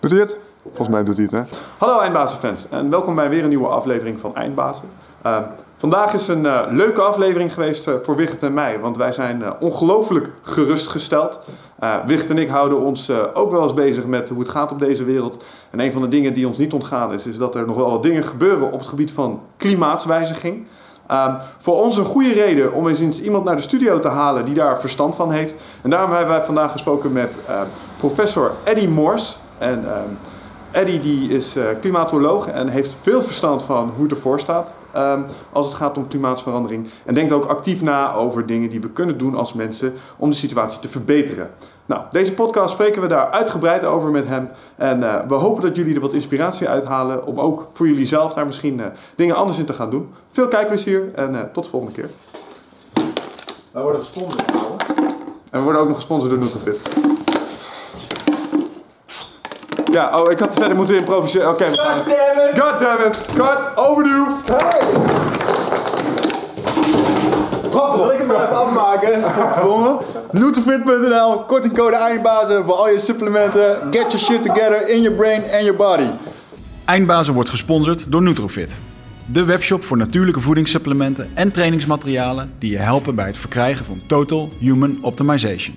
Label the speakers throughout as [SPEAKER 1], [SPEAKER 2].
[SPEAKER 1] Doet hij het? Volgens mij doet hij het, hè? Hallo Eindbazenfans en welkom bij weer een nieuwe aflevering van Eindbazen. Uh, vandaag is een uh, leuke aflevering geweest uh, voor Wicht en mij, want wij zijn ongelooflijk gerustgesteld. Wicht en ik houden ons ook wel eens bezig met hoe het gaat op deze wereld. En een van de dingen die ons niet ontgaan is, is dat er nog wel wat dingen gebeuren op het gebied van klimaatswijziging. Um, voor ons een goede reden om eens iemand naar de studio te halen die daar verstand van heeft. En daarom hebben wij vandaag gesproken met professor Eddie Morse. En um, Eddie die is uh, klimatoloog en heeft veel verstand van hoe het ervoor staat um, als het gaat om klimaatsverandering. En denkt ook actief na over dingen die we kunnen doen als mensen om de situatie te verbeteren. Nou, deze podcast spreken we daar uitgebreid over met hem. En uh, we hopen dat jullie er wat inspiratie uithalen om ook voor jullie zelf daar misschien uh, dingen anders in te gaan doen. Veel kijkplezier en tot de volgende keer.
[SPEAKER 2] Wij worden gesponsord.
[SPEAKER 1] En we worden ook nog gesponsord door Nutrifit. Ja, oh, ik had verder moeten improviseren. Oké, okay,
[SPEAKER 2] God damn it!
[SPEAKER 1] God damn it! Cut! Overduw!
[SPEAKER 2] Hey! Zal ik het maar even afmaken?
[SPEAKER 3] Nutrifit.nl, kortingcode eindbazen voor al je supplementen. Get your shit together in your brain and your body.
[SPEAKER 4] Eindbazen wordt gesponsord door Nutrofit. De webshop voor natuurlijke voedingssupplementen en trainingsmaterialen die je helpen bij het verkrijgen van Total Human Optimization.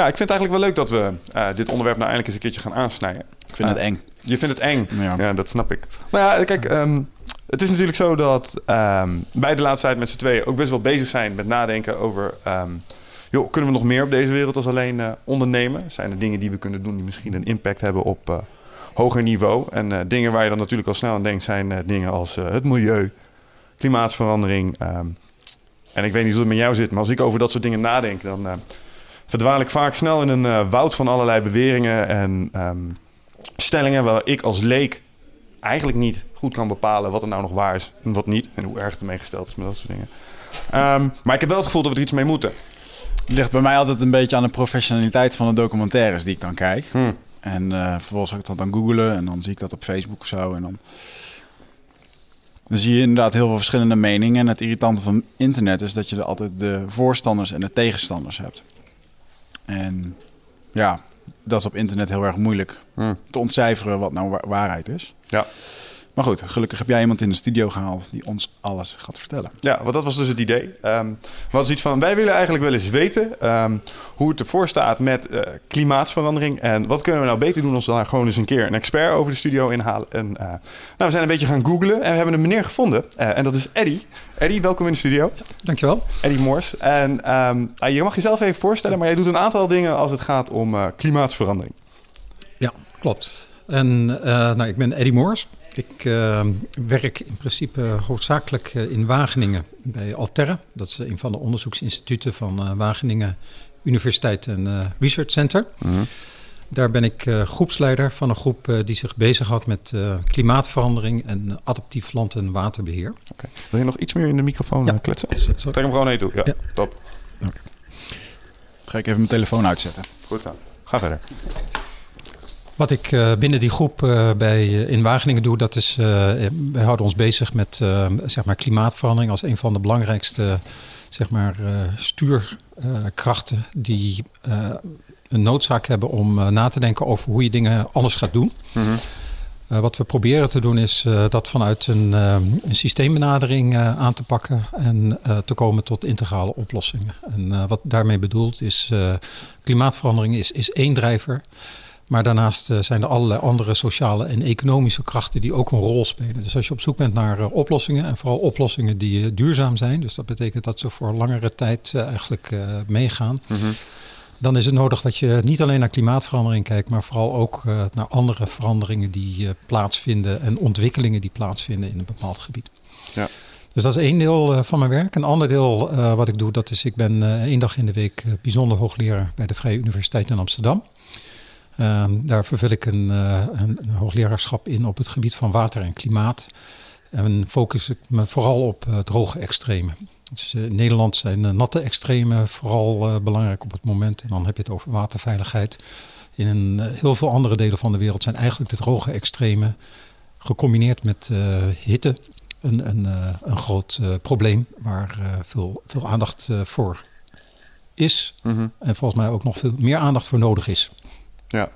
[SPEAKER 1] Ja, ik vind het eigenlijk wel leuk dat we uh, dit onderwerp nou eindelijk eens een keertje gaan aansnijden.
[SPEAKER 4] Ik vind uh, het eng.
[SPEAKER 1] Je vindt het eng?
[SPEAKER 4] Ja,
[SPEAKER 1] ja dat snap ik. Maar ja, kijk, um, het is natuurlijk zo dat um, wij de laatste tijd met z'n tweeën ook best wel bezig zijn met nadenken over... Um, joh, kunnen we nog meer op deze wereld als alleen uh, ondernemen? Zijn er dingen die we kunnen doen die misschien een impact hebben op hoger niveau? En dingen waar je dan natuurlijk al snel aan denkt zijn dingen als het milieu, klimaatsverandering... en ik weet niet hoe het met jou zit, maar als ik over dat soort dingen nadenk... dan verdwaal ik vaak snel in een uh, woud van allerlei beweringen en um, stellingen waar ik als leek eigenlijk niet goed kan bepalen wat er nou nog waar is en wat niet. En hoe erg het ermee gesteld is met dat soort dingen. Um, maar ik heb wel het gevoel dat we er iets mee moeten.
[SPEAKER 4] Het ligt bij mij altijd een beetje aan de professionaliteit van de documentaires die ik dan kijk.
[SPEAKER 1] Hmm.
[SPEAKER 4] En uh, vervolgens ga ik dat dan googlen en dan zie ik dat op Facebook of zo. En dan, dan zie je inderdaad heel veel verschillende meningen. En het irritante van internet is dat je er altijd de voorstanders en de tegenstanders hebt. En ja, dat is op internet heel erg moeilijk
[SPEAKER 1] hmm.
[SPEAKER 4] te ontcijferen wat nou wa waarheid is.
[SPEAKER 1] Ja.
[SPEAKER 4] Maar goed, gelukkig heb jij iemand in de studio gehaald die ons alles gaat vertellen.
[SPEAKER 1] Ja, want dat was dus het idee. Um, wat is iets van, wij willen eigenlijk wel eens weten um, hoe het ervoor staat met uh, klimaatsverandering. En wat kunnen we nou beter doen als we daar gewoon eens een keer een expert over de studio inhalen. En uh, nou, we zijn een beetje gaan googlen en we hebben een meneer gevonden. Uh, en dat is Eddie. Eddie, welkom in de studio.
[SPEAKER 5] Dankjewel.
[SPEAKER 1] Eddie Moors. En um, je mag jezelf even voorstellen, maar jij doet een aantal dingen als het gaat om klimaatsverandering.
[SPEAKER 5] Ja, klopt. En nou, ik ben Eddie Moors. Ik uh, werk in principe hoofdzakelijk uh, in Wageningen bij Alterra. Dat is een van de onderzoeksinstituten van uh, Wageningen Universiteit en Research Center.
[SPEAKER 1] Mm -hmm.
[SPEAKER 5] Daar ben ik groepsleider van een groep die zich bezighoudt met klimaatverandering en adaptief land- en waterbeheer.
[SPEAKER 1] Okay. Wil je nog iets meer in de microfoon
[SPEAKER 5] ja.
[SPEAKER 1] kletsen? Trek hem gewoon heen toe. Ja,
[SPEAKER 5] ja.
[SPEAKER 1] top.
[SPEAKER 5] Okay.
[SPEAKER 4] Ga ik even mijn telefoon uitzetten.
[SPEAKER 1] Goed dan. Ga verder.
[SPEAKER 5] Wat ik uh, binnen die groep uh, bij, uh, in Wageningen doe, dat is, wij houden ons bezig met zeg maar klimaatverandering als een van de belangrijkste zeg maar, stuurkrachten die een noodzaak hebben om na te denken over hoe je dingen anders gaat doen.
[SPEAKER 1] Mm -hmm.
[SPEAKER 5] wat we proberen te doen is dat vanuit een, een systeembenadering aan te pakken en te komen tot integrale oplossingen. En wat daarmee bedoeld is, klimaatverandering is, is één drijver. Maar daarnaast eh, zijn er allerlei andere sociale en economische krachten die ook een rol spelen. Dus als je op zoek bent naar eh, oplossingen, en vooral oplossingen die eh, duurzaam zijn, dus dat betekent dat ze voor langere tijd eigenlijk meegaan, dan is het nodig dat je niet alleen naar klimaatverandering kijkt, maar vooral ook naar andere veranderingen die plaatsvinden en ontwikkelingen die plaatsvinden in een bepaald gebied.
[SPEAKER 1] Ja.
[SPEAKER 5] Dus dat is één deel van mijn werk. Een ander deel wat ik doe, dat is ik ben één dag in de week bijzonder hoogleraar bij de Vrije Universiteit in Amsterdam. Ehm, daar vervul ik een, eh, een, een hoogleraarschap in op het gebied van water en klimaat. En focus ik me vooral op eh, droge extremen. Dus, eh, in Nederland zijn natte extremen vooral belangrijk op het moment. En dan heb je het over waterveiligheid. In een, heel veel andere delen van de wereld zijn eigenlijk de droge extremen gecombineerd met hitte een, een, een groot probleem waar veel, veel aandacht voor is.
[SPEAKER 1] Mhm.
[SPEAKER 5] En volgens mij ook nog veel meer aandacht voor nodig is.
[SPEAKER 1] Ja.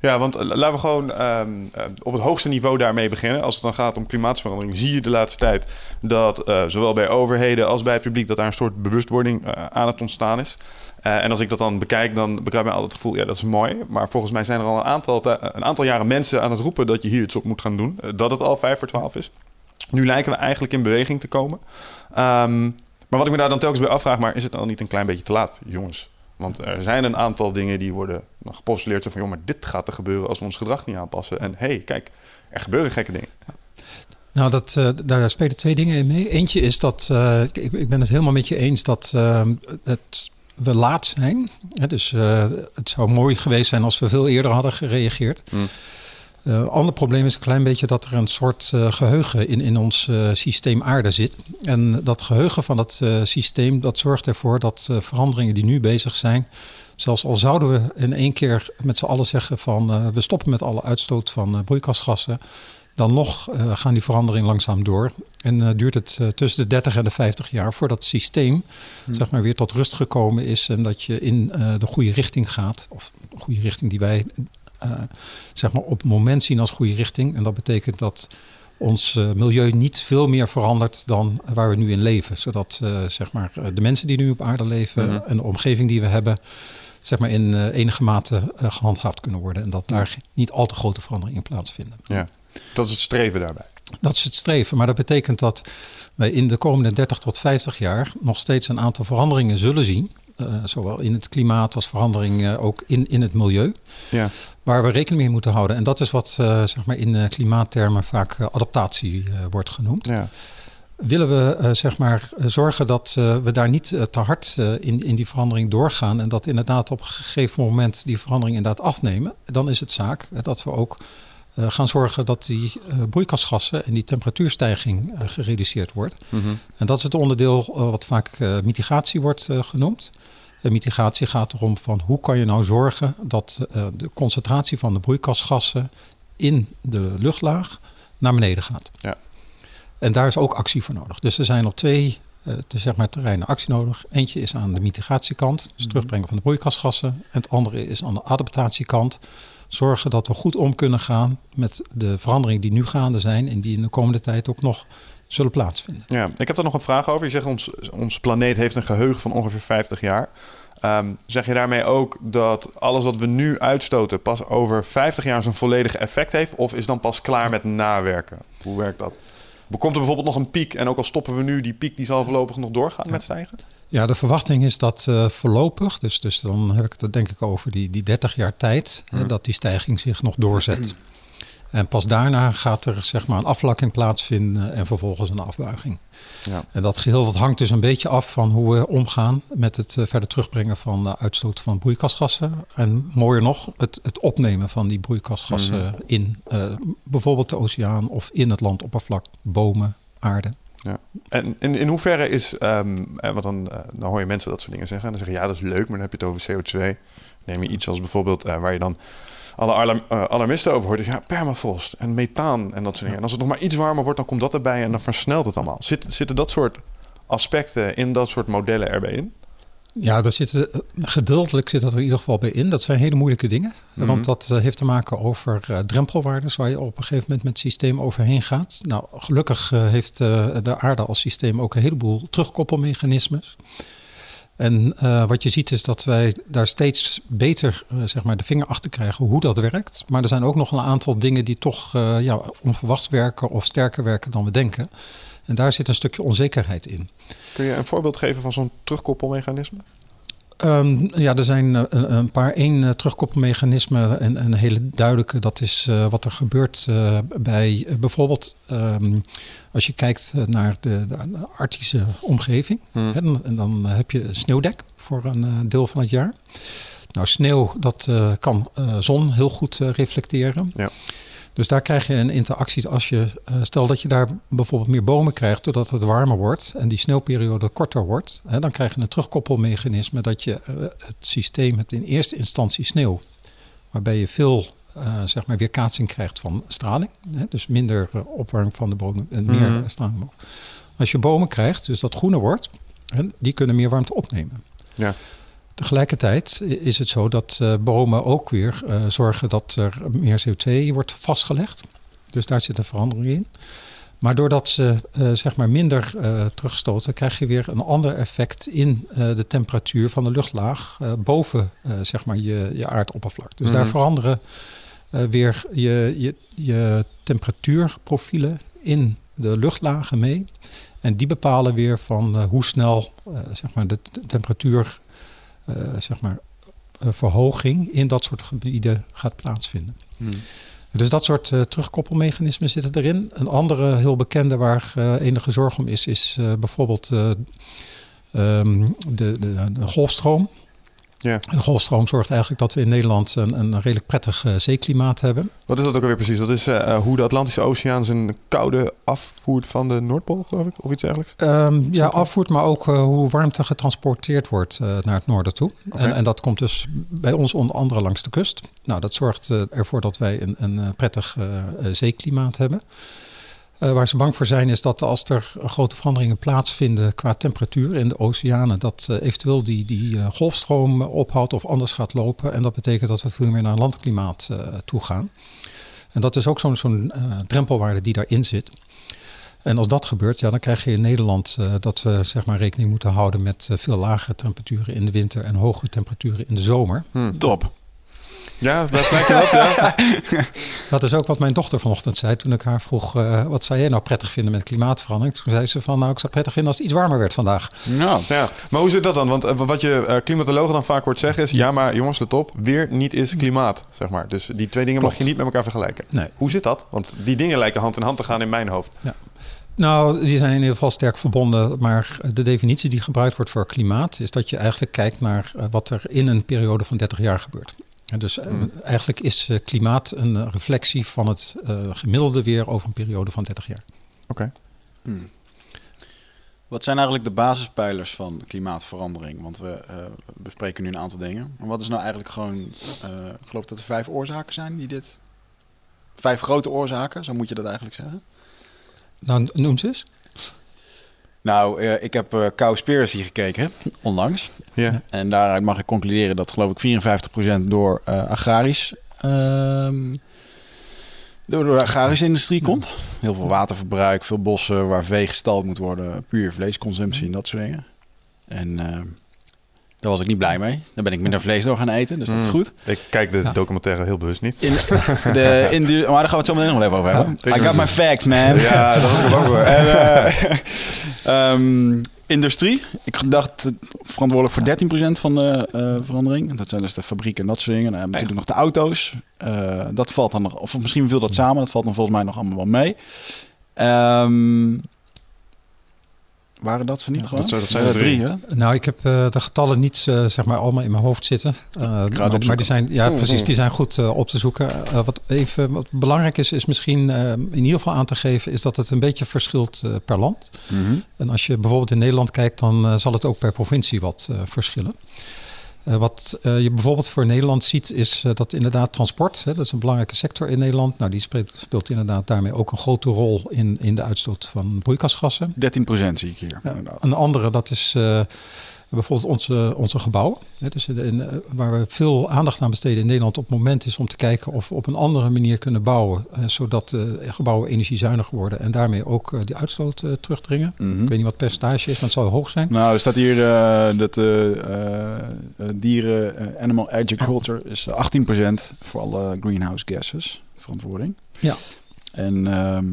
[SPEAKER 1] Ja, want eh, laten we gewoon ehm, eh, op het hoogste niveau daarmee beginnen. Als het dan gaat om klimaatverandering, zie je de laatste tijd dat eh, zowel bij overheden als bij het publiek dat daar een soort bewustwording aan het ontstaan is. En als ik dat dan bekijk, dan bekrijg ik mij altijd het gevoel, ja, dat is mooi. Maar volgens mij zijn er al een aantal, een aantal jaren mensen aan het roepen dat je hier iets op moet gaan doen. dat het al vijf voor twaalf is. Nu lijken we eigenlijk in beweging te komen. Ehm, maar wat ik me daar dan telkens bij afvraag, maar is het dan niet een klein beetje te laat, jongens? Want er zijn een aantal dingen die worden gepostuleerd. Van, joh, maar dit gaat er gebeuren als we ons gedrag niet aanpassen. En hé, hey, kijk, er gebeuren gekke dingen.
[SPEAKER 5] Nou, dat, eh, daar spelen twee dingen in mee. Eentje is dat, eh, ik, ik ben het helemaal met je eens dat eh, het, we laat zijn. Hè, dus eh, het zou mooi geweest zijn als we veel eerder hadden gereageerd.
[SPEAKER 1] Mm.
[SPEAKER 5] Een ander probleem is een klein beetje dat er een soort eh, geheugen in, in ons eh, systeem aarde zit. En dat geheugen van dat systeem, dat zorgt ervoor dat veranderingen die nu bezig zijn, zelfs al zouden we in één keer met z'n allen zeggen van we stoppen met alle uitstoot van broeikasgassen, dan nog gaan die veranderingen langzaam door. En duurt het tussen de 30 en de 50 jaar voordat het systeem zeg maar, weer tot rust gekomen is en dat je in de goede richting gaat. Of de goede richting die wij zeg maar op het moment zien als goede richting. En dat betekent dat ons eh, milieu niet veel meer verandert dan waar we nu in leven. Zodat eh, zeg maar, eh, de mensen die nu op aarde leven
[SPEAKER 1] Mhm.
[SPEAKER 5] en de omgeving die we hebben, zeg maar in eh, enige mate eh, gehandhaafd kunnen worden. En dat daar niet al te grote veranderingen in plaatsvinden.
[SPEAKER 1] Ja, dat is het streven daarbij.
[SPEAKER 5] Dat is het streven. Maar dat betekent dat wij in de komende 30 tot 50 jaar nog steeds een aantal veranderingen zullen zien. Eh, zowel in het klimaat als veranderingen ook in, in het milieu.
[SPEAKER 1] Ja,
[SPEAKER 5] Waar we rekening mee moeten houden. En dat is wat eh, zeg maar in eh, klimaattermen vaak eh, adaptatie eh, wordt genoemd.
[SPEAKER 1] ja.
[SPEAKER 5] Willen we eh, zeg maar eh, zorgen dat eh, we daar niet eh, te hard eh, in, in die verandering doorgaan. En dat inderdaad op een gegeven moment die verandering inderdaad afnemen. Dan is het zaak eh, dat we ook eh, gaan zorgen dat die eh, broeikasgassen en die temperatuurstijging eh, gereduceerd wordt.
[SPEAKER 1] Mhm.
[SPEAKER 5] En dat is het onderdeel eh, wat vaak eh, mitigatie wordt eh, genoemd. En mitigatie gaat erom van hoe kan je nou zorgen dat eh, de concentratie van de broeikasgassen in de luchtlaag naar beneden gaat.
[SPEAKER 1] Ja.
[SPEAKER 5] En daar is ook actie voor nodig. Dus er zijn op twee te zeg maar, terreinen actie nodig. Eentje is aan de mitigatiekant, dus terugbrengen van de broeikasgassen. En het andere is aan de adaptatiekant. Zorgen dat we goed om kunnen gaan met de veranderingen die nu gaande zijn en die in de komende tijd ook nog zullen plaatsvinden.
[SPEAKER 1] Ja, ik heb daar nog een vraag over. Je zegt ons, ons planeet heeft een geheugen van ongeveer 50 jaar. Ehm, zeg je daarmee ook dat alles wat we nu uitstoten pas over 50 jaar zijn volledige effect heeft? Of is dan pas klaar met nawerken? Hoe werkt dat? Komt er bijvoorbeeld nog een piek en ook al stoppen we nu, die piek die zal voorlopig nog doorgaan met stijgen?
[SPEAKER 5] Ja, de verwachting is dat eh, voorlopig, dus, dus dan heb ik het denk ik over die, die 30 jaar tijd, hè, dat die stijging zich nog doorzet. En pas daarna gaat er zeg maar een afvlakking plaatsvinden en vervolgens een afbuiging.
[SPEAKER 1] Ja.
[SPEAKER 5] En dat geheel dat hangt dus een beetje af van hoe we omgaan met het eh, verder terugbrengen van de uitstoot van broeikasgassen. En mooier nog, het, het opnemen van die broeikasgassen in eh, bijvoorbeeld de oceaan of in het landoppervlak, bomen, aarde.
[SPEAKER 1] Ja. En in, in hoeverre is, ehm, eh, want dan, dan hoor je mensen dat soort dingen zeggen. En dan zeggen ja, dat is leuk, maar dan heb je het over CO2. Neem je iets als bijvoorbeeld waar je dan alle alarm, eh, alarmisten over hoort. Dus ja, permafrost en methaan en dat soort dingen. En als het nog maar iets warmer wordt, dan komt dat erbij en dan versnelt het allemaal. Zit, zitten dat soort aspecten in dat soort modellen erbij in?
[SPEAKER 5] Ja, daar zit, eh, gedeeltelijk zit dat er in ieder geval bij in. Dat zijn hele moeilijke dingen.
[SPEAKER 1] Mhm.
[SPEAKER 5] Want dat eh, heeft te maken over eh, drempelwaardes waar je op een gegeven moment met het systeem overheen gaat. Nou, gelukkig heeft de aarde als systeem ook een heleboel terugkoppelmechanismes. En eh, wat je ziet is dat wij daar steeds beter eh, zeg maar de vinger achter krijgen hoe dat werkt. Maar er zijn ook nog een aantal dingen die toch eh, ja, onverwachts werken of sterker werken dan we denken. En daar zit een stukje onzekerheid in.
[SPEAKER 1] Kun je een voorbeeld geven van zo'n terugkoppelmechanisme?
[SPEAKER 5] Um, ja, er zijn uh, een paar één uh, terugkoppelmechanisme en een hele duidelijke. Dat is uh, wat er gebeurt bij bijvoorbeeld um, als je kijkt naar de, de arctische omgeving. Hmm. Hè, en dan heb je sneeuwdek voor een deel van het jaar. Nou, sneeuw dat kan zon heel goed reflecteren. Ja. Dus daar krijg je een interactie als je, uh, stel dat je daar bijvoorbeeld meer bomen krijgt doordat het warmer wordt en die sneeuwperiode korter wordt, hè, dan krijg je een terugkoppelmechanisme dat je uh, het systeem hebt in eerste instantie sneeuw, waarbij je veel uh, zeg maar weerkaatsing krijgt van straling, hè, dus minder opwarming van de bomen en meer mm -hmm. straling. Als je bomen krijgt, dus dat groener wordt, hè, die kunnen meer warmte opnemen. Ja. Tegelijkertijd is het zo dat uh, bomen ook weer uh, zorgen dat er meer CO2 wordt vastgelegd. Dus daar zit een verandering in. Maar doordat ze uh, zeg maar minder terugstoten, krijg je weer een ander effect in de temperatuur van de luchtlaag boven zeg maar je, je aardoppervlak. Dus mm -hmm. daar veranderen weer je, je, je temperatuurprofielen in de luchtlagen mee. En die bepalen weer van hoe snel zeg maar de temperatuur zeg maar, uh, verhoging in dat soort gebieden gaat plaatsvinden. Hmm. Dus dat soort uh, terugkoppelmechanismen zitten erin. Een andere heel bekende waar enige zorg om is, is bijvoorbeeld um, de, de, de, golfstroom. Ja. De golfstroom zorgt eigenlijk dat we in Nederland een, een redelijk prettig uh, zeeklimaat hebben.
[SPEAKER 1] Wat is dat ook alweer precies? Dat is uh, hoe de Atlantische Oceaan zijn koude afvoert van de Noordpool, geloof ik? Of iets dergelijks?
[SPEAKER 5] Um, ja, afvoert, maar ook uh, hoe warmte getransporteerd wordt naar het noorden toe. Okay. En, en, dat komt dus bij ons onder andere langs de kust. Nou, dat zorgt ervoor dat wij een, een prettig zeeklimaat hebben. Uh, waar ze bang voor zijn is dat als er grote veranderingen plaatsvinden qua temperatuur in de oceanen, dat uh, eventueel die, die uh, golfstroom ophoudt of anders gaat lopen. En dat betekent dat we veel meer naar een landklimaat toe gaan. En dat is ook zo'n zo'n drempelwaarde die daarin zit. En als dat gebeurt, ja, dan krijg je in Nederland dat we zeg maar, rekening moeten houden met veel lagere temperaturen in de winter en hogere temperaturen in de zomer.
[SPEAKER 1] Hmm, top. Ja, dat lijkt dat, ja.
[SPEAKER 5] dat is ook wat mijn dochter vanochtend zei toen ik haar vroeg... Uh, wat zou jij nou prettig vinden met klimaatverandering? Toen zei ze van, nou, ik zou het prettig vinden als het iets warmer werd vandaag.
[SPEAKER 1] Nou, ja. Maar hoe zit dat dan? Want uh, wat je uh, klimatologen dan vaak hoort zeggen is... ja, maar jongens, let op, weer niet is klimaat, zeg maar. Dus die twee dingen Klopt. mag je niet met elkaar vergelijken. Nee. Hoe zit dat? Want die dingen lijken hand in hand te gaan in mijn hoofd.
[SPEAKER 5] Ja. Nou, die zijn in ieder geval sterk verbonden. Maar de definitie die gebruikt wordt voor klimaat... is dat je eigenlijk kijkt naar wat er in een periode van 30 jaar gebeurt. Dus hmm. eigenlijk is uh, klimaat een reflectie van het uh, gemiddelde weer over een periode van 30 jaar.
[SPEAKER 1] Oké. Okay.
[SPEAKER 4] Hmm. Wat zijn eigenlijk de basispijlers van klimaatverandering? Want we uh, bespreken nu een aantal dingen. Maar wat is nou eigenlijk gewoon... ik geloof dat er vijf oorzaken zijn die dit... Vijf grote oorzaken, zo moet je dat eigenlijk zeggen.
[SPEAKER 5] Nou, noem ze eens.
[SPEAKER 4] Nou, uh, ik heb uh, Cowspiracy gekeken, onlangs. Yeah. En daaruit mag ik concluderen dat geloof ik 54% door uh, agrarisch... Door, door de agrarische industrie komt. Heel veel waterverbruik, veel bossen waar vee gestald moet worden. Puur vleesconsumptie en dat soort dingen. En ehm, daar was ik niet blij mee. Dan ben ik minder vlees door gaan eten, dus dat is goed.
[SPEAKER 1] Ik kijk de ja. documentaire heel bewust niet.
[SPEAKER 4] In de, in de, maar daar gaan we het zo meteen nog even over hebben. I got my facts, man.
[SPEAKER 1] Ja, dat was ook wel. en,
[SPEAKER 4] uh, um, industrie. Ik dacht verantwoordelijk voor 13% van de uh, verandering. Dat zijn dus de fabrieken en dat soort dingen. Dan hebben natuurlijk nog de auto's. Uh, dat valt dan nog, of misschien viel dat samen. Dat valt dan volgens mij nog allemaal wel mee. Um, waren dat ze niet ja, gewoon?
[SPEAKER 1] Dat, dat zijn er drie, hè?
[SPEAKER 5] Nou, ik heb uh, de getallen niet uh, zeg maar allemaal in mijn hoofd zitten. Uh, maar, maar, die zijn, ja, precies, die zijn goed op te zoeken. wat even wat belangrijk is, is misschien in ieder geval aan te geven, is dat het een beetje verschilt per land. Mm -hmm. En als je bijvoorbeeld in Nederland kijkt, dan zal het ook per provincie wat verschillen. Uh, wat uh, je bijvoorbeeld voor Nederland ziet, is uh, dat inderdaad transport, hè, dat is een belangrijke sector in Nederland. Nou, die speelt, speelt, inderdaad daarmee ook een grote rol in, in de uitstoot van broeikasgassen.
[SPEAKER 4] 13% zie ik hier.
[SPEAKER 5] Een andere, dat is Bijvoorbeeld onze, onze gebouwen. Hè, dus in, eh, waar we veel aandacht aan besteden in Nederland op het moment is om te kijken of we op een andere manier kunnen bouwen. eh, zodat de gebouwen energiezuiniger worden en daarmee ook eh, die uitstoot eh, terugdringen.
[SPEAKER 4] Mhm.
[SPEAKER 5] Ik weet niet wat het percentage is, maar het zal hoog zijn.
[SPEAKER 4] Nou, er staat hier eh, dat eh, eh, eh, dieren, eh, animal agriculture is 18% voor alle greenhouse gases, verantwoording.
[SPEAKER 5] Ja.
[SPEAKER 4] En ehm,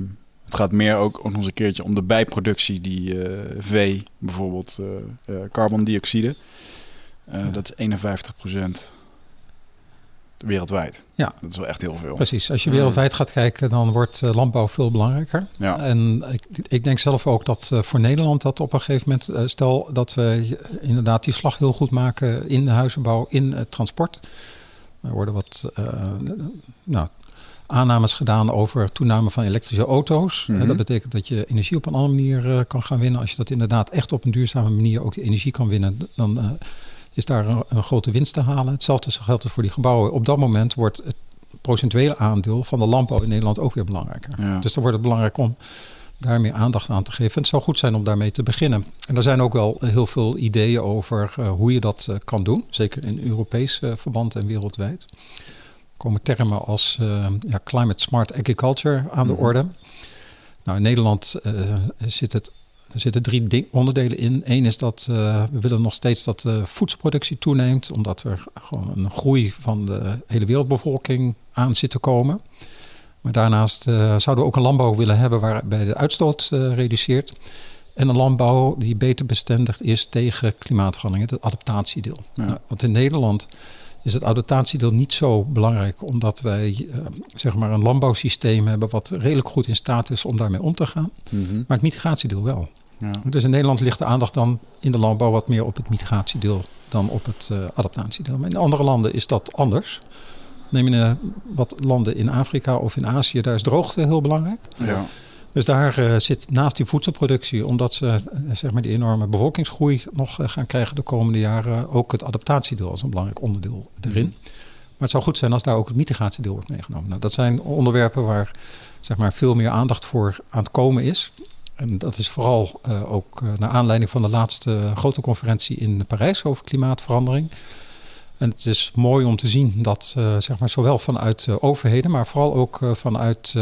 [SPEAKER 4] het gaat meer ook, nog eens een keertje om de bijproductie die eh, vee, bijvoorbeeld eh eh, carbondioxide. Eh, Dat is 51% wereldwijd.
[SPEAKER 5] Ja.
[SPEAKER 4] Dat is wel echt heel veel.
[SPEAKER 5] Precies, als je wereldwijd gaat kijken, dan wordt landbouw veel belangrijker.
[SPEAKER 4] Ja.
[SPEAKER 5] En ik, ik denk zelf ook dat voor Nederland dat op een gegeven moment, stel dat we inderdaad die slag heel goed maken in de huizenbouw, in het transport. Er worden wat eh, nou, aannames gedaan over toename van elektrische auto's.
[SPEAKER 4] Mhm.
[SPEAKER 5] En dat betekent dat je energie op een andere manier eh, kan gaan winnen. Als je dat inderdaad echt op een duurzame manier ook die energie kan winnen, dan eh, is daar een, een grote winst te halen. Hetzelfde geldt dus voor die gebouwen. Op dat moment wordt het procentuele aandeel van de landbouw in Nederland ook weer belangrijker.
[SPEAKER 4] Ja.
[SPEAKER 5] Dus dan wordt het belangrijk om daar meer aandacht aan te geven. En het zou goed zijn om daarmee te beginnen. En er zijn ook wel heel veel ideeën over eh, hoe je dat kan doen. Zeker in Europees verband en wereldwijd. Komen termen als eh, ja, climate smart agriculture aan de
[SPEAKER 4] Mhm.
[SPEAKER 5] orde. Nou, in Nederland eh, zit het, er zitten drie onderdelen in. Eén is dat eh, we willen nog steeds dat de voedselproductie toeneemt. Omdat er gewoon een groei van de hele wereldbevolking aan zit te komen. Maar daarnaast zouden we ook een landbouw willen hebben waarbij de uitstoot reduceert. En een landbouw die beter bestendigd is tegen klimaatverandering, het adaptatiedeel.
[SPEAKER 4] Ja.
[SPEAKER 5] Nou, want in Nederland is het adaptatiedeel niet zo belangrijk, omdat wij eh, zeg maar een landbouwsysteem hebben wat redelijk goed in staat is om daarmee om te gaan.
[SPEAKER 4] Mhm.
[SPEAKER 5] Maar het mitigatiedeel wel.
[SPEAKER 4] Ja.
[SPEAKER 5] Dus in Nederland ligt de aandacht dan in de landbouw wat meer op het mitigatiedeel dan op het eh, adaptatiedeel. Maar in andere landen is dat anders. Neem je eh, wat landen in Afrika of in Azië, daar is droogte heel belangrijk.
[SPEAKER 4] Ja.
[SPEAKER 5] Dus daar eh, zit naast die voedselproductie, omdat ze eh, zeg maar die enorme bevolkingsgroei nog eh, gaan krijgen de komende jaren, ook het adaptatiedeel als een belangrijk onderdeel erin. Maar het zou goed zijn als daar ook het mitigatiedeel wordt meegenomen. Nou, dat zijn onderwerpen waar zeg maar, veel meer aandacht voor aan het komen is. En dat is vooral ook naar aanleiding van de laatste grote conferentie in Parijs over klimaatverandering. En het is mooi om te zien dat zeg maar, zowel vanuit overheden, maar vooral ook vanuit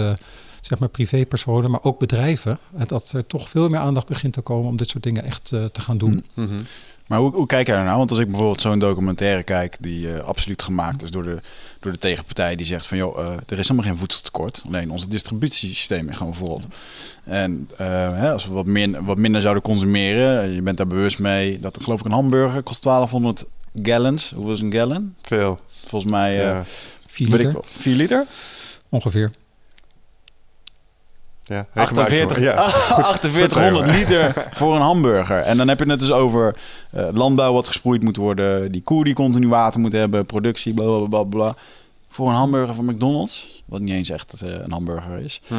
[SPEAKER 5] zeg maar privépersonen, maar ook bedrijven, dat er toch veel meer aandacht begint te komen om dit soort dingen echt eh, te gaan doen.
[SPEAKER 1] Mhm.
[SPEAKER 4] Maar hoe, hoe kijk jij daarnaar? Want als ik bijvoorbeeld zo'n documentaire kijk die eh, absoluut gemaakt is door de, door de tegenpartij die zegt van joh, eh, er is helemaal geen voedseltekort. Alleen onze distributiesysteem is gewoon verrot. En eh, hè, als we wat, min, wat minder zouden consumeren, je bent daar bewust mee, dat geloof ik een hamburger kost 1200 gallons. Hoe is een gallon?
[SPEAKER 1] Veel.
[SPEAKER 4] Volgens mij eh
[SPEAKER 1] Ja.
[SPEAKER 5] Vier liter
[SPEAKER 4] wel, 4 liter?
[SPEAKER 5] ongeveer.
[SPEAKER 1] Ja.
[SPEAKER 4] 48,
[SPEAKER 1] Ja.
[SPEAKER 4] 4800 liter voor een hamburger. En dan heb je het dus over eh, landbouw wat gesproeid moet worden. Die koe die continu water moet hebben. Productie, bla bla bla bla. Voor een hamburger van McDonald's. Wat niet eens echt eh, een hamburger is.
[SPEAKER 1] Hmm.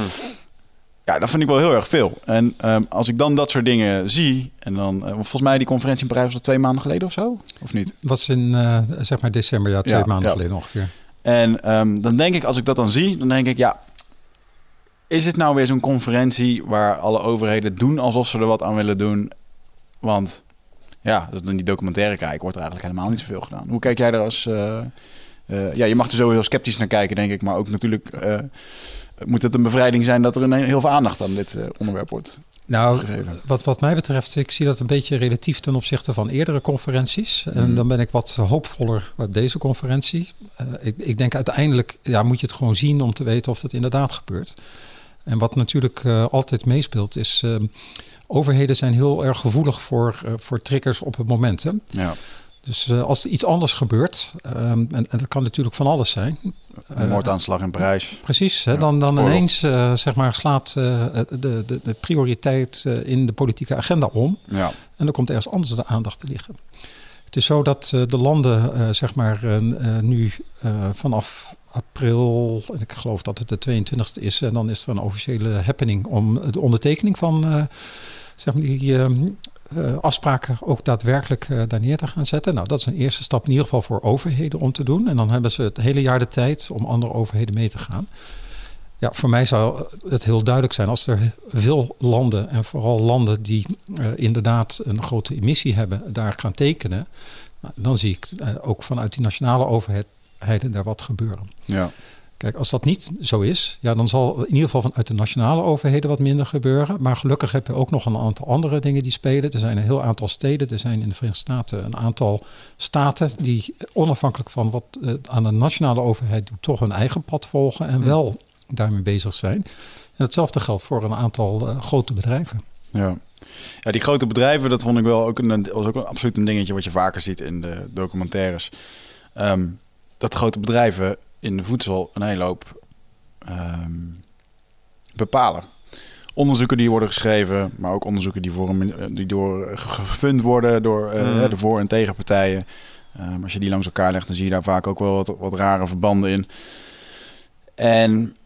[SPEAKER 4] Ja, dat vind ik wel heel erg veel. En ehm, als ik dan dat soort dingen zie. En dan, eh, volgens mij die conferentie in Parijs was dat twee maanden geleden of zo? Of niet?
[SPEAKER 5] was in eh, zeg maar december, ja, twee
[SPEAKER 4] Ja,
[SPEAKER 5] maanden
[SPEAKER 4] ja.
[SPEAKER 5] geleden ongeveer.
[SPEAKER 4] En ehm, dan denk ik, als ik dat dan zie, dan denk ik, ja, is het nou weer zo'n conferentie waar alle overheden doen alsof ze er wat aan willen doen? Want ja, als dan die documentaire kijk, wordt er eigenlijk helemaal niet zoveel gedaan. Hoe kijk jij daar als... eh, eh, ja, je mag er sowieso sceptisch naar kijken, denk ik. Maar ook natuurlijk eh, moet het een bevrijding zijn dat er een, heel veel aandacht aan dit onderwerp wordt
[SPEAKER 5] Nou,
[SPEAKER 4] gegeven.
[SPEAKER 5] wat, wat mij betreft, ik zie dat een beetje relatief ten opzichte van eerdere conferenties. En dan ben ik wat hoopvoller wat deze conferentie. Ik, ik denk uiteindelijk ja, moet je het gewoon zien om te weten of dat inderdaad gebeurt. En wat natuurlijk eh, altijd meespeelt is, eh, overheden zijn heel erg gevoelig voor, eh, voor triggers op het moment. Hè?
[SPEAKER 4] Ja,
[SPEAKER 5] Dus eh, als er iets anders gebeurt, ehm, en, en dat kan natuurlijk van alles zijn.
[SPEAKER 4] een moordaanslag in Parijs.
[SPEAKER 5] Precies, hè, dan, dan
[SPEAKER 4] oorlog.
[SPEAKER 5] ineens zeg maar, slaat de, de, de prioriteit in de politieke agenda om.
[SPEAKER 4] Ja,
[SPEAKER 5] En dan komt ergens anders de aandacht te liggen. Het is zo dat de landen, zeg maar, nu vanaf april, en ik geloof dat het de 22e is, en dan is er een officiële happening om de ondertekening van eh, zeg maar die eh, eh, afspraken ook daadwerkelijk eh, daar neer te gaan zetten. Nou, dat is een eerste stap in ieder geval voor overheden om te doen. En dan hebben ze het hele jaar de tijd om andere overheden mee te gaan. Ja, voor mij zou het heel duidelijk zijn als er veel landen en vooral landen die uh, inderdaad een grote emissie hebben, daar gaan tekenen. Nou, dan zie ik uh, ook vanuit die nationale overheden daar wat gebeuren.
[SPEAKER 4] Ja.
[SPEAKER 5] Kijk, als dat niet zo is, ja, dan zal in ieder geval vanuit de nationale overheden wat minder gebeuren. Maar gelukkig heb je ook nog een aantal andere dingen die spelen. Er zijn een heel aantal steden. Er zijn in de Verenigde Staten een aantal staten die onafhankelijk van wat uh, aan de nationale overheid doet, toch hun eigen pad volgen en wel daarmee bezig zijn. En hetzelfde geldt voor een aantal uh, grote bedrijven.
[SPEAKER 4] Ja. ja, die grote bedrijven, dat vond ik wel ook een, was ook een, absoluut een dingetje wat je vaker ziet in de documentaires. Um, dat grote bedrijven in de voedsel een hele hoop um, bepalen. Onderzoeken die worden geschreven, maar ook onderzoeken die, voor een, die door gefund worden door uh, mm. de voor- en tegenpartijen. Um, als je die langs elkaar legt, dan zie je daar vaak ook wel wat, wat rare verbanden in. En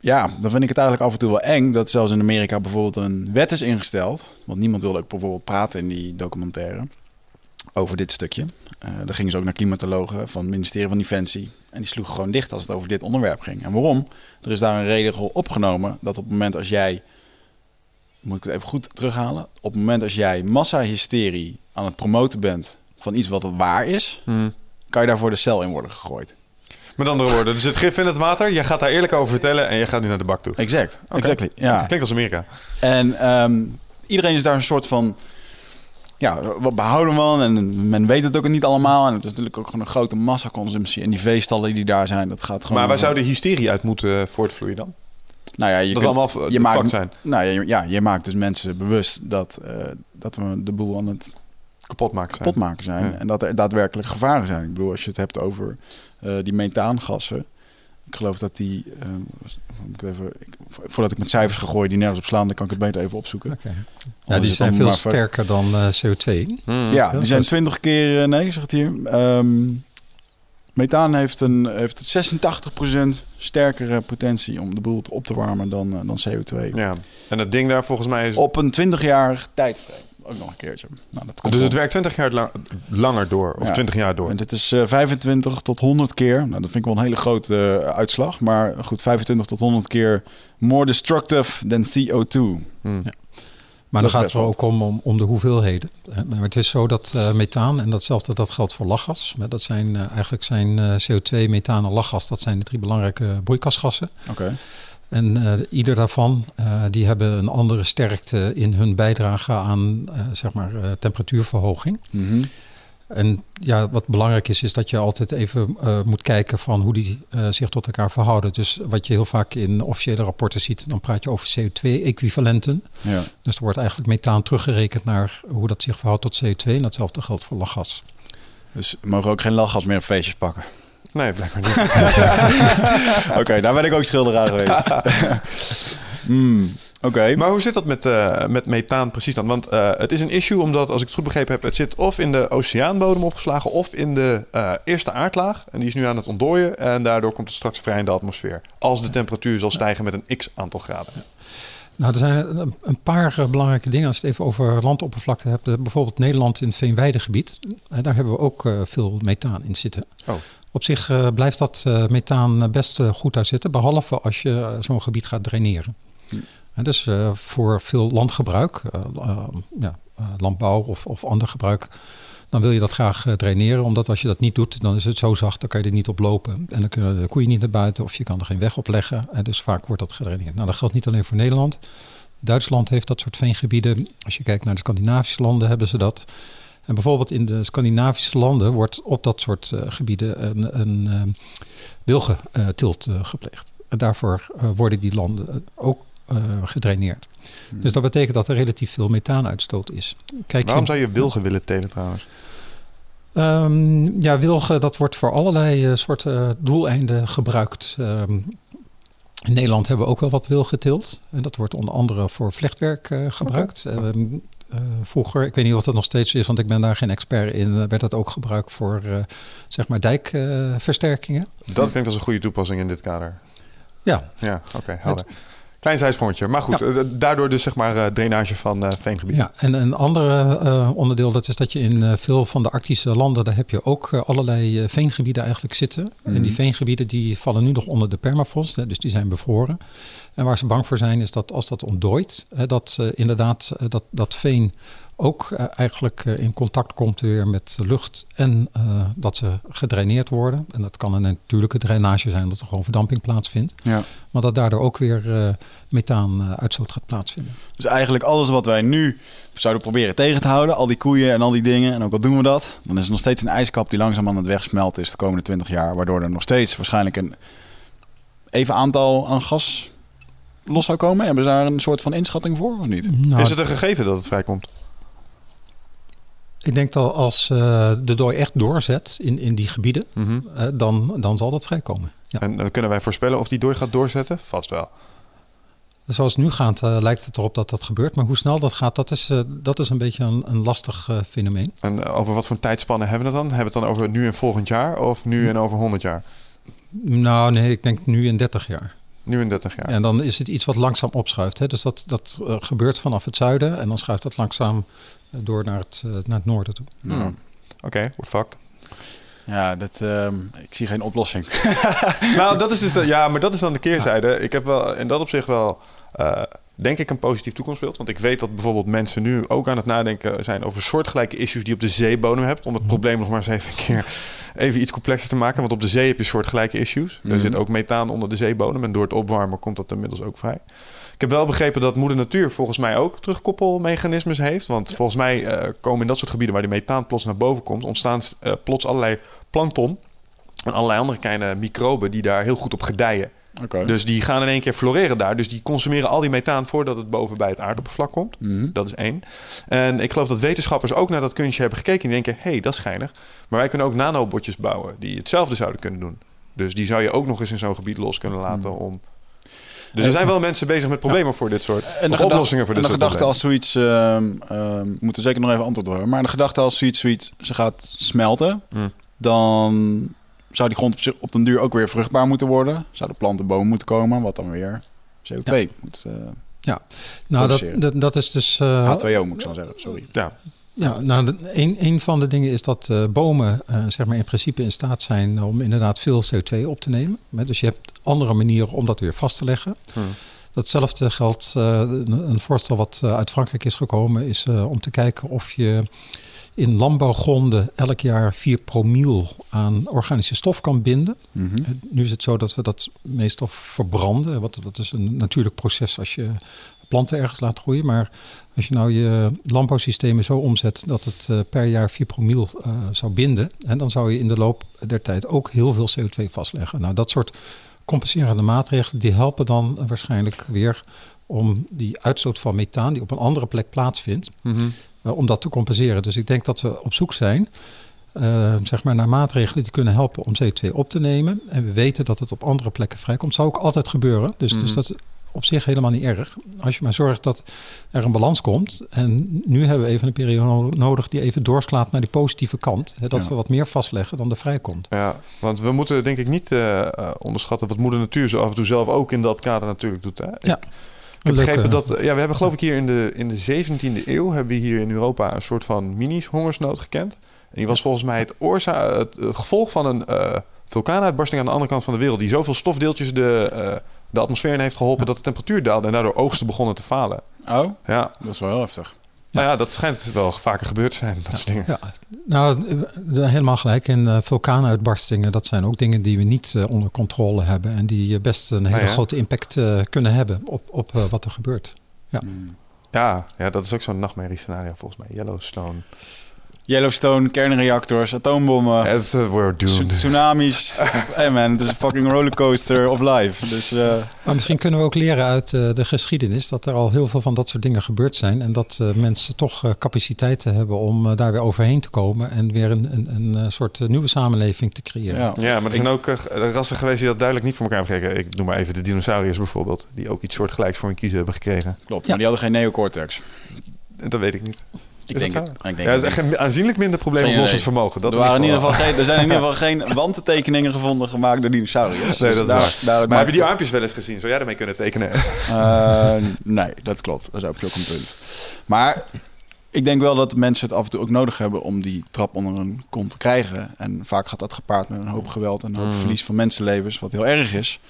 [SPEAKER 4] ja, dan vind ik het eigenlijk af en toe wel eng dat zelfs in Amerika bijvoorbeeld een wet is ingesteld. Want niemand wilde ook bijvoorbeeld praten in die documentaire over dit stukje. Uh, daar gingen ze ook naar klimatologen van het ministerie van Defensie. En die sloegen gewoon dicht als het over dit onderwerp ging. En waarom? Er is daar een regel opgenomen dat op het moment als jij, moet ik het even goed terughalen, op het moment als jij massahysterie aan het promoten bent van iets wat waar is,
[SPEAKER 1] Hmm.
[SPEAKER 4] kan je daarvoor de cel in worden gegooid.
[SPEAKER 1] Met andere woorden, er zit gif in het water. Jij gaat daar eerlijk over vertellen en je gaat nu naar de bak toe.
[SPEAKER 4] Exact, exactly. Ja.
[SPEAKER 1] Klinkt als Amerika.
[SPEAKER 4] En ehm, iedereen is daar een soort van. Ja, wat behouden van. En men weet het ook niet allemaal. En het is natuurlijk ook gewoon een grote massaconsumptie. En die veestallen die daar zijn, dat gaat gewoon.
[SPEAKER 1] Maar waar zou de hysterie uit moeten voortvloeien dan?
[SPEAKER 4] Nou ja, je
[SPEAKER 1] dat
[SPEAKER 4] kunt-
[SPEAKER 1] allemaal f-
[SPEAKER 4] je maakt,
[SPEAKER 1] zijn.
[SPEAKER 4] Nou ja, je, ja, je maakt dus mensen bewust dat, eh, dat we de boel aan het
[SPEAKER 1] Kapot maken zijn.
[SPEAKER 4] kapot maken zijn.
[SPEAKER 1] Ja.
[SPEAKER 4] En dat er daadwerkelijk gevaren zijn. Ik bedoel, als je het hebt over eh, die methaangassen. Ik geloof dat die. eh, ik even, ik- voordat ik met cijfers ga gooien die nergens op slaan, dan kan ik het beter even opzoeken.
[SPEAKER 5] Oké. Ja,
[SPEAKER 4] Anders
[SPEAKER 5] die
[SPEAKER 4] is het
[SPEAKER 5] zijn veel sterker dan eh, CO2.
[SPEAKER 1] Hmm.
[SPEAKER 4] Ja,
[SPEAKER 5] Ja,
[SPEAKER 4] die zijn
[SPEAKER 5] dat is-
[SPEAKER 4] 20 keer, eh, nee, zegt hier. Ehm methaan heeft, een, heeft 86% sterkere potentie om de boel op te warmen dan, eh, dan CO2.
[SPEAKER 1] Ja. En dat ding daar volgens mij is...
[SPEAKER 4] Op een 20-jarig tijdframe. Ook nog een keertje. Nou, dat komt
[SPEAKER 1] dus het werkt 20 jaar lang- langer door. Of
[SPEAKER 4] Ja.
[SPEAKER 1] 20 jaar door.
[SPEAKER 4] En dit is eh, 25 tot 100 keer. Nou, dat vind ik wel een hele grote eh, uitslag. Maar goed, 25 tot 100 keer more destructive than CO2.
[SPEAKER 1] Hmm.
[SPEAKER 5] Maar
[SPEAKER 4] Dat
[SPEAKER 5] dan gaat het er ook om, om, om de hoeveelheden. Eh, Maar het is zo dat eh, methaan, en datzelfde dat geldt voor lachgas. Dat zijn eh, eigenlijk zijn eh, CO2, methaan en lachgas, dat zijn de drie belangrijke broeikasgassen.
[SPEAKER 4] Oké.
[SPEAKER 5] En ieder daarvan, die hebben een andere sterkte in hun bijdrage aan zeg maar, temperatuurverhoging.
[SPEAKER 4] Mhm.
[SPEAKER 5] En ja, wat belangrijk is, is dat je altijd even eh, moet kijken van hoe die eh, zich tot elkaar verhouden. Dus wat je heel vaak in officiële rapporten ziet, dan praat je over CO2-equivalenten.
[SPEAKER 4] Ja.
[SPEAKER 5] Dus er wordt eigenlijk methaan teruggerekend naar hoe dat zich verhoudt tot CO2. En datzelfde geldt voor lachgas.
[SPEAKER 4] Dus we mogen ook geen lachgas meer op feestjes pakken.
[SPEAKER 1] Nee, blijkbaar niet.
[SPEAKER 4] Oké, daar ben ik ook schilder aan geweest. Hmm, Oké.
[SPEAKER 1] Maar hoe zit dat met, eh, met methaan precies dan? Want eh, het is een issue omdat, als ik het goed begrepen heb... het zit of in de oceaanbodem opgeslagen... of in de eh, eerste aardlaag. En die is nu aan het ontdooien. En daardoor komt het straks vrij in de atmosfeer. Als de temperatuur zal stijgen met een x-aantal graden.
[SPEAKER 5] Nou, er zijn een, een paar belangrijke dingen als je het even over landoppervlakte hebt. Bijvoorbeeld Nederland in het veenweidegebied. Daar hebben we ook eh, veel methaan in zitten.
[SPEAKER 1] Oh.
[SPEAKER 5] Op zich eh, blijft dat eh, methaan best goed daar zitten. Behalve als je zo'n gebied gaat draineren. Dus eh, voor veel landgebruik, eh, eh, ja, landbouw of, of ander gebruik, dan wil je dat graag draineren. Omdat als je dat niet doet, dan is het zo zacht, dan kan je er niet op lopen. En dan kunnen de koeien niet naar buiten of je kan er geen weg op leggen. En dus vaak wordt dat gedraineerd. Nou, dat geldt niet alleen voor Nederland. Duitsland heeft dat soort veengebieden. Als je kijkt naar de Scandinavische landen, hebben ze dat. En bijvoorbeeld in de Scandinavische landen wordt op dat soort gebieden een, een wilgentilt eh, gepleegd. En daarvoor worden die landen ook eh, gedraineerd. Dus dat betekent dat er relatief veel methaanuitstoot is. Kijk
[SPEAKER 1] Waarom
[SPEAKER 5] je,
[SPEAKER 1] zou je wilgen willen telen trouwens?
[SPEAKER 5] Ehm, ja, wilgen, dat wordt voor allerlei eh, soorten doeleinden gebruikt. Ehm, in Nederland hebben we ook wel wat wilgen geteeld. En dat wordt onder andere voor vlechtwerk eh, gebruikt. Ehm, eh, vroeger, ik weet niet of dat nog steeds is, want ik ben daar geen expert in, eh, werd dat ook gebruikt voor eh, zeg maar dijkversterkingen.
[SPEAKER 1] Dat klinkt als een goede toepassing in dit kader.
[SPEAKER 5] ja,
[SPEAKER 1] Ja, oké, helder. Klein zijsprongetje. Maar goed,
[SPEAKER 5] Ja.
[SPEAKER 1] eh, daardoor dus zeg maar eh, drainage van eh veengebied.
[SPEAKER 5] Ja, en een ander onderdeel dat is dat je in veel van de Arctische landen, daar heb je ook allerlei veengebieden eigenlijk zitten. En die veengebieden die vallen nu nog onder de permafrost, hè, dus die zijn bevroren. En waar ze bang voor zijn is dat als dat ontdooit, hè, dat inderdaad dat, dat veen ook eh, eigenlijk eh, in contact komt weer met de lucht en eh, dat ze gedraineerd worden. En dat kan een natuurlijke drainage zijn, omdat er gewoon verdamping plaatsvindt.
[SPEAKER 4] Ja.
[SPEAKER 5] Maar dat daardoor ook weer eh methaan-uitstoot gaat plaatsvinden.
[SPEAKER 4] Dus eigenlijk alles wat wij nu zouden proberen tegen te houden, al die koeien en al die dingen, en ook al doen we dat, dan is er nog steeds een ijskap die langzaam aan het wegsmelten is de komende 20 jaar, waardoor er nog steeds waarschijnlijk een even aantal aan gas los zou komen. Hebben ze daar een soort van inschatting voor of niet?
[SPEAKER 5] Nou,
[SPEAKER 1] Is het een gegeven dat het vrijkomt?
[SPEAKER 5] Ik denk dat als eh, de dooi echt doorzet in, in die gebieden,
[SPEAKER 1] Mhm.
[SPEAKER 5] eh, dan, dan zal dat vrijkomen. Ja.
[SPEAKER 1] En eh, kunnen wij voorspellen of die door gaat doorzetten? Vast wel.
[SPEAKER 5] Zoals het nu gaat, lijkt het erop dat dat gebeurt. Maar hoe snel dat gaat, dat is, dat is een beetje een, een lastig fenomeen.
[SPEAKER 1] En over wat voor tijdspannen hebben we het dan? Hebben we het dan over nu en volgend jaar of nu en over 100 jaar?
[SPEAKER 5] Nou, nee, ik denk nu in 30 jaar.
[SPEAKER 1] Nu en 30 jaar.
[SPEAKER 5] En dan is het iets wat langzaam opschuift. Hè? Dus dat, dat gebeurt vanaf het zuiden en dan schuift dat langzaam door naar het, eh, naar het noorden toe.
[SPEAKER 1] Hmm. Oké, we're fucked.
[SPEAKER 4] Ja, dat, ehm, ik zie geen oplossing.
[SPEAKER 1] nou, dat is dus de, ja, maar dat is dan de keerzijde. Ik heb wel in dat opzicht wel, eh, denk ik, een positief toekomstbeeld. Want ik weet dat bijvoorbeeld mensen nu ook aan het nadenken zijn over soortgelijke issues die op de zeebodem hebt. Om het probleem nog maar eens even een keer even iets complexer te maken. Want op de zee heb je soortgelijke issues. Er
[SPEAKER 4] Mhm.
[SPEAKER 1] zit ook methaan onder de zeebodem. En door het opwarmen komt dat inmiddels ook vrij. Ik heb wel begrepen dat moeder natuur volgens mij ook terugkoppelmechanismes heeft. Want volgens mij eh, komen in dat soort gebieden waar die methaan plots naar boven komt, ontstaan eh, plots allerlei plankton en allerlei andere kleine microben die daar heel goed op gedijen.
[SPEAKER 4] Oké.
[SPEAKER 1] Dus die gaan in één keer floreren daar. Dus die consumeren al die methaan voordat het boven bij het aardoppervlak komt.
[SPEAKER 4] Mhm.
[SPEAKER 1] Dat is één. En ik geloof dat wetenschappers ook naar dat kunstje hebben gekeken. En denken, hé, hey, dat is geinig. Maar wij kunnen ook nanobotjes bouwen die hetzelfde zouden kunnen doen. Dus die zou je ook nog eens in zo'n gebied los kunnen laten om... Dus er zijn wel mensen bezig met problemen voor dit soort...
[SPEAKER 4] En de
[SPEAKER 1] oplossingen voor
[SPEAKER 4] en
[SPEAKER 1] dit
[SPEAKER 4] de
[SPEAKER 1] soort
[SPEAKER 4] gedachte als zoiets, ehm ehm, moeten we zeker nog even antwoord horen. Maar de gedachte als zoiets, zoiets ze gaat smelten,
[SPEAKER 1] Hmm.
[SPEAKER 4] dan zou die grond op, zich, op den duur ook weer vruchtbaar moeten worden. Zouden planten, bomen moeten komen, wat dan weer CO2 moet. eh,
[SPEAKER 5] Nou, dat, dat, dat is dus... eh,
[SPEAKER 4] H2O moet ik zo zeggen, sorry.
[SPEAKER 1] Ja,
[SPEAKER 5] Ja, nou, een, een van de dingen is dat eh, bomen eh, zeg maar in principe in staat zijn om inderdaad veel CO2 op te nemen. Dus je hebt andere manieren om dat weer vast te leggen.
[SPEAKER 1] Hmm.
[SPEAKER 5] Datzelfde geldt, eh, een, voorstel wat uit Frankrijk is gekomen, is om te kijken of je in landbouwgronden elk jaar 4 promiel aan organische stof kan binden.
[SPEAKER 4] Mhm.
[SPEAKER 5] Nu is het zo dat we dat meestal verbranden. Want dat is een natuurlijk proces als je planten ergens laat groeien. Maar als je nou je landbouwsystemen zo omzet dat het eh, per jaar 4 promiel eh, zou binden. En dan zou je in de loop der tijd ook heel veel CO2 vastleggen. Nou, dat soort compenserende maatregelen die helpen dan waarschijnlijk weer om die uitstoot van methaan die op een andere plek plaatsvindt,
[SPEAKER 1] Mhm.
[SPEAKER 5] eh, om dat te compenseren. Dus ik denk dat we op zoek zijn zeg maar naar maatregelen die kunnen helpen om CO2 op te nemen. En we weten dat het op andere plekken vrijkomt. Zou ook altijd gebeuren. Dus, dus
[SPEAKER 1] Mhm.
[SPEAKER 5] dat op zich helemaal niet erg. Als je maar zorgt dat er een balans komt. En nu hebben we even een periode nodig die even doorslaat naar die positieve kant. Hè, dat
[SPEAKER 4] Ja.
[SPEAKER 5] we wat meer vastleggen dan er vrijkomt.
[SPEAKER 1] Ja, want we moeten denk ik niet eh, eh, onderschatten wat moeder natuur zo af en toe zelf ook in dat kader natuurlijk doet. Hè?
[SPEAKER 5] Ja.
[SPEAKER 1] Ik heb begrepen
[SPEAKER 5] eh,
[SPEAKER 1] dat, ja, we hebben geloof ik hier in de, in de 17e eeuw, hebben we hier in Europa een soort van mini-hongersnood gekend. En die was volgens mij het, oorza het, het gevolg van een eh, vulkaanuitbarsting aan de andere kant van de wereld. Die zoveel stofdeeltjes de, eh, de atmosfeer in heeft geholpen dat de temperatuur daalde en daardoor oogsten begonnen te falen.
[SPEAKER 4] Oh,
[SPEAKER 1] Ja,
[SPEAKER 4] dat is wel heel heftig.
[SPEAKER 1] nou ja, dat schijnt wel vaker gebeurd te zijn, dat soort dingen.
[SPEAKER 5] Ja, nou, helemaal gelijk. En eh, vulkaanuitbarstingen, dat zijn ook dingen die we niet eh, onder controle hebben. En die eh, best een hele
[SPEAKER 1] Ah, ja?
[SPEAKER 5] grote impact kunnen hebben op, op wat er gebeurt.
[SPEAKER 4] Hmm.
[SPEAKER 1] Ja, ja, dat is ook zo'n nachtmerriescenario volgens mij. Yellowstone.
[SPEAKER 4] Yellowstone, kernreactors, atoombommen,
[SPEAKER 1] we're
[SPEAKER 4] tsu-
[SPEAKER 1] doomed.
[SPEAKER 4] tsunami's. hey man, het is een fucking rollercoaster of life. Dus eh,
[SPEAKER 5] Maar misschien kunnen we ook leren uit eh, de geschiedenis dat er al heel veel van dat soort dingen gebeurd zijn. En dat eh, mensen toch eh, capaciteiten hebben om eh, daar weer overheen te komen en weer een, een, een eh, soort eh, nieuwe samenleving te creëren.
[SPEAKER 4] ja.
[SPEAKER 1] Ja, maar er zijn ook eh, rassen geweest die dat duidelijk niet voor elkaar hebben gekregen. Ik noem maar even de dinosauriërs bijvoorbeeld. Die ook iets soortgelijks voor hun kiezen hebben gekregen.
[SPEAKER 4] klopt.
[SPEAKER 5] Ja.
[SPEAKER 4] Maar die hadden geen neocortex.
[SPEAKER 1] Dat weet ik niet.
[SPEAKER 4] Ik
[SPEAKER 1] Is
[SPEAKER 4] denk
[SPEAKER 1] dat
[SPEAKER 4] het. Ik denk
[SPEAKER 1] ja,
[SPEAKER 4] het
[SPEAKER 1] is echt een aanzienlijk minder probleemoplossend
[SPEAKER 4] idee.
[SPEAKER 1] vermogen. Dat
[SPEAKER 4] er, waren in ieder
[SPEAKER 1] geval
[SPEAKER 4] geen, er zijn in ieder geval geen wantentekeningen gevonden gemaakt door dinosauriërs.
[SPEAKER 1] Nee,
[SPEAKER 4] Dus
[SPEAKER 1] dat is
[SPEAKER 4] daar-
[SPEAKER 1] maar heb je die armpjes wel eens gezien? Zou jij daarmee kunnen tekenen?
[SPEAKER 4] Eh, nee, dat klopt. Dat is ook ook een punt. Maar ik denk wel dat mensen het af en toe ook nodig hebben om die trap onder hun kont te krijgen. En vaak gaat dat gepaard met een hoop geweld en een hoop verlies van mensenlevens, wat heel erg is.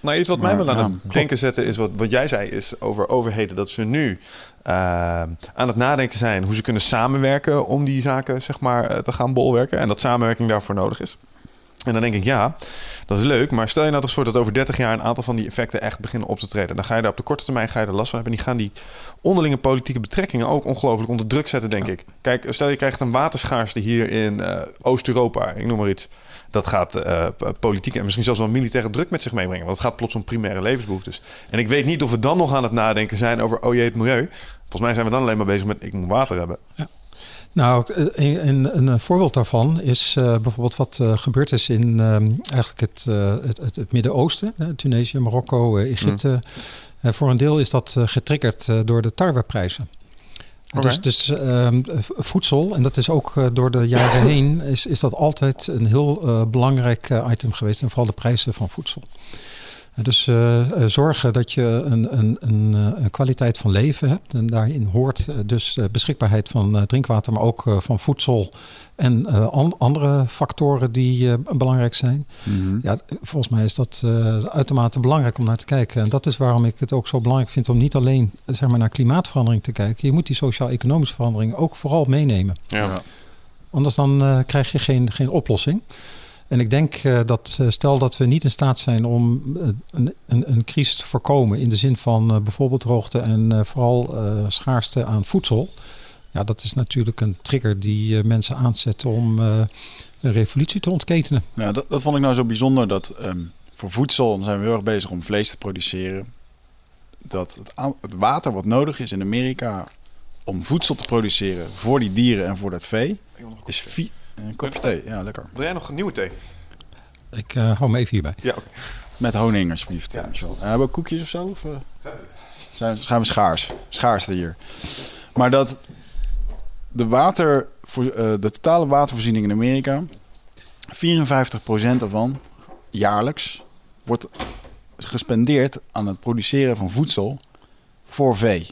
[SPEAKER 1] Nou, iets wat mij
[SPEAKER 4] Maar,
[SPEAKER 1] wel aan
[SPEAKER 4] ja,
[SPEAKER 1] het
[SPEAKER 4] klopt.
[SPEAKER 1] denken zetten is wat, wat jij zei, is over overheden. Dat ze nu eh, aan het nadenken zijn hoe ze kunnen samenwerken om die zaken zeg maar, eh, te gaan bolwerken. En dat samenwerking daarvoor nodig is. En dan denk ik, ja, dat is leuk. Maar stel je nou toch voor dat over 30 jaar een aantal van die effecten echt beginnen op te treden. Dan ga je daar op de korte termijn ga je er last van hebben. En die gaan die onderlinge politieke betrekkingen ook ongelooflijk onder druk zetten, denk ik. Kijk, stel je krijgt een waterschaarste hier in eh, Oost-Europa, ik noem maar iets. Dat gaat eh, p- politieke en misschien zelfs wel militaire druk met zich meebrengen. Want het gaat plots om primaire levensbehoeftes. En ik weet niet of we dan nog aan het nadenken zijn over, oh jee, het milieu. Volgens mij zijn we dan alleen maar bezig met, ik moet water hebben.
[SPEAKER 5] Nou, een, een, een voorbeeld daarvan is eh, bijvoorbeeld wat eh, gebeurd is in eigenlijk het, eh, het, het, het Midden-Oosten, Tunesië, Marokko, eh, Egypte. Eh, voor een deel is dat eh, getriggerd eh, door de tarweprijzen. Dus, dus ehm, voedsel, en dat is ook eh, door de jaren heen, is, is dat altijd een heel eh, belangrijk eh, item geweest. En vooral de prijzen van voedsel. Dus eh, eh, zorgen dat je een, een, een, eh, een kwaliteit van leven hebt. En daarin hoort dus de beschikbaarheid van drinkwater, maar ook van voedsel. En eh, an- andere factoren die eh, belangrijk zijn. Ja, volgens mij is dat eh, uitermate belangrijk om naar te kijken. En dat is waarom ik het ook zo belangrijk vind om niet alleen zeg maar, naar klimaatverandering te kijken. Je moet die sociaal-economische verandering ook vooral meenemen.
[SPEAKER 1] Ja.
[SPEAKER 5] Anders dan krijg je geen, geen oplossing. En ik denk eh, dat eh, stel dat we niet in staat zijn om eh, een, een, een crisis te voorkomen in de zin van bijvoorbeeld droogte en vooral schaarste aan voedsel. Ja, dat is natuurlijk een trigger die mensen aanzet om een revolutie te ontketenen.
[SPEAKER 4] Ja, dat, dat vond ik nou zo bijzonder. Dat ehm, voor voedsel zijn we heel erg bezig om vlees te produceren. Dat het, het water wat nodig is in Amerika om voedsel te produceren voor die dieren en voor dat vee, is vi- een kopje thee. Ja, lekker.
[SPEAKER 1] Wil jij nog een nieuwe thee?
[SPEAKER 5] Ik eh, hou me even hierbij.
[SPEAKER 1] Ja, oké.
[SPEAKER 4] Met honing, alsjeblieft. Ja. En hebben we koekjes of zo? Of, eh? zijn, zijn we schaars? Schaarste hier. Maar dat de, water, voor, eh, de totale watervoorziening in Amerika, 54% ervan jaarlijks wordt gespendeerd aan het produceren van voedsel voor vee.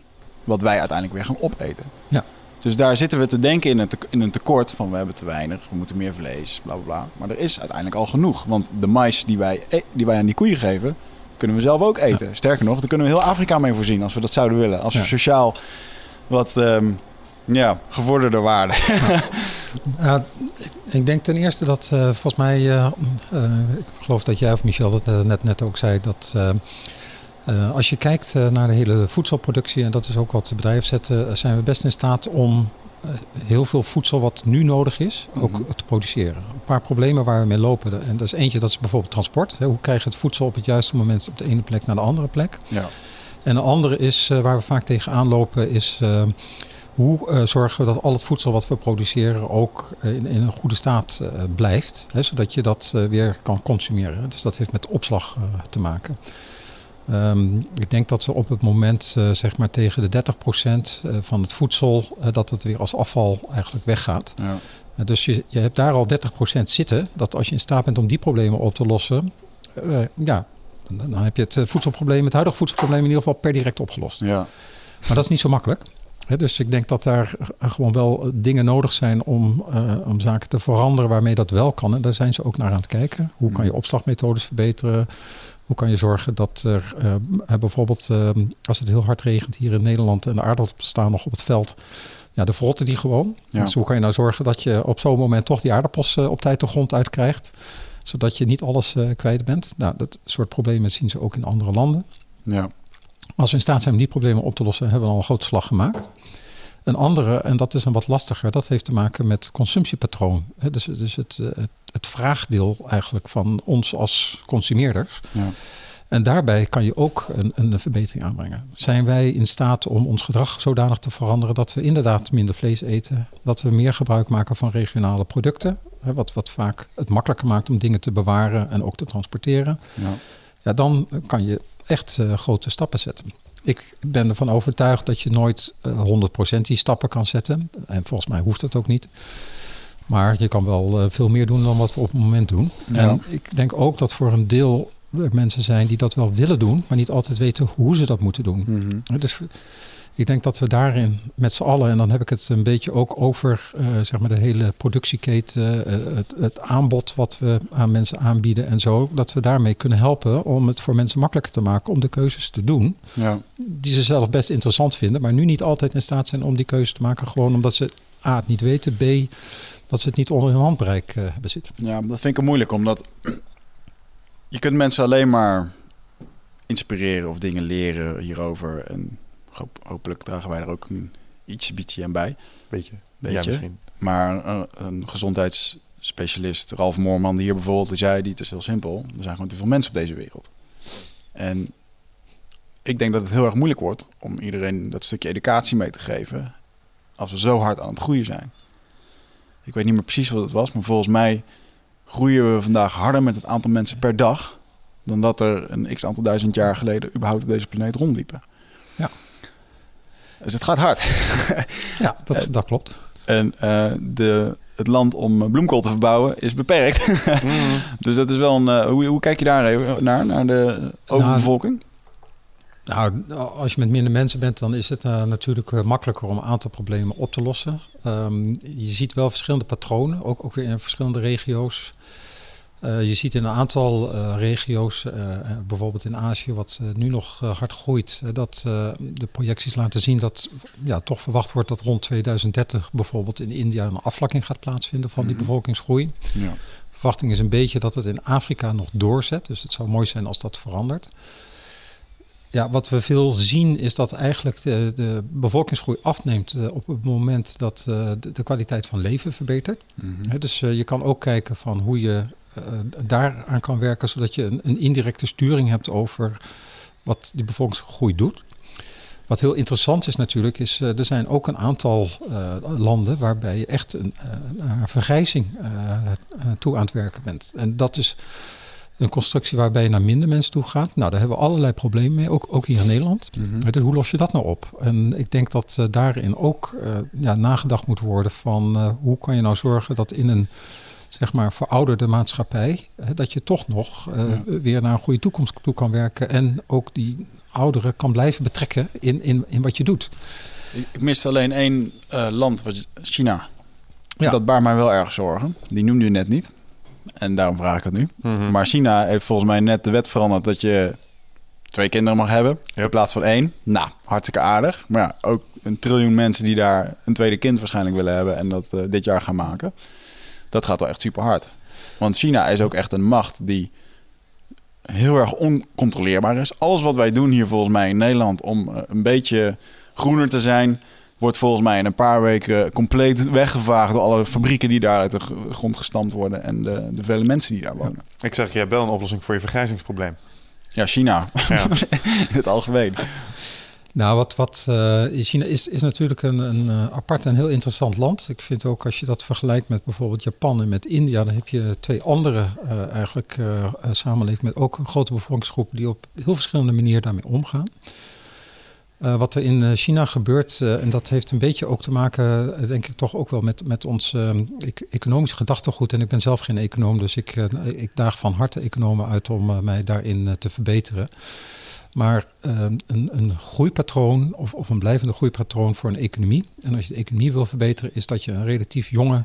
[SPEAKER 4] Wat wij uiteindelijk weer gaan opeten.
[SPEAKER 5] Ja.
[SPEAKER 4] Dus daar zitten we te denken in een, in een tekort van we hebben te weinig, we moeten meer vlees, bla bla bla. Maar er is uiteindelijk al genoeg. Want de mais die wij, e- die wij aan die koeien geven, kunnen we zelf ook eten. Sterker nog, daar kunnen we heel Afrika mee voorzien als we dat zouden willen. Als we
[SPEAKER 5] Ja.
[SPEAKER 4] sociaal wat ehm, ja, gevorderde waarden.
[SPEAKER 5] Ja, ik- denk ten eerste dat eh, volgens mij, eh, eh, ik geloof dat jij of Michel dat net, net ook zei, dat eh, als je kijkt eh, naar de hele voedselproductie, en dat is ook wat de bedrijven zetten, eh, zijn we best in staat om heel veel voedsel wat nu nodig is, ook te produceren. Een paar problemen waar we mee lopen. En dat is eentje, dat is bijvoorbeeld transport. Hoe krijg je het voedsel op het juiste moment op de ene plek naar de andere plek?
[SPEAKER 4] ja.
[SPEAKER 5] En een andere is, waar we vaak tegenaan lopen, is hoe zorgen we dat al het voedsel wat we produceren ook in, in een goede staat blijft. Hè, zodat je dat weer kan consumeren. Dus dat heeft met opslag te maken. Ehm, ik denk dat we op het moment eh, zeg maar tegen de 30% eh, van het voedsel, eh, dat het weer als afval eigenlijk weggaat.
[SPEAKER 4] Ja.
[SPEAKER 5] Uh, Dus je, je hebt daar al 30% zitten. Dat als je in staat bent om die problemen op te lossen, ja, dan, dan heb je het voedselprobleem, het huidige voedselprobleem in ieder geval per direct opgelost.
[SPEAKER 4] Ja.
[SPEAKER 5] Maar dat is niet zo makkelijk. Dus ik denk dat daar gewoon wel dingen nodig zijn om, om zaken te veranderen waarmee dat wel kan. En daar zijn ze ook naar aan het kijken. Hoe kan je opslagmethodes verbeteren? Hoe kan je zorgen dat er eh, eh, bijvoorbeeld eh, als het heel hard regent hier in Nederland en de aardappels staan nog op het veld. Ja, de verrotten die gewoon.
[SPEAKER 4] Ja.
[SPEAKER 5] Dus hoe kan je nou zorgen dat je op zo'n moment toch die aardappels op tijd de grond uitkrijgt? Zodat je niet alles kwijt bent. Nou, dat soort problemen zien ze ook in andere landen.
[SPEAKER 4] Ja.
[SPEAKER 5] Als we in staat zijn om die problemen op te lossen, hebben we al een grote slag gemaakt. Een andere, en dat is een wat lastiger, dat heeft te maken met consumptiepatroon. Dus, dus het, eh, het, het vraagdeel eigenlijk van ons als consumeerders.
[SPEAKER 4] Ja.
[SPEAKER 5] En daarbij kan je ook een, een verbetering aanbrengen. Zijn wij in staat om ons gedrag zodanig te veranderen dat we inderdaad minder vlees eten, dat we meer gebruik maken van regionale producten, wat, wat vaak het makkelijker maakt om dingen te bewaren en ook te transporteren.
[SPEAKER 4] Ja.
[SPEAKER 5] Ja, dan kan je echt eh, grote stappen zetten. Ik ben ervan overtuigd dat je nooit eh, 100% die stappen kan zetten. En volgens mij hoeft dat ook niet. Maar je kan wel eh, veel meer doen dan wat we op het moment doen.
[SPEAKER 4] Ja.
[SPEAKER 5] En ik denk ook dat voor een deel er mensen zijn die dat wel willen doen, maar niet altijd weten hoe ze dat moeten doen.
[SPEAKER 4] Mhm.
[SPEAKER 5] Dus ik denk dat we daarin met z'n allen, en dan heb ik het een beetje ook over eh, zeg maar de hele productieketen, eh, het, het aanbod wat we aan mensen aanbieden en zo, dat we daarmee kunnen helpen om het voor mensen makkelijker te maken om de keuzes te doen
[SPEAKER 4] Ja.
[SPEAKER 5] die ze zelf best interessant vinden, maar nu niet altijd in staat zijn om die keuze te maken, gewoon omdat ze A het niet weten, B dat ze het niet onder hun handbereik eh, hebben zitten.
[SPEAKER 4] Ja, dat vind ik moeilijk, omdat je kunt mensen alleen maar inspireren of dingen leren hierover. En hopelijk dragen wij er ook een ietsje beetje aan bij.
[SPEAKER 1] Beetje.
[SPEAKER 4] Beetje.
[SPEAKER 1] Ja, misschien.
[SPEAKER 4] Maar een, een gezondheidsspecialist, Ralf Moorman, die hier bijvoorbeeld, die zei, die is heel simpel. Er zijn gewoon te veel mensen op deze wereld. En ik denk dat het heel erg moeilijk wordt om iedereen dat stukje educatie mee te geven als we zo hard aan het groeien zijn. Ik weet niet meer precies wat het was, maar volgens mij groeien we vandaag harder met het aantal mensen per dag dan dat er een x aantal duizend jaar geleden überhaupt op deze planeet rondliepen. Dus het gaat hard.
[SPEAKER 5] Ja, dat, dat klopt.
[SPEAKER 4] En eh, de, het land om bloemkool te verbouwen is beperkt. dus dat is wel een. eh, hoe, hoe kijk je daar even naar, naar de overbevolking?
[SPEAKER 5] Nou, als je met minder mensen bent, dan is het eh, natuurlijk eh, makkelijker om een aantal problemen op te lossen. Ehm, je ziet wel verschillende patronen, ook, ook weer in verschillende regio's. Eh, je ziet in een aantal eh, regio's, eh, bijvoorbeeld in Azië, wat nu nog hard groeit, dat de projecties laten zien dat ja, toch verwacht wordt dat rond 2030 bijvoorbeeld in India een afvlakking gaat plaatsvinden van die bevolkingsgroei.
[SPEAKER 4] Ja.
[SPEAKER 5] verwachting is een beetje dat het in Afrika nog doorzet. Dus het zou mooi zijn als dat verandert. Ja, wat we veel zien is dat eigenlijk de, de bevolkingsgroei afneemt op het moment dat de, de kwaliteit van leven verbetert. Hè, dus je kan ook kijken van hoe je daaraan kan werken, zodat je een, een indirecte sturing hebt over wat die bevolkingsgroei doet. Wat heel interessant is natuurlijk, is uh, er zijn ook een aantal uh, landen waarbij je echt een, een vergrijzing toe aan het werken bent. En dat is een constructie waarbij je naar minder mensen toe gaat. Nou, daar hebben we allerlei problemen mee, ook, ook hier in Nederland. Mm-hmm. Dus hoe los je dat nou op? En ik denk dat daarin ook ja, nagedacht moet worden van hoe kan je nou zorgen dat in een zeg maar verouderde maatschappij, dat je toch nog ja. weer naar een goede toekomst toe kan werken en ook die ouderen kan blijven betrekken in, in, in wat je doet.
[SPEAKER 4] Ik miste alleen één land, China. Ja. Dat baart mij wel erg zorgen. Die noemde je net niet. En daarom vraag ik het nu. Mm-hmm. Maar China heeft volgens mij net de wet veranderd dat je twee kinderen mag hebben in plaats van één. Nou, hartstikke aardig. Maar ja, ook een triljoen mensen die daar een tweede kind waarschijnlijk willen hebben en dat uh, dit jaar gaan maken. Dat gaat wel echt super hard. Want China is ook echt een macht die heel erg oncontroleerbaar is. Alles wat wij doen hier volgens mij in Nederland om uh, een beetje groener te zijn, wordt volgens mij in een paar weken compleet weggevaagd door alle fabrieken die daar uit de grond gestampt worden en de, de vele mensen die daar wonen.
[SPEAKER 1] Ja. Ik zeg, je hebt wel een oplossing voor je vergrijzingsprobleem.
[SPEAKER 4] Ja, China. Ja. in het algemeen.
[SPEAKER 5] Nou, wat, wat uh, China is, is natuurlijk een, een uh, apart en heel interessant land. Ik vind ook als je dat vergelijkt met bijvoorbeeld Japan en met India, dan heb je twee andere uh, eigenlijk samenlevingen met ook een grote bevolkingsgroepen die op heel verschillende manieren daarmee omgaan. Uh, wat er in uh, China gebeurt, uh, en dat heeft een beetje ook te maken, denk ik toch ook wel met, met ons e economisch gedachtegoed. En ik ben zelf geen econoom, dus ik, ik daag van harte economen uit om mij daarin te verbeteren. Maar een, een groeipatroon of, of een blijvende groeipatroon voor een economie. En als je de economie wil verbeteren, is dat je een relatief jonge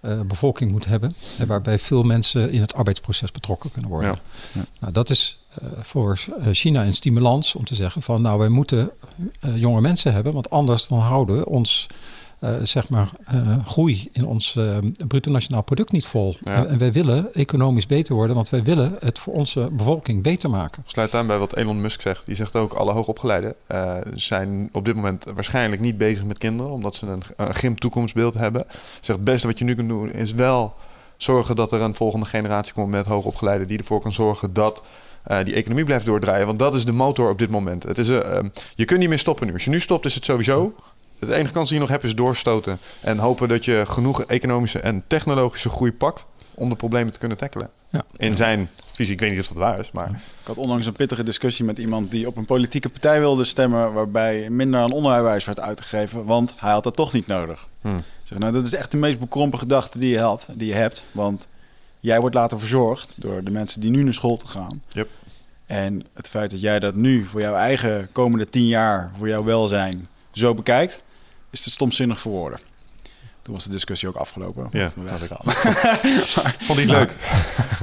[SPEAKER 5] uh, bevolking moet hebben. En waarbij veel mensen in het arbeidsproces betrokken kunnen worden. Ja. Ja. Nou, dat is uh, voor China een stimulans om te zeggen van nou wij moeten uh, jonge mensen hebben, want anders dan houden we ons zeg maar groei in ons bruto nationaal product niet vol. Ja. En, en, wij willen economisch beter worden, want wij willen het voor onze bevolking beter maken.
[SPEAKER 1] Sluit aan bij wat Elon Musk zegt. Die zegt ook alle hoogopgeleiden zijn op dit moment waarschijnlijk niet bezig met kinderen, omdat ze een, een grim toekomstbeeld hebben. Zegt het beste wat je nu kunt doen is wel zorgen dat er een volgende generatie komt met hoogopgeleiden die ervoor kan zorgen dat uh, die economie blijft doordraaien. Want dat is de motor op dit moment. Het is, uh, je kunt niet meer stoppen nu. Als je nu stopt, is het sowieso. De enige kans die je nog hebt is doorstoten. En hopen dat je genoeg economische en technologische groei pakt. om de problemen te kunnen tackelen.
[SPEAKER 5] Ja.
[SPEAKER 1] In zijn visie, ik weet niet of dat waar is, maar
[SPEAKER 4] Ik had onlangs een pittige discussie met iemand die op een politieke partij wilde stemmen. waarbij minder aan onderwijs werd uitgegeven, want hij had dat toch niet nodig.
[SPEAKER 1] Hmm.
[SPEAKER 4] Zeg, nou, dat is echt de meest bekrompen gedachte die je, had, die je hebt. Want jij wordt later verzorgd door de mensen die nu naar school te gaan.
[SPEAKER 1] Yep.
[SPEAKER 4] En het feit dat jij dat nu voor jouw eigen komende tien jaar, voor jouw welzijn, zo bekijkt, is te stomzinnig voor woorden. Toen was de discussie ook afgelopen.
[SPEAKER 1] Ja, dat
[SPEAKER 4] weg.
[SPEAKER 1] vond hij het leuk.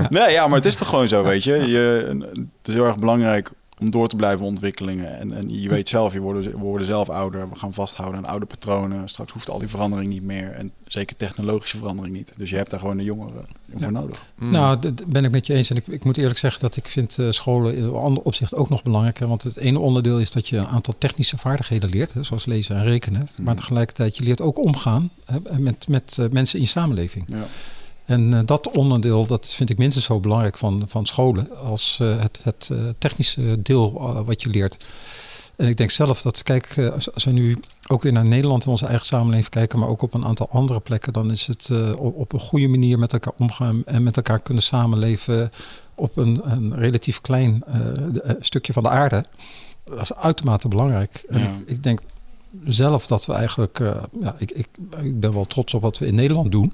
[SPEAKER 4] Nee, ja, maar het is toch gewoon zo, weet je. je het is heel erg belangrijk om door te blijven ontwikkelen. En, en je weet zelf, je worden, we worden zelf ouder. We gaan vasthouden aan oude patronen. Straks hoeft al die verandering niet meer. En zeker technologische verandering niet. Dus je hebt daar gewoon de jongeren voor nodig.
[SPEAKER 1] Mm.
[SPEAKER 5] Nou, dat ben ik met je eens. En ik, ik moet eerlijk zeggen dat ik vind eh, scholen in een ander opzicht ook nog belangrijker. Want het ene onderdeel is dat je een aantal technische vaardigheden leert, hè, zoals lezen en rekenen. Maar tegelijkertijd, je leert ook omgaan hè, met, met eh, mensen in je samenleving.
[SPEAKER 4] Ja.
[SPEAKER 5] En eh, dat onderdeel, dat vind ik minstens zo belangrijk van, van scholen als eh, het, het eh, technische deel wat je leert. En ik denk zelf dat, kijk, als, we nu ook weer naar Nederland en onze eigen samenleving kijken, maar ook op een aantal andere plekken, dan is het op, een goede manier met elkaar omgaan en met elkaar kunnen samenleven op een, een relatief klein stukje van de aarde. Dat is uitermate belangrijk. En
[SPEAKER 4] Ja.
[SPEAKER 5] ik, ik denk zelf dat we eigenlijk, ja, ik, ik, ik ben wel trots op wat we in Nederland doen.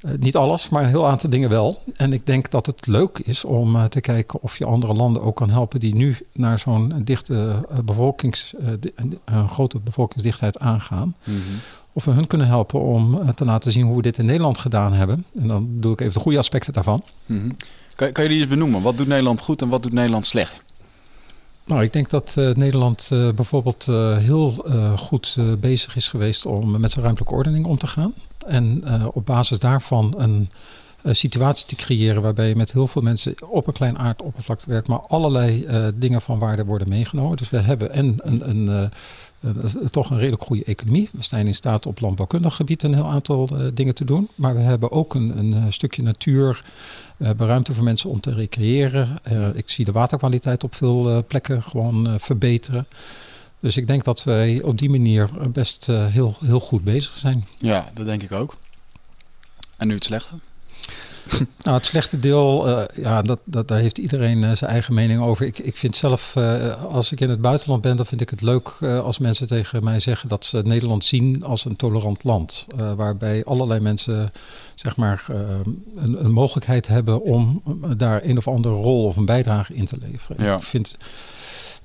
[SPEAKER 5] Eh, niet alles, maar een heel aantal dingen wel. En ik denk dat het leuk is om eh, te kijken of je andere landen ook kan helpen die nu naar zo'n dichte eh, bevolkings, een, grote bevolkingsdichtheid aangaan. Of we hun kunnen helpen om te laten zien hoe we dit in Nederland gedaan hebben. En dan doe ik even de goede aspecten daarvan.
[SPEAKER 4] Mhm. Kan, kan je die eens benoemen? Wat doet Nederland goed en wat doet Nederland slecht?
[SPEAKER 5] Nou, ik denk dat Nederland bijvoorbeeld heel goed bezig is geweest om met zijn ruimtelijke ordening om te gaan. En eh, op basis daarvan een eh, situatie te creëren waarbij je met heel veel mensen op een klein aardoppervlakte werkt, maar allerlei eh, dingen van waarde worden meegenomen. Dus we hebben en een, een, toch een redelijk goede economie. We zijn in staat op landbouwkundig gebied een heel aantal dingen te doen. Maar we hebben ook een, een stukje natuur. Ruimte voor mensen om te recreëren. Ik zie de waterkwaliteit op veel plekken gewoon verbeteren. Dus ik denk dat wij op die manier best eh, heel, heel goed bezig zijn.
[SPEAKER 4] Ja, dat denk ik ook. En nu het slechte?
[SPEAKER 5] Nou, het slechte deel, eh, ja, dat, dat, daar heeft iedereen eh, zijn eigen mening over. Ik, ik vind zelf, als ik in het buitenland ben, dan vind ik het leuk als mensen tegen mij zeggen dat ze Nederland zien als een tolerant land. waarbij allerlei mensen, zeg maar, een, een mogelijkheid hebben om daar een of andere rol of een bijdrage in te leveren.
[SPEAKER 4] Ja.
[SPEAKER 5] Ik vind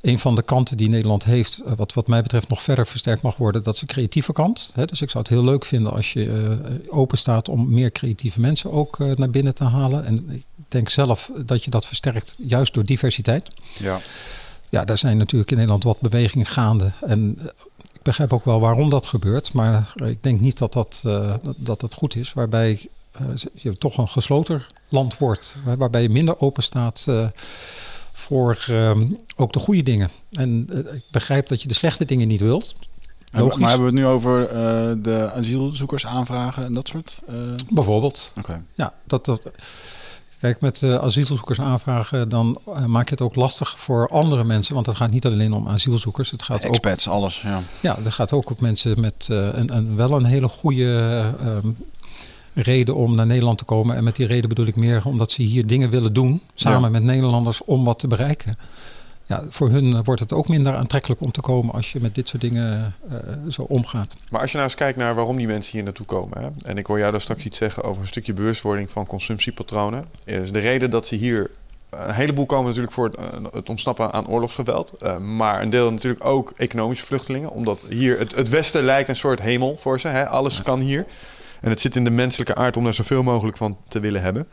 [SPEAKER 5] een van de kanten die Nederland heeft, eh, wat wat mij betreft nog verder versterkt mag worden, dat is de creatieve kant. Dus ik zou het heel leuk vinden als je eh, open staat om meer creatieve mensen ook eh, naar binnen te halen. En ik denk zelf dat je dat versterkt juist door diversiteit.
[SPEAKER 4] Ja.
[SPEAKER 5] Ja, daar zijn natuurlijk in Nederland wat bewegingen gaande. En ik begrijp ook wel waarom dat gebeurt. Maar ik denk niet dat dat, dat, dat, goed is. Waarbij je toch een gesloten land wordt. waar- Waarbij je minder open staat voor ehm, ook de goede dingen. En eh, ik begrijp dat je de slechte dingen niet wilt.
[SPEAKER 4] Maar
[SPEAKER 5] Logisch.
[SPEAKER 4] hebben we het nu over eh, de asielzoekers aanvragen en dat soort? eh,
[SPEAKER 5] Bijvoorbeeld.
[SPEAKER 4] Oké.
[SPEAKER 5] Ja, dat, dat, kijk, met eh, asielzoekers aanvragen, dan maak je het ook lastig voor andere mensen. Want het gaat niet alleen om asielzoekers. Het gaat ook
[SPEAKER 4] Expats, alles. Ja.
[SPEAKER 5] Ja, het gaat ook op mensen met een, een, wel een hele goede ehm, reden om naar Nederland te komen. En met die reden bedoel ik meer omdat ze hier dingen willen doen, samen
[SPEAKER 4] Ja.
[SPEAKER 5] met Nederlanders, om wat te bereiken. Ja, voor hun wordt het ook minder aantrekkelijk om te komen als je met dit soort dingen eh, zo omgaat.
[SPEAKER 1] Maar als je nou eens kijkt naar waarom die mensen hier naartoe komen. Hè? En ik hoor jou daar straks iets zeggen over een stukje bewustwording van consumptiepatronen. Is de reden dat ze hier. Een heleboel komen natuurlijk voor het, eh, ontsnappen aan oorlogsgeweld. eh, maar een deel natuurlijk ook economische vluchtelingen. Omdat hier het, het Westen lijkt een soort hemel voor ze. Hè? Alles kan hier. En het zit in de menselijke aard om daar zoveel mogelijk van te willen hebben.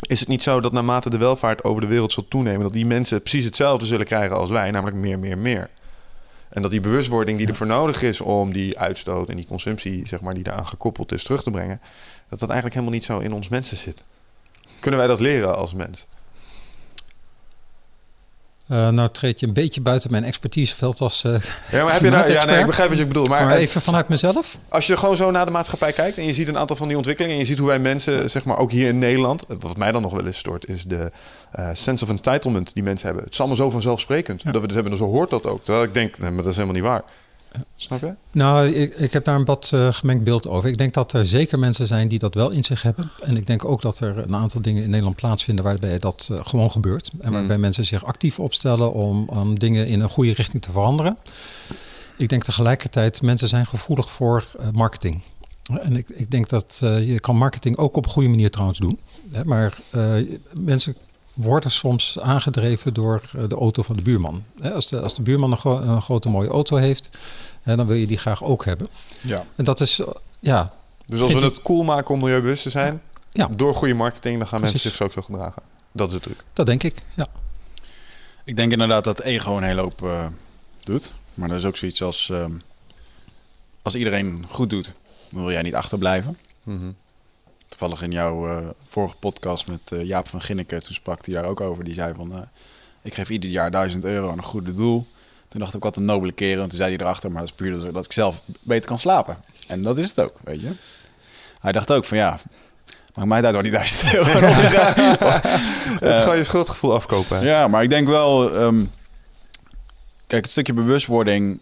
[SPEAKER 1] Is het niet zo dat naarmate de welvaart over de wereld zal toenemen, dat die mensen precies hetzelfde zullen krijgen als wij, namelijk meer, meer, meer? En dat die bewustwording die ervoor nodig is om die uitstoot en die consumptie, zeg maar, die daaraan gekoppeld is, terug te brengen, dat dat eigenlijk helemaal niet zo in ons mensen zit. Kunnen wij dat leren als mens?
[SPEAKER 5] Eh, nou treed je een beetje buiten mijn expertiseveld als eh,
[SPEAKER 1] Ja, maar heb je daar, ja, nee, ik begrijp wat je bedoelt. Maar,
[SPEAKER 5] maar even vanuit mezelf.
[SPEAKER 1] als je gewoon zo naar de maatschappij kijkt en je ziet een aantal van die ontwikkelingen en je ziet hoe wij mensen, zeg maar ook hier in Nederland, wat mij dan nog wel eens stoort, is de eh, sense of entitlement die mensen hebben. Het is allemaal zo vanzelfsprekend dat we dit hebben, dus zo hoort dat ook. Terwijl ik denk, nee, maar dat is helemaal niet waar. Snap je?
[SPEAKER 5] Nou, ik, ik heb daar een wat uh, gemengd beeld over. Ik denk dat er zeker mensen zijn die dat wel in zich hebben. En ik denk ook dat er een aantal dingen in Nederland plaatsvinden waarbij dat uh, gewoon gebeurt. En waarbij mm. mensen zich actief opstellen om, om dingen in een goede richting te veranderen. Ik denk tegelijkertijd, mensen zijn gevoelig voor uh, marketing. En ik, ik denk dat je kan marketing ook op een goede manier trouwens doen. Hè, maar mensen worden soms aangedreven door de auto van de buurman. Als de, als de buurman een, gro een grote mooie auto heeft, dan wil je die graag ook hebben.
[SPEAKER 4] Ja.
[SPEAKER 5] En dat is, ja...
[SPEAKER 1] Dus als we het cool maken om milieubewust te zijn,
[SPEAKER 5] ja.
[SPEAKER 1] door goede marketing, dan gaan mensen zich zo zo gedragen. Dat is het truc.
[SPEAKER 5] Dat denk ik, ja.
[SPEAKER 4] Ik denk inderdaad dat ego een hele hoop uh, doet. Maar er is ook zoiets als... Uh, als iedereen goed doet, dan wil jij niet achterblijven.
[SPEAKER 1] Mm -hmm.
[SPEAKER 4] Toevallig in jouw uh, vorige podcast met uh, Jaap van Ginneke, toen sprak hij daar ook over. Die zei van, ik geef ieder jaar duizend euro aan een goede doel. Toen dacht ik, wat een nobele keren. En toen zei hij erachter, maar dat is puur dat ik zelf beter kan slapen. En dat is het ook, weet je. Hij dacht ook van, ja, maakt mij daar door die duizend euro.
[SPEAKER 1] het is gewoon je schuldgevoel afkopen. Hè?
[SPEAKER 4] Ja, maar ik denk wel... Um, kijk, het stukje bewustwording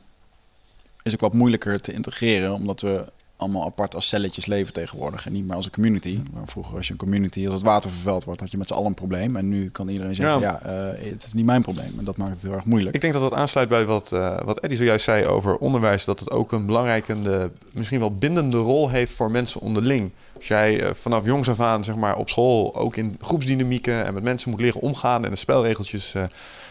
[SPEAKER 4] is ook wat moeilijker te integreren. Omdat we allemaal apart als celletjes leven tegenwoordig. En niet meer als een community. Maar vroeger was je een community, als het water vervuild wordt, had je met z'n allen een probleem. En nu kan iedereen zeggen, ja, ja uh, het is niet mijn probleem. En dat maakt het heel erg moeilijk.
[SPEAKER 1] Ik denk dat dat aansluit bij wat, uh, wat Eddie zojuist zei over onderwijs. Dat het ook een belangrijke, misschien wel bindende rol heeft voor mensen onderling. Als jij uh, vanaf jongs af aan zeg maar, op school ook in groepsdynamieken en met mensen moet leren omgaan en de spelregeltjes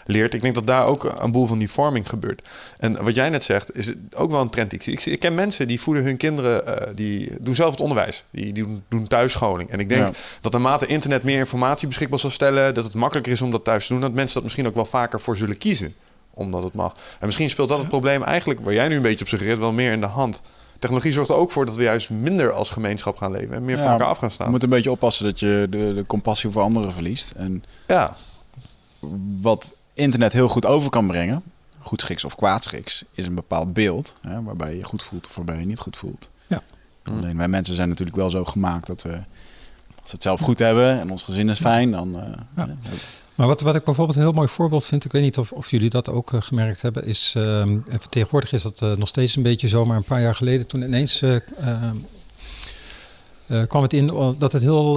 [SPEAKER 1] leert. Ik denk dat daar ook een boel van die vorming gebeurt. En wat jij net zegt, is ook wel een trend. Ik, ik, ik ken mensen die voeden hun kinderen, uh, die doen zelf het onderwijs. Die, die doen, doen thuisscholing. En ik denk ja. dat naarmate internet meer informatie beschikbaar zal stellen, dat het makkelijker is om dat thuis te doen, dat mensen dat misschien ook wel vaker voor zullen kiezen. Omdat het mag. En misschien speelt dat het probleem eigenlijk, waar jij nu een beetje op suggereert, wel meer in de hand. Technologie zorgt er ook voor dat we juist minder als gemeenschap gaan leven en meer ja, van elkaar af gaan staan.
[SPEAKER 4] Je moet een beetje oppassen dat je de, de compassie voor anderen verliest. En
[SPEAKER 1] ja.
[SPEAKER 4] wat internet heel goed over kan brengen, goedschiks of kwaadschiks, is een bepaald beeld. Hè, waarbij je goed voelt of waarbij je niet goed voelt.
[SPEAKER 5] Ja.
[SPEAKER 4] Alleen wij mensen zijn natuurlijk wel zo gemaakt dat we, als we het zelf goed hebben en ons gezin is fijn, dan. Uh,
[SPEAKER 5] ja. Maar wat, wat ik bijvoorbeeld een heel mooi voorbeeld vind, ik weet niet of, of jullie dat ook uh, gemerkt hebben, is uh, tegenwoordig is dat uh, nog steeds een beetje zo, maar een paar jaar geleden toen ineens kwam het in dat het heel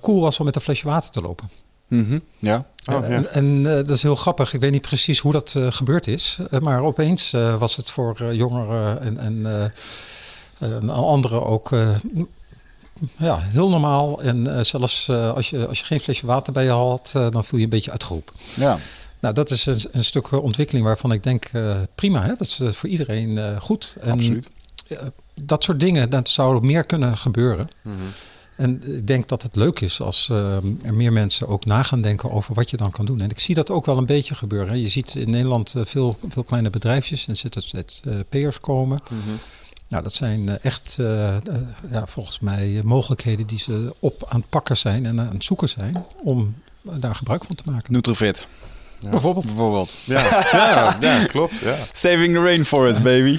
[SPEAKER 5] cool was om met een flesje water te lopen.
[SPEAKER 4] Mm -hmm. Ja.
[SPEAKER 5] Oh, ja. En, en uh, dat is heel grappig. Ik weet niet precies hoe dat uh, gebeurd is. Uh, maar opeens was het voor jongeren en, en anderen ook ja, heel normaal. En zelfs als, je, als je geen flesje water bij je had, dan voel je een beetje uitgeroepen.
[SPEAKER 4] Ja.
[SPEAKER 5] Nou, dat is een, een stuk ontwikkeling waarvan ik denk, prima, hè? dat is voor iedereen goed. En,
[SPEAKER 4] Absoluut.
[SPEAKER 5] dat soort dingen, dat zou meer kunnen gebeuren.
[SPEAKER 1] Mm -hmm.
[SPEAKER 5] En ik denk dat het leuk is als uh, er meer mensen ook na gaan denken over wat je dan kan doen. En ik zie dat ook wel een beetje gebeuren. Je ziet in Nederland uh, veel, veel kleine bedrijfjes en ZZP'ers komen.
[SPEAKER 1] Mm -hmm.
[SPEAKER 5] Nou, dat zijn uh, echt, ja, volgens mij, mogelijkheden die ze op aan het pakken zijn en aan het zoeken zijn om daar gebruik van te maken.
[SPEAKER 4] Nutrofit.
[SPEAKER 5] Ja. Bijvoorbeeld.
[SPEAKER 4] Bijvoorbeeld.
[SPEAKER 1] Ja, ja, ja klopt. Ja.
[SPEAKER 4] Saving the rainforest, baby.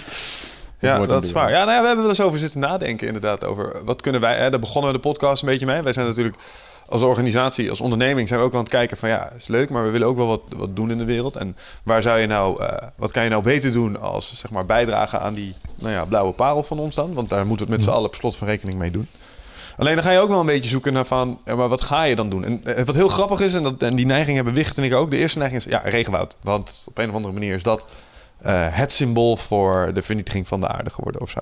[SPEAKER 1] Ja, dat is waar. Ja, nou ja, we hebben wel eens over zitten nadenken inderdaad. Over wat kunnen wij... Hè, daar begonnen we de podcast een beetje mee. Wij zijn natuurlijk als organisatie, als onderneming... zijn we ook aan het kijken van... ja, is leuk, maar we willen ook wel wat, wat doen in de wereld. En waar zou je nou... Uh, wat kan je nou beter doen als zeg maar bijdragen aan die nou ja, blauwe parel van ons dan? Want daar moeten we het met z'n allen per slot van rekening mee doen. Alleen dan ga je ook wel een beetje zoeken naar van... Maar wat ga je dan doen? En uh, wat heel grappig is, en, dat, en die neiging hebben Wicht en ik ook... de eerste neiging is, ja, regenwoud. Want op een of andere manier is dat... Uh, het symbool voor de vernietiging van de aarde geworden of zo.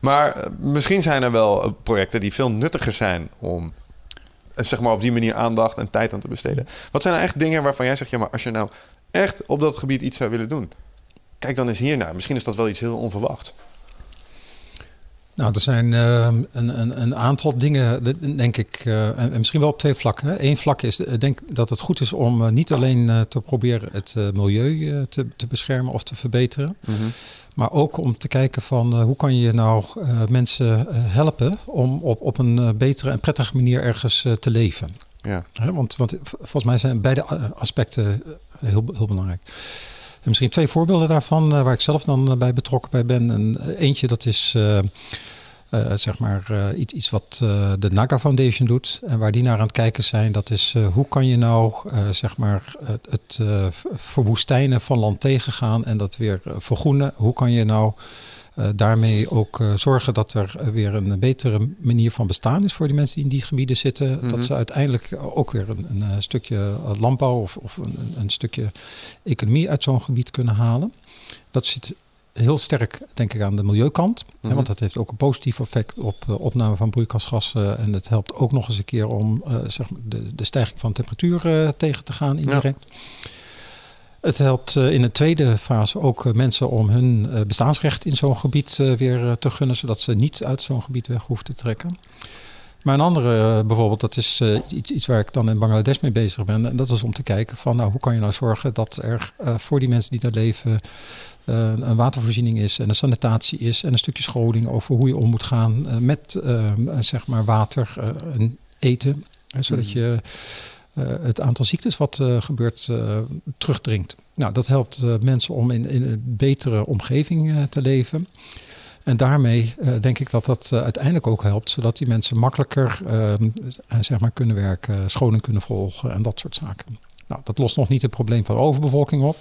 [SPEAKER 1] Maar uh, misschien zijn er wel projecten die veel nuttiger zijn om zeg maar op die manier aandacht en tijd aan te besteden. Wat zijn nou echt dingen waarvan jij zegt, ja, maar als je nou echt op dat gebied iets zou willen doen, kijk dan eens hiernaar. Misschien is dat wel iets heel onverwachts.
[SPEAKER 5] Nou, er zijn uh, een, een, een, aantal dingen, denk ik, uh, en misschien wel op twee vlakken. Eén vlak is, ik denk dat het goed is om uh, niet alleen te proberen het milieu te, te, beschermen of te verbeteren,
[SPEAKER 1] mm -hmm.
[SPEAKER 5] maar ook om te kijken van hoe kan je nou mensen helpen om op, op een betere en prettige manier ergens te leven.
[SPEAKER 1] Ja.
[SPEAKER 5] want, want volgens mij zijn beide aspecten heel, heel belangrijk. En misschien twee voorbeelden daarvan uh, waar ik zelf dan uh, bij betrokken bij ben. En, uh, eentje dat is zeg maar iets, iets wat de Naga Foundation doet. En waar die naar aan het kijken zijn, dat is hoe kan je nou zeg maar het, het verwoestijnen van land tegengaan en dat weer vergroenen. Hoe kan je nou eh, daarmee ook eh, zorgen dat er eh, weer een betere manier van bestaan is voor die mensen die in die gebieden zitten.
[SPEAKER 1] Mhm.
[SPEAKER 5] Dat ze uiteindelijk ook weer een, een stukje landbouw of, of een, een stukje economie uit zo'n gebied kunnen halen. Dat zit heel sterk, denk ik, aan de milieukant. hè,
[SPEAKER 1] Mhm.
[SPEAKER 5] want dat heeft ook een positief effect op opname van broeikasgassen. En het helpt ook nog eens een keer om zeg maar de, de stijging van temperatuur tegen te gaan indirect. Het helpt eh, in de tweede fase ook eh, mensen om hun eh, bestaansrecht in zo'n gebied weer te gunnen, zodat ze niet uit zo'n gebied weg hoeven te trekken. Maar een andere bijvoorbeeld, dat is iets, iets waar ik dan in Bangladesh mee bezig ben. En dat is om te kijken van nou, hoe kan je nou zorgen dat er voor die mensen die daar leven een watervoorziening is en een sanitatie is en een stukje scholing over hoe je om moet gaan met zeg maar water en eten. Hè, zodat je eh, het aantal ziektes wat eh, gebeurt eh, terugdringt. Nou, dat helpt eh, mensen om in, in een betere omgeving eh, te leven. En daarmee eh, denk ik dat dat eh, uiteindelijk ook helpt, zodat die mensen makkelijker eh, zeg maar kunnen werken, scholing kunnen volgen en dat soort zaken. Nou, dat lost nog niet het probleem van overbevolking op,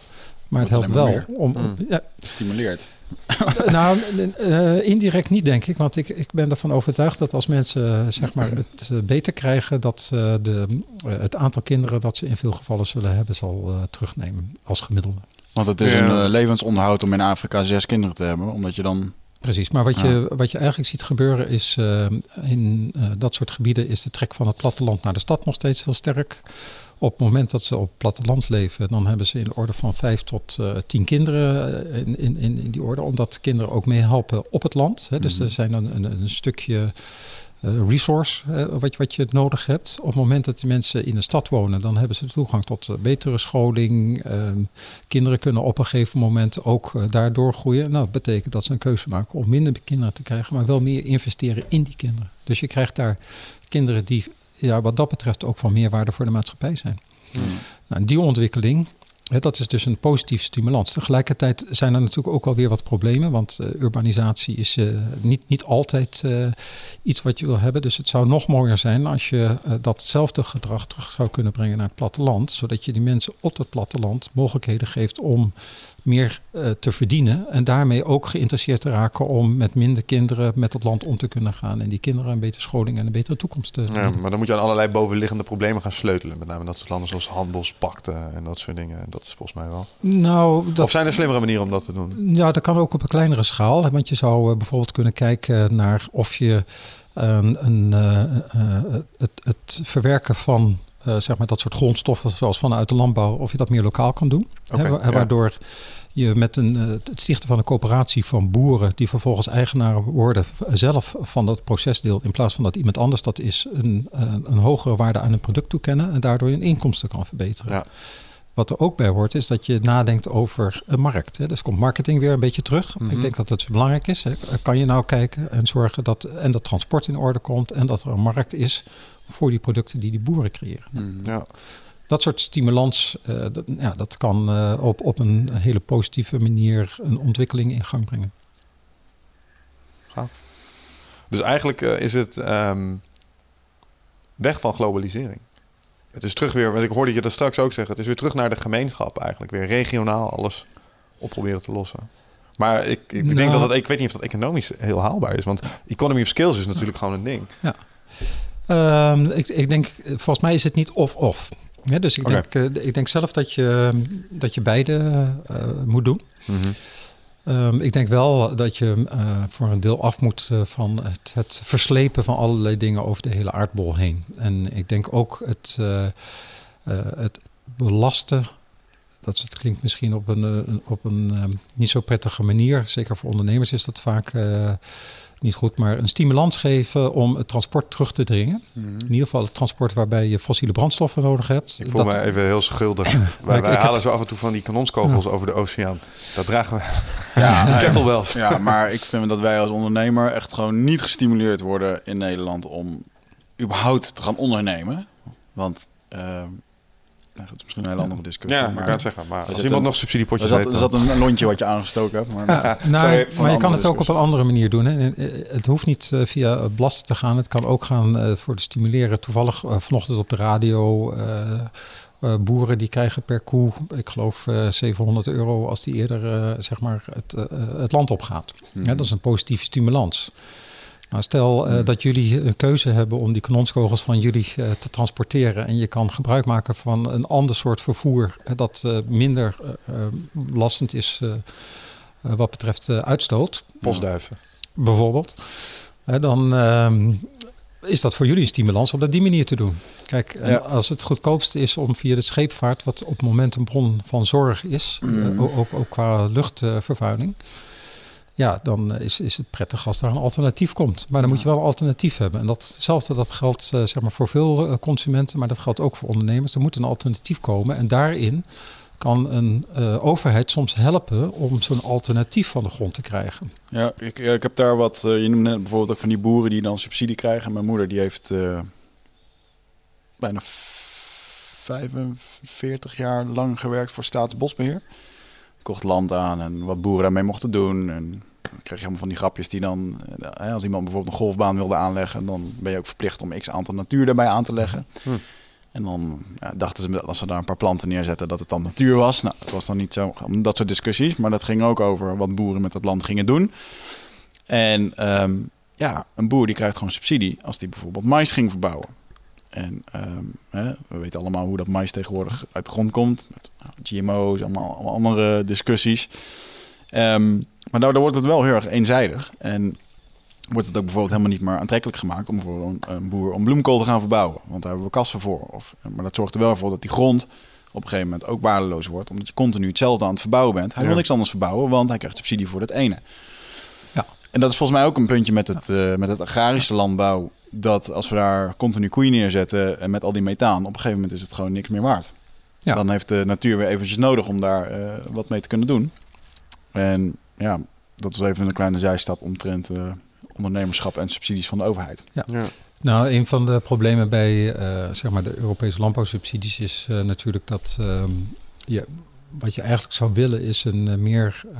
[SPEAKER 5] maar het helpt wel om. Ja,
[SPEAKER 4] Stimuleert.
[SPEAKER 5] nou, eh, indirect niet, denk ik. Want ik, ik ben ervan overtuigd dat als mensen eh, zeg maar, het eh, beter krijgen, dat eh, de, het aantal kinderen dat ze in veel gevallen zullen hebben, zal eh, terugnemen als gemiddelde.
[SPEAKER 4] Want het is
[SPEAKER 1] Ja.
[SPEAKER 4] een levensonderhoud om in Afrika zes kinderen te hebben. Omdat je dan...
[SPEAKER 5] Precies, maar wat, je, wat je eigenlijk ziet gebeuren is in eh, dat soort gebieden is de trek van het platteland naar de stad nog steeds heel sterk. Op het moment dat ze op het platteland leven, dan hebben ze in de orde van vijf tot eh, tien kinderen eh, in, in, in die orde. Omdat kinderen ook meehelpen op het land. Hè. Dus er zijn een, een, een stukje eh, resource eh, wat, je- wat je nodig hebt. Op het moment dat die mensen in de stad wonen, dan hebben ze toegang tot betere scholing. Ehm, kinderen kunnen op een gegeven moment ook eh, daardoor groeien. Nou, dat betekent dat ze een keuze maken om minder kinderen te krijgen, maar wel meer investeren in die kinderen. Dus je krijgt daar kinderen die ja, wat dat betreft ook van meerwaarde voor de maatschappij zijn. Nou, die ontwikkeling, hè, dat is dus een positieve stimulans. Tegelijkertijd zijn er natuurlijk ook alweer wat problemen, want eh, urbanisatie is eh, niet, niet altijd eh, iets wat je wil hebben. Dus het zou nog mooier zijn als je datzelfde gedrag terug zou kunnen brengen naar het platteland, zodat je die mensen op het platteland mogelijkheden geeft om meer eh, te verdienen en daarmee ook geïnteresseerd te raken om met minder kinderen met het land om te kunnen gaan en die kinderen een betere scholing en een betere toekomst te
[SPEAKER 1] Ja, maar dan moet je aan allerlei bovenliggende problemen gaan sleutelen. Met name dat soort landen zoals handelspakten en dat soort dingen. En dat is volgens mij wel.
[SPEAKER 5] Nou, dat
[SPEAKER 1] Of zijn er slimmere manieren om dat te doen?
[SPEAKER 5] Ja, dat kan ook op een kleinere schaal. Want je zou eh, bijvoorbeeld kunnen kijken naar of je een, een, eh, het, het verwerken van eh, zeg maar dat soort grondstoffen, zoals vanuit de landbouw, of je dat meer lokaal kan doen. Hè,
[SPEAKER 1] ja.
[SPEAKER 5] Waardoor je met een, eh, het stichten van een coöperatie van boeren, die vervolgens eigenaar worden zelf van dat procesdeel, in plaats van dat iemand anders dat is, een, eh, een hogere waarde aan een product toekennen en daardoor je inkomsten kan verbeteren.
[SPEAKER 1] Ja.
[SPEAKER 5] Wat er ook bij hoort, is dat je nadenkt over een markt. Hè. Dus komt marketing weer een beetje terug.
[SPEAKER 1] Mhm.
[SPEAKER 5] Ik denk dat het belangrijk is. Hè. Kan je nou kijken en zorgen dat en dat transport in orde komt en dat er een markt is voor die producten die die boeren creëren.
[SPEAKER 1] Ja.
[SPEAKER 5] Dat soort stimulans, eh, dat, ja, dat kan eh, op, op een hele positieve manier een ontwikkeling in gang brengen.
[SPEAKER 1] Dus eigenlijk eh, is het ehm, weg van globalisering. Het is terug weer, want ik hoorde je dat straks ook zeggen, het is weer terug naar de gemeenschap eigenlijk. Weer regionaal alles op proberen te lossen. Maar ik, ik denk
[SPEAKER 5] Nou.
[SPEAKER 1] dat het, ik weet niet of dat economisch heel haalbaar is. Want economy of skills is natuurlijk gewoon een ding.
[SPEAKER 5] Ehm, ik, ik denk, volgens mij is het niet of-of. Ja, dus ik, denk, eh, ik denk zelf dat je, dat je beide eh, moet doen. Ehm, ik denk wel dat je eh, voor een deel af moet van het, het verslepen van allerlei dingen over de hele aardbol heen. En ik denk ook het, het belasten. Dat klinkt misschien op een, op een ehm, niet zo prettige manier. Zeker voor ondernemers is dat vaak niet goed. Maar een stimulans geven om het transport terug te dringen. In ieder geval het transport waarbij je fossiele brandstoffen nodig hebt.
[SPEAKER 1] Ik voel
[SPEAKER 5] Dat-
[SPEAKER 1] me even heel schuldig. wij
[SPEAKER 5] ik-
[SPEAKER 1] wij
[SPEAKER 5] ik heb-
[SPEAKER 1] halen zo af en toe van die kanonskogels over de oceaan. Dat dragen we.
[SPEAKER 4] Ja, ja.
[SPEAKER 1] kettlebells.
[SPEAKER 4] Ja, maar ik vind dat wij als ondernemer echt gewoon niet gestimuleerd worden in Nederland om überhaupt te gaan ondernemen. Want, eh, nou, dat is misschien een hele andere discussie.
[SPEAKER 1] Ja, ik
[SPEAKER 4] maar
[SPEAKER 1] kan het zeggen. Maar als iemand
[SPEAKER 4] een-
[SPEAKER 1] nog subsidiepotjes
[SPEAKER 4] zat,
[SPEAKER 1] heeft...
[SPEAKER 4] er zat een lontje wat je aangestoken hebt. Maar,
[SPEAKER 5] Nou,
[SPEAKER 4] Sorry,
[SPEAKER 5] maar je kan het ook op een andere manier doen. Hè. Eh, Het hoeft niet eh, via belasting te gaan. Het kan ook gaan eh, voor de stimuleren. Toevallig vanochtend op de radio boeren die krijgen per koe, ik geloof eh 700 euro als die eerder zeg maar het, het land opgaat. Ja, dat is een positieve stimulans. Nou, stel eh, dat jullie een keuze hebben om die kanonskogels van jullie eh, te transporteren en je kan gebruik maken van een ander soort vervoer eh, dat eh, minder eh, eh, belastend is eh, eh, wat betreft eh, uitstoot,
[SPEAKER 3] Postduiven.
[SPEAKER 5] bijvoorbeeld, dan ehm, is dat voor jullie een stimulans om dat die manier te doen. Kijk,
[SPEAKER 4] Ja.
[SPEAKER 5] als het goedkoopste is om via de scheepvaart, wat op het moment een bron van zorg is, eh, ook, ook, ook qua luchtvervuiling, ja, dan is, is het prettig als daar een alternatief komt. Maar dan moet je wel een alternatief hebben. En datzelfde dat geldt eh, zeg maar voor veel eh, consumenten, maar dat geldt ook voor ondernemers. Er moet een alternatief komen. En daarin kan een eh, overheid soms helpen om zo'n alternatief van de grond te krijgen.
[SPEAKER 4] Ja, ik, ik heb daar wat. eh, je noemde net bijvoorbeeld ook van die boeren die dan subsidie krijgen. Mijn moeder die heeft eh, bijna f- 45 jaar lang gewerkt voor Staatsbosbeheer. Kocht land aan en wat boeren daarmee mochten doen. En dan kreeg je helemaal van die grapjes die dan, eh, als iemand bijvoorbeeld een golfbaan wilde aanleggen, dan ben je ook verplicht om x aantal natuur daarbij aan te leggen. En dan ja, dachten ze, als ze daar een paar planten neerzetten, dat het dan natuur was. Nou, het was dan niet zo, om dat soort discussies. Maar dat ging ook over wat boeren met dat land gingen doen. En ehm, ja, een boer die krijgt gewoon subsidie als die bijvoorbeeld mais ging verbouwen. En ehm, hè, we weten allemaal hoe dat mais tegenwoordig uit de grond komt. Met GMO's, allemaal, allemaal andere discussies. Ehm, maar daardoor wordt het wel heel erg eenzijdig. En wordt het ook bijvoorbeeld helemaal niet meer aantrekkelijk gemaakt om voor een, een boer om bloemkool te gaan verbouwen. Want daar hebben we kassen voor. Of, maar dat zorgt er wel voor dat die grond op een gegeven moment ook waardeloos wordt. Omdat je continu hetzelfde aan het verbouwen bent. Hij wil niks anders verbouwen, want hij krijgt subsidie voor dat ene.
[SPEAKER 5] Ja.
[SPEAKER 4] En dat is volgens mij ook een puntje met het, eh, met het agrarische landbouw. Dat als we daar continu koeien neerzetten en met al die methaan, op een gegeven moment is het gewoon niks meer waard.
[SPEAKER 5] Ja.
[SPEAKER 4] Dan heeft de natuur weer eventjes nodig om daar eh, wat mee te kunnen doen. En ja, dat is even een kleine zijstap omtrent eh, ondernemerschap en subsidies van de overheid.
[SPEAKER 1] Ja.
[SPEAKER 5] Nou, een van de problemen bij eh, zeg maar de Europese landbouwsubsidies is eh, natuurlijk dat ehm, je, wat je eigenlijk zou willen is een meer eh,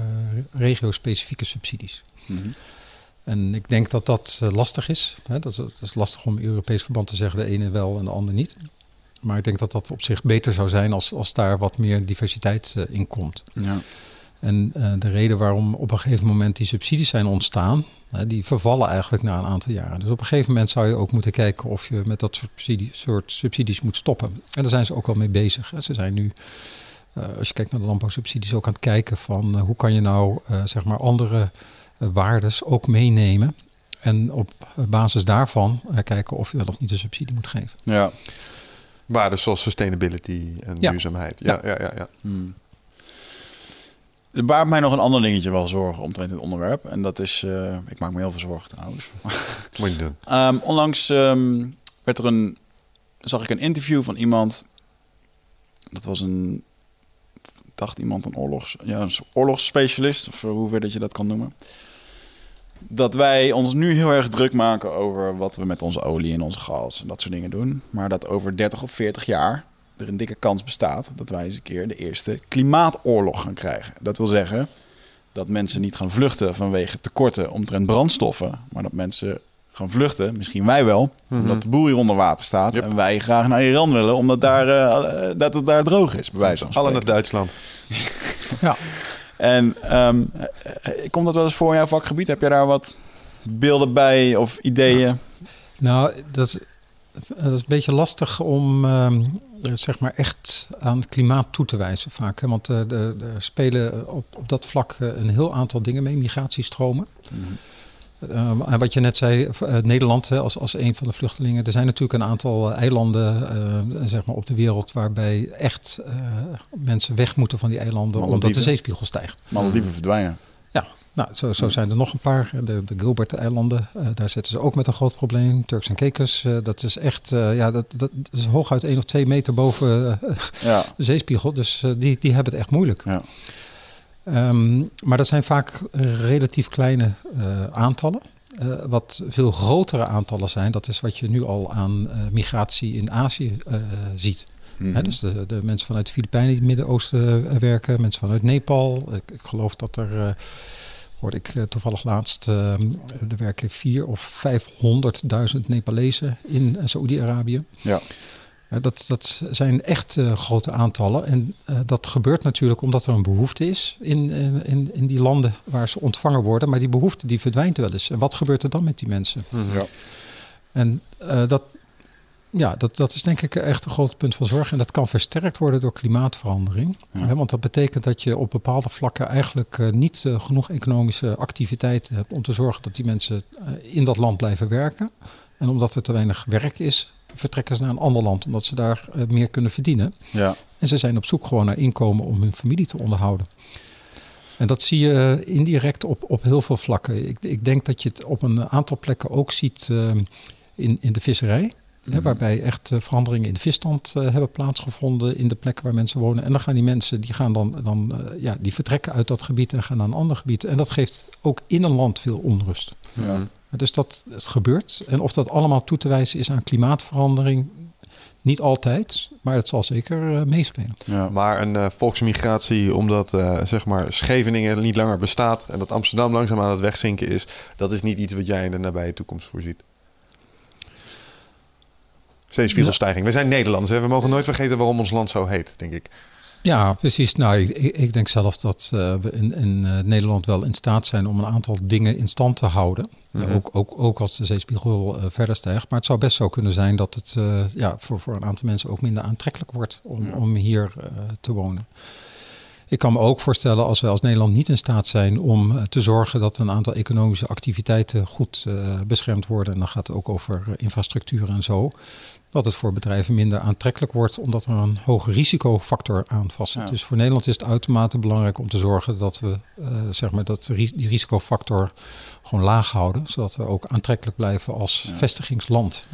[SPEAKER 5] regio-specifieke subsidies. En ik denk dat dat eh, lastig is. Dat, is. dat is lastig om Europees verband te zeggen, de ene wel en de ander niet. Maar ik denk dat dat op zich beter zou zijn als, als daar wat meer diversiteit eh, in komt.
[SPEAKER 4] Ja.
[SPEAKER 5] En eh, de reden waarom op een gegeven moment die subsidies zijn ontstaan, die vervallen eigenlijk na een aantal jaren. Dus op een gegeven moment zou je ook moeten kijken of je met dat soort subsidies, soort subsidies moet stoppen. En daar zijn ze ook wel mee bezig. Hè. Ze zijn nu, als je kijkt naar de landbouwsubsidies, ook aan het kijken van hoe kan je nou zeg maar andere waardes ook meenemen. En op basis daarvan eh, kijken of je wel of niet een subsidie moet geven.
[SPEAKER 4] Ja.
[SPEAKER 1] Waarden zoals sustainability en
[SPEAKER 5] Ja.
[SPEAKER 1] duurzaamheid. Ja, ja, ja. ja.
[SPEAKER 4] Hmm. Er baart mij nog een ander dingetje wel zorgen omtrent dit onderwerp. En dat is, eh, ik maak me heel veel zorgen trouwens.
[SPEAKER 1] Moet je doen.
[SPEAKER 4] Ehm, onlangs ehm, werd er een, zag ik een interview van iemand. Dat was een, dacht iemand een oorlogs, ja, een oorlogsspecialist, of hoe weer dat je dat kan noemen. Dat wij ons nu heel erg druk maken over wat we met onze olie en onze gas en dat soort dingen doen. Maar dat over 30 of 40 jaar er een dikke kans bestaat dat wij eens een keer de eerste klimaatoorlog gaan krijgen. Dat wil zeggen dat mensen niet gaan vluchten vanwege tekorten omtrent brandstoffen, maar dat mensen gaan vluchten, misschien wij wel, omdat de boer hier onder water staat
[SPEAKER 1] Yep.
[SPEAKER 4] en wij graag naar Iran willen, omdat daar, eh, eh, dat het daar droog is, bij wijze van
[SPEAKER 1] Alle
[SPEAKER 4] spreken.
[SPEAKER 1] naar Duitsland.
[SPEAKER 5] Ja.
[SPEAKER 4] En ehm, eh, eh, komt dat wel eens voor in jouw vakgebied? Heb jij daar wat beelden bij of ideeën?
[SPEAKER 5] Nou, dat is, dat is een beetje lastig om ehm, zeg maar echt aan het klimaat toe te wijzen vaak. Hè? Want eh, er spelen op, op dat vlak eh, een heel aantal dingen mee, migratiestromen. Ehm, en wat je net zei, eh, Nederland als, als een van de vluchtelingen. Er zijn natuurlijk een aantal eh, eilanden eh, zeg maar op de wereld waarbij echt eh, mensen weg moeten van die eilanden omdat de zeespiegel stijgt.
[SPEAKER 4] Malediven verdwijnen.
[SPEAKER 5] Ja, nou, zo, zo zijn er nog een paar. De, de Gilbert-eilanden, eh, daar zitten ze ook met een groot probleem. Turks en Caicos, eh, dat is echt, eh, ja, dat, dat, dat is hooguit één of twee meter boven eh,
[SPEAKER 4] Ja.
[SPEAKER 5] de zeespiegel. Dus eh, die, die hebben het echt moeilijk.
[SPEAKER 4] Ja.
[SPEAKER 5] Ehm, maar dat zijn vaak relatief kleine eh, aantallen. Eh, wat veel grotere aantallen zijn, dat is wat je nu al aan eh, migratie in Azië ziet.
[SPEAKER 4] Mhm.
[SPEAKER 5] Dus de, de mensen vanuit de Filipijnen die in het Midden-Oosten werken, mensen vanuit Nepal. Ik, ik geloof dat er, hoorde ik toevallig laatst, eh, er werken vier of vijfhonderdduizend Nepalezen in Saoedi-Arabië.
[SPEAKER 4] Ja.
[SPEAKER 5] Dat, dat zijn echt eh, grote aantallen. En eh, dat gebeurt natuurlijk omdat er een behoefte is in, in- in, in die landen waar ze ontvangen worden. Maar die behoefte die verdwijnt wel eens. En wat gebeurt er dan met die mensen?
[SPEAKER 4] Ja.
[SPEAKER 5] En eh, dat, ja, dat, dat is denk ik echt een groot punt van zorg. En dat kan versterkt worden door klimaatverandering.
[SPEAKER 4] Ja.
[SPEAKER 5] Hè, want dat betekent dat je op bepaalde vlakken eigenlijk eh, niet eh, genoeg economische activiteiten hebt om te zorgen dat die mensen eh, in dat land blijven werken. En omdat er te weinig werk is, vertrekken ze naar een ander land omdat ze daar eh, meer kunnen verdienen.
[SPEAKER 4] Ja.
[SPEAKER 5] En ze zijn op zoek gewoon naar inkomen om hun familie te onderhouden. En dat zie je eh, indirect op, op heel veel vlakken. Ik, ik denk dat je het op een aantal plekken ook ziet eh, in, in de visserij. Hè, waarbij echt veranderingen in de visstand hebben plaatsgevonden in de plekken waar mensen wonen. En dan gaan die mensen, die gaan dan, dan ja, die vertrekken uit dat gebied en gaan naar een ander gebied. En dat geeft ook in een land veel onrust.
[SPEAKER 4] Ja.
[SPEAKER 5] Dus dat het gebeurt. En of dat allemaal toe te wijzen is aan klimaatverandering, niet altijd, maar het zal zeker eh, meespelen.
[SPEAKER 4] Ja.
[SPEAKER 1] Maar een eh, volksmigratie, omdat eh, zeg maar Scheveningen niet langer bestaat en dat Amsterdam langzaam aan het wegzinken is, dat is niet iets wat jij in de nabije toekomst voorziet. Zeespiegelstijging. We zijn Nederlanders. Hè? We mogen nooit vergeten waarom ons land zo heet, denk ik.
[SPEAKER 5] Ja, precies. Nou, ik, denk zelf dat eh, we in, in eh, Nederland wel in staat zijn om een aantal dingen in stand te houden.
[SPEAKER 1] Mhm.
[SPEAKER 5] ook, ook, ook als de zeespiegel eh, verder stijgt. Maar het zou best zo kunnen zijn dat het ja, voor, voor een aantal mensen ook minder aantrekkelijk wordt om, om hier te wonen. Ik kan me ook voorstellen als wij als Nederland niet in staat zijn om te zorgen dat een aantal economische activiteiten goed beschermd worden. En dan gaat het ook over infrastructuur en zo. Dat het voor bedrijven minder aantrekkelijk wordt omdat er een hoge risicofactor aan vastzit.
[SPEAKER 4] Ja.
[SPEAKER 5] Dus voor Nederland is het uitermate belangrijk om te zorgen dat we eh, zeg maar dat die risicofactor gewoon laag houden. Zodat we ook aantrekkelijk blijven als vestigingsland.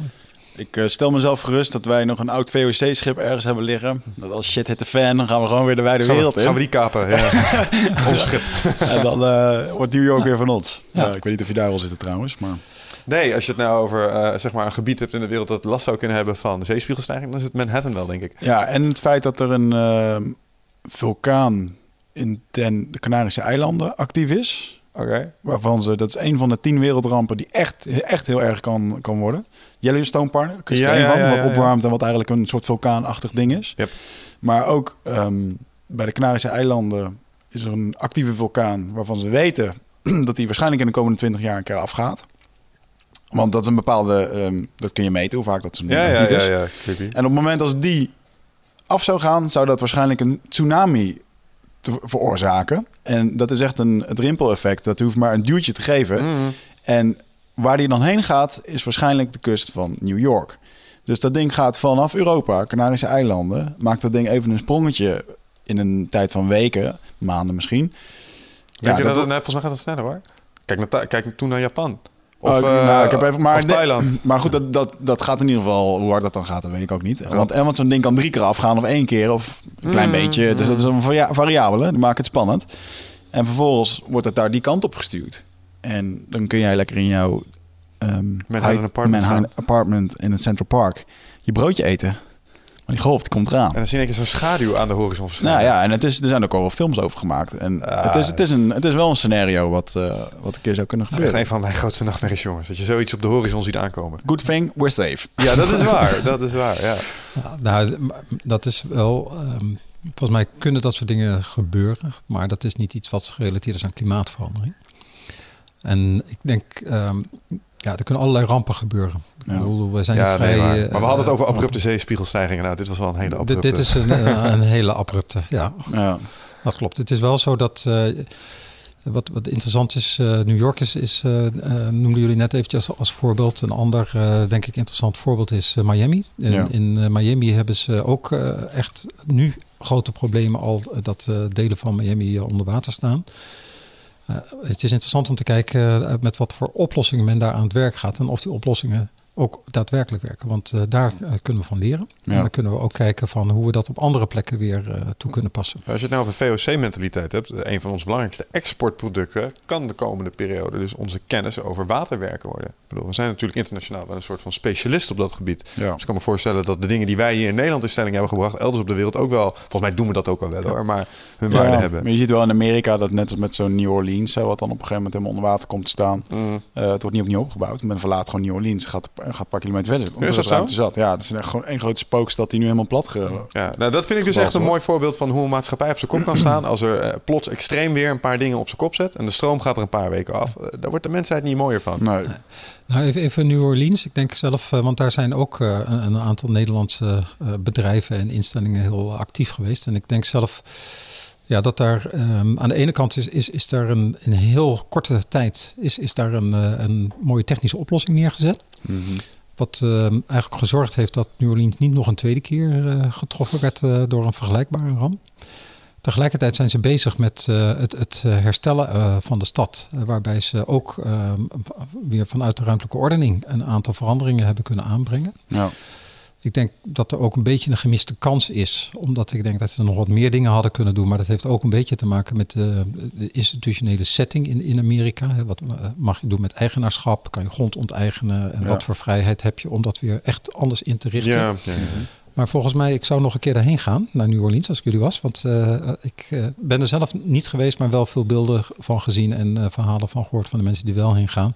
[SPEAKER 4] Ik eh, stel mezelf gerust dat wij nog een oud VOC-schip ergens hebben liggen. Dat als shit hit de fan, dan gaan we gewoon weer de wijde wereld
[SPEAKER 1] we,
[SPEAKER 4] in.
[SPEAKER 1] gaan we die kapen? Ja. Ons schip.
[SPEAKER 4] En dan eh, wordt New York weer van ons. Ja. ik weet niet of je daar al zit trouwens, maar...
[SPEAKER 1] Nee, als je het nou over eh, zeg maar een gebied hebt in de wereld dat last zou kunnen hebben van zeespiegelstijging, dan is het Manhattan wel, denk ik.
[SPEAKER 4] Ja, en het feit dat er een eh, vulkaan in ten, de Canarische eilanden actief is.
[SPEAKER 1] Oké.
[SPEAKER 4] Waarvan ze, dat is een van de tien wereldrampen die echt, echt heel erg kan, kan worden. Yellowstone Park is er
[SPEAKER 1] Ja,
[SPEAKER 4] een
[SPEAKER 1] ja,
[SPEAKER 4] van,
[SPEAKER 1] ja,
[SPEAKER 4] wat opwarmt en wat eigenlijk een soort vulkaanachtig ding is.
[SPEAKER 1] Yep.
[SPEAKER 4] Maar ook ehm, bij de Canarische eilanden is er een actieve vulkaan waarvan ze weten dat die waarschijnlijk in de komende 20 jaar een keer afgaat. Want dat is een bepaalde, ehm, dat kun je meten hoe vaak dat ze
[SPEAKER 1] Ja, ja, ja,
[SPEAKER 4] is.
[SPEAKER 1] ja. Creepy.
[SPEAKER 4] En op het moment als die af zou gaan, zou dat waarschijnlijk een tsunami te veroorzaken. En dat is echt een, het rimpeleffect. Dat hoeft maar een duwtje te geven.
[SPEAKER 1] Mhm.
[SPEAKER 4] En waar die dan heen gaat, is waarschijnlijk de kust van New York. Dus dat ding gaat vanaf Europa, Canarische eilanden, maakt dat ding even een sprongetje in een tijd van weken, maanden misschien.
[SPEAKER 1] Denk je dat,
[SPEAKER 4] dat
[SPEAKER 1] het, nee, volgens mij gaat sneller hoor. Kijk, naar, kijk toen naar Japan. Of,
[SPEAKER 4] Oh,
[SPEAKER 1] eh,
[SPEAKER 4] nou, ik heb even, maar
[SPEAKER 1] Thailand.
[SPEAKER 4] Maar goed, dat, dat, dat gaat in ieder geval. Hoe hard dat dan gaat, dat weet ik ook niet. Want, en want zo'n ding kan drie keer afgaan of één keer of een klein
[SPEAKER 1] Mm,
[SPEAKER 4] beetje. Dus dat is een varia- variabele. Die maakt het spannend. En vervolgens wordt het daar die kant op gestuurd. En dan kun jij lekker in jouw ehm,
[SPEAKER 1] Manhattan apartment
[SPEAKER 4] Manhattan apartment in het Central Park je broodje eten. Maar die golf die komt eraan.
[SPEAKER 1] En dan zie keer zo'n schaduw aan de horizon verschijnen.
[SPEAKER 4] Nou ja, en het is, er zijn ook al wel films over gemaakt. En het, is, het, is een, het is wel een scenario wat, eh, wat een keer zou kunnen
[SPEAKER 1] Dat is
[SPEAKER 4] gebeuren.
[SPEAKER 1] een van mijn grootste nachtmerries, jongens. Dat je zoiets op de horizon ziet aankomen.
[SPEAKER 4] Good thing, we're safe.
[SPEAKER 1] Ja, dat is waar. Dat is waar, ja.
[SPEAKER 5] Nou, dat is wel. ehm, volgens mij kunnen dat soort dingen gebeuren, maar dat is niet iets wat gerelateerd is aan klimaatverandering. En ik denk, ehm, ja, er kunnen allerlei rampen gebeuren.
[SPEAKER 4] Ja.
[SPEAKER 5] Ik bedoel, we zijn
[SPEAKER 1] ja
[SPEAKER 5] niet vrij.
[SPEAKER 1] nee, maar.
[SPEAKER 5] eh,
[SPEAKER 1] maar we hadden het over
[SPEAKER 5] eh,
[SPEAKER 1] abrupte zeespiegelstijgingen. Nou, dit was wel een hele abrupte.
[SPEAKER 5] dit is een, eh, een hele abrupte, ja.
[SPEAKER 4] Ja.
[SPEAKER 5] Dat klopt. Het is wel zo dat. eh, wat, wat interessant is, eh, New York is, is eh, eh, noemden jullie net eventjes als, als voorbeeld. Een ander, eh, denk ik, interessant voorbeeld is eh, Miami. En
[SPEAKER 4] Ja.
[SPEAKER 5] In eh, Miami hebben ze ook eh, echt nu grote problemen al eh, dat eh, delen van Miami eh, onder water staan. Eh, het is interessant om te kijken eh, met wat voor oplossingen men daar aan het werk gaat en of die oplossingen ook daadwerkelijk werken. Want eh, daar eh, kunnen we van leren.
[SPEAKER 4] Ja.
[SPEAKER 5] En dan kunnen we ook kijken van hoe we dat op andere plekken weer eh, toe kunnen passen.
[SPEAKER 1] Als je het nou over VOC-mentaliteit hebt, een van onze belangrijkste exportproducten kan de komende periode dus onze kennis over waterwerken worden. Ik bedoel, we zijn natuurlijk internationaal wel een soort van specialist op dat gebied.
[SPEAKER 4] Ja.
[SPEAKER 1] Dus ik kan me voorstellen dat de dingen die wij hier in Nederland in stelling hebben gebracht, elders op de wereld ook wel, volgens mij doen we dat ook al wel hoor, maar hun waarde hebben.
[SPEAKER 4] Maar je ziet wel in Amerika dat net als met zo'n New Orleans, hè, wat dan op een gegeven moment helemaal onder water komt te staan.
[SPEAKER 1] Mm.
[SPEAKER 4] eh, het wordt niet opnieuw opgebouwd. Men verlaat gewoon New Orleans, gaat een paar kilometer verder. Omdat
[SPEAKER 1] Is dat
[SPEAKER 4] ruimte zat. Ja, het is echt gewoon één grote spookstad die nu helemaal plat ge...
[SPEAKER 1] Ja, nou, dat vind ik dus echt een
[SPEAKER 4] wordt.
[SPEAKER 1] mooi voorbeeld van hoe een maatschappij op zijn kop kan staan. Als er eh, plots extreem weer een paar dingen op zijn kop zet en de stroom gaat er een paar weken af. Eh, daar wordt de mensheid niet mooier van.
[SPEAKER 4] Nee.
[SPEAKER 5] Nou, even, even New Orleans. Ik denk zelf, eh, want daar zijn ook eh, een, een aantal Nederlandse eh, bedrijven en instellingen heel actief geweest. En ik denk zelf ja, dat daar ehm, aan de ene kant is, is, is daar een, heel korte tijd is, is daar een, eh, een mooie technische oplossing neergezet. Wat ehm, eigenlijk gezorgd heeft dat New Orleans niet nog een tweede keer eh, getroffen werd eh, door een vergelijkbare ramp. Tegelijkertijd zijn ze bezig met het, het herstellen van de stad. waarbij ze ook ehm, weer vanuit de ruimtelijke ordening een aantal veranderingen hebben kunnen aanbrengen.
[SPEAKER 4] Ja.
[SPEAKER 5] Ik denk dat er ook een beetje een gemiste kans is. Omdat ik denk dat ze nog wat meer dingen hadden kunnen doen. Maar dat heeft ook een beetje te maken met de, de institutionele setting in, in Amerika. Wat eh, mag je doen met eigenaarschap? Kan je grond onteigenen? En
[SPEAKER 4] Ja.
[SPEAKER 5] wat voor vrijheid heb je om dat weer echt anders in te richten?
[SPEAKER 1] Ja, ja.
[SPEAKER 5] Maar volgens mij, ik zou nog een keer daarheen gaan, naar New Orleans, als ik jullie was. Want eh, ik eh, ben er zelf niet geweest, maar wel veel beelden van gezien en eh, verhalen van gehoord van de mensen die wel heen gaan.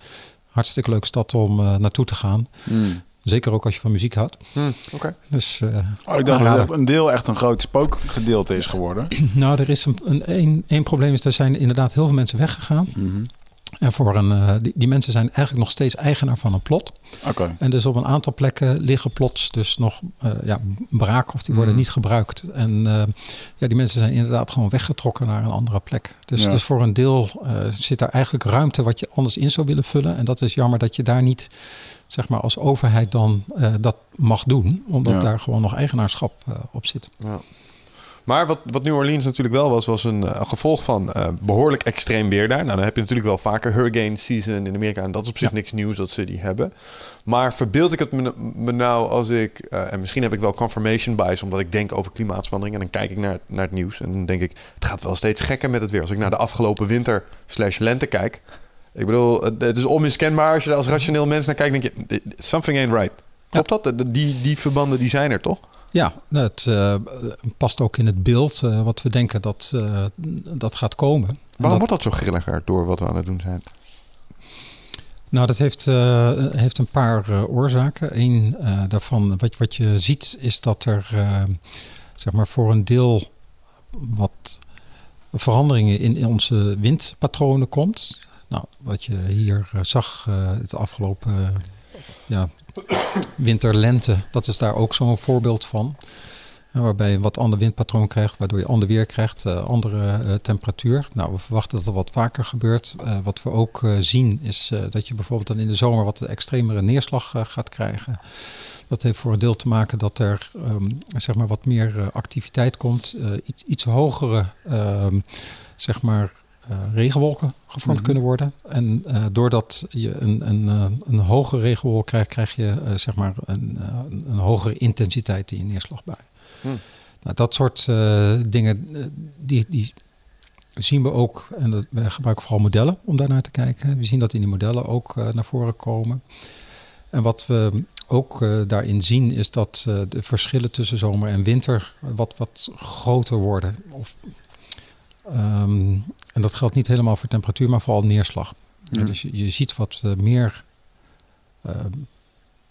[SPEAKER 5] Hartstikke leuke stad om eh, naartoe te gaan.
[SPEAKER 4] Hmm.
[SPEAKER 5] Zeker ook als je van muziek houdt.
[SPEAKER 1] Hm, Oké.
[SPEAKER 5] Dus, eh,
[SPEAKER 4] Oh, ik dacht dat een deel echt een groot spookgedeelte is geworden.
[SPEAKER 5] Nou, er is een, een, een, probleem is, er zijn inderdaad heel veel mensen weggegaan. En voor een, eh, die, die mensen zijn eigenlijk nog steeds eigenaar van een plot.
[SPEAKER 4] Oké.
[SPEAKER 5] En dus op een aantal plekken liggen plots dus nog eh, ja, braak of die worden
[SPEAKER 4] Mm.
[SPEAKER 5] niet gebruikt. En eh, ja, die mensen zijn inderdaad gewoon weggetrokken naar een andere plek. Dus,
[SPEAKER 4] Ja.
[SPEAKER 5] dus voor een deel eh, zit daar eigenlijk ruimte wat je anders in zou willen vullen. En dat is jammer dat je daar niet, zeg maar, als overheid dan eh, dat mag doen. Omdat
[SPEAKER 4] Ja.
[SPEAKER 5] daar gewoon nog eigenaarschap op zit.
[SPEAKER 1] Ja. Maar wat, wat New Orleans natuurlijk wel was, was een eh, gevolg van eh, behoorlijk extreem weer daar. Nou, dan heb je natuurlijk wel vaker hurricane season in Amerika. En dat is op zich
[SPEAKER 5] Ja.
[SPEAKER 1] niks nieuws dat ze die hebben. Maar verbeeld ik het me, me nou als ik... eh, en misschien heb ik wel confirmation bias, omdat ik denk over klimaatverandering. En dan kijk ik naar, naar het nieuws en dan denk ik... het gaat wel steeds gekker met het weer. Als ik naar de afgelopen winter slash lente kijk... Ik bedoel, het, is onmiskenbaar als je er als rationeel mens naar kijkt. denk je, something ain't right. Klopt dat? Die, die verbanden die zijn er toch?
[SPEAKER 5] Ja, het eh, past ook in het beeld eh, wat we denken dat, eh, dat gaat komen. En
[SPEAKER 1] Waarom wordt dat zo grilliger door wat we aan het doen zijn?
[SPEAKER 5] Nou, dat heeft, heeft een paar oorzaken. Eén daarvan, wat, wat je ziet, is dat er zeg maar voor een deel wat veranderingen in, in onze windpatronen komt. Nou, wat je hier zag het afgelopen ja, winter-lente, dat is daar ook zo'n voorbeeld van. Waarbij je een wat ander windpatroon krijgt, waardoor je ander weer krijgt, eh, andere eh, temperatuur. Nou, we verwachten dat er wat vaker gebeurt. Eh, wat we ook zien is dat je bijvoorbeeld dan in de zomer wat extremere neerslag gaat krijgen. Dat heeft voor een deel te maken dat er ehm, zeg maar wat meer activiteit komt, iets, iets hogere ehm, zeg maar, eh, regenwolken gevormd
[SPEAKER 4] Mhm.
[SPEAKER 5] kunnen worden. En eh, doordat je een, een, eh, een hogere regenwolk krijgt, krijg je zeg maar een, een hogere intensiteit in je neerslagbui.
[SPEAKER 1] Hmm.
[SPEAKER 5] Nou, dat soort dingen, die, die zien we ook. En dat, wij gebruiken vooral modellen om daarnaar te kijken. We zien dat in die modellen ook naar voren komen. En wat we ook daarin zien is dat de verschillen tussen zomer en winter wat, wat groter worden. Of, ehm, en dat geldt niet helemaal voor temperatuur, maar vooral neerslag.
[SPEAKER 4] Ja.
[SPEAKER 5] Dus je, je ziet wat eh, meer ehm,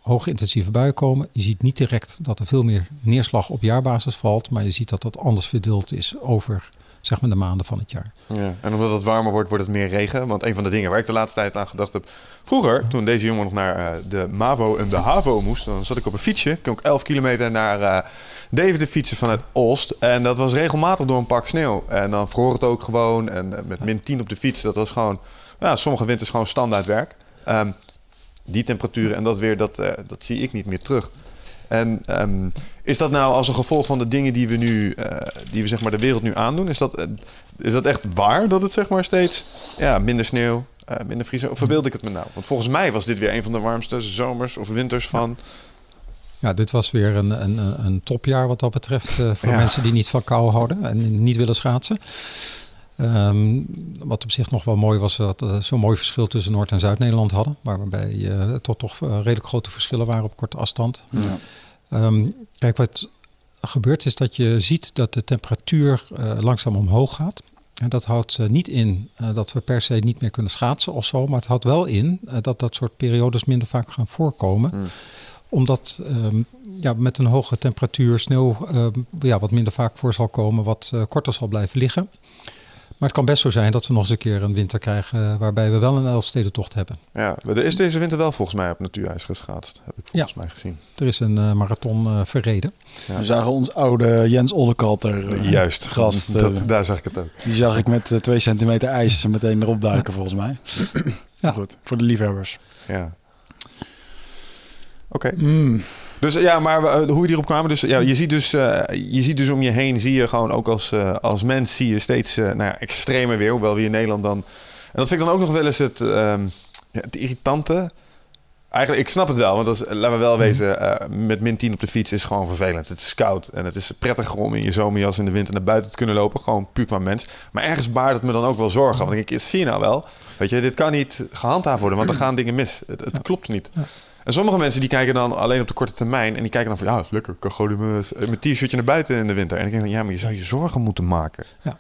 [SPEAKER 5] hoge intensieve buien komen. Je ziet niet direct dat er veel meer neerslag op jaarbasis valt, maar je ziet dat dat anders verdeeld is over zeg maar, de maanden van het jaar.
[SPEAKER 1] Ja, en omdat het warmer wordt, wordt het meer regen. Want een van de dingen waar ik de laatste tijd aan gedacht heb... Vroeger, toen deze jongen nog naar eh, de MAVO en de HAVO moest... dan zat ik op een fietsje. Kon ik 11 kilometer naar eh Deventer fietsen vanuit Olst. En dat was regelmatig door een pak sneeuw. En dan vroor het ook gewoon. En eh, met min 10 op de fiets, dat was gewoon... Ja, sommige winters gewoon standaard werk. Ehm, die temperaturen en dat weer, dat, dat zie ik niet meer terug. En ehm, is dat nou als een gevolg van de dingen die we nu, eh, die we zeg maar de wereld nu aandoen, is dat, eh, is dat echt waar dat het zeg maar steeds ja, minder sneeuw, eh, minder vriezen? Of verbeeld ik het me nou? Want volgens mij was dit weer een van de warmste zomers of winters van.
[SPEAKER 5] Ja, dit was weer een, een, een topjaar wat dat betreft voor
[SPEAKER 1] Ja.
[SPEAKER 5] mensen die niet van kou houden en niet willen schaatsen. Ehm, wat op zich nog wel mooi was, dat er zo'n mooi verschil tussen Noord- en Zuid-Nederland hadden. Waarbij eh tot toch eh, redelijk grote verschillen waren op korte afstand.
[SPEAKER 4] Ja.
[SPEAKER 5] Ehm, kijk, wat gebeurt is dat je ziet dat de temperatuur eh, langzaam omhoog gaat. En dat houdt uh, niet in uh, dat we per se niet meer kunnen schaatsen of zo, maar het houdt wel in uh, dat dat soort periodes minder vaak gaan voorkomen.
[SPEAKER 1] Hmm.
[SPEAKER 5] Omdat um, ja, met een hoge temperatuur sneeuw ja, wat minder vaak voor zal komen, wat korter zal blijven liggen. Maar het kan best zo zijn dat we nog eens een keer een winter krijgen waarbij we wel een Elfstedentocht hebben.
[SPEAKER 1] Ja, er is deze winter wel volgens mij op natuurijs geschaatst, heb ik volgens ja. mij gezien.
[SPEAKER 5] Er is een uh, marathon uh, verreden.
[SPEAKER 4] Ja. We zagen ons oude Jens Ollekalter uh,
[SPEAKER 1] Juist,
[SPEAKER 4] gast.
[SPEAKER 1] Dat, daar zag ik het ook.
[SPEAKER 4] Die zag ik met twee centimeter ijs meteen erop duiken volgens mij. ja. Goed, voor de liefhebbers.
[SPEAKER 1] Ja. Oké. Okay. Mm. Dus ja, maar uh, hoe we hierop kwamen. Dus ja, je ziet dus, uh, je ziet dus om je heen, zie je gewoon ook als, uh, als mens, zie je steeds nou ja, extremer weer. Hoewel we in Nederland dan. En dat vind ik dan ook nog wel eens het, het irritante. Eigenlijk, ik snap het wel, want laten we wel wezen, met min 10 op de fiets is gewoon vervelend. Het is koud en het is prettiger om in je zomerjas in de winter naar buiten te kunnen lopen. Gewoon puur qua mens. Maar ergens baart het me dan ook wel zorgen. Want ik zie je nou wel, weet je, dit kan niet gehandhaafd worden, want er gaan dingen mis. Het, het klopt niet. En sommige mensen die kijken dan alleen op de korte termijn. En die kijken dan van, ja, lekker, ik kan gewoon mijn t-shirtje naar buiten in de winter. En ik denk dan, ja, maar je zou je zorgen moeten maken.
[SPEAKER 5] Ja.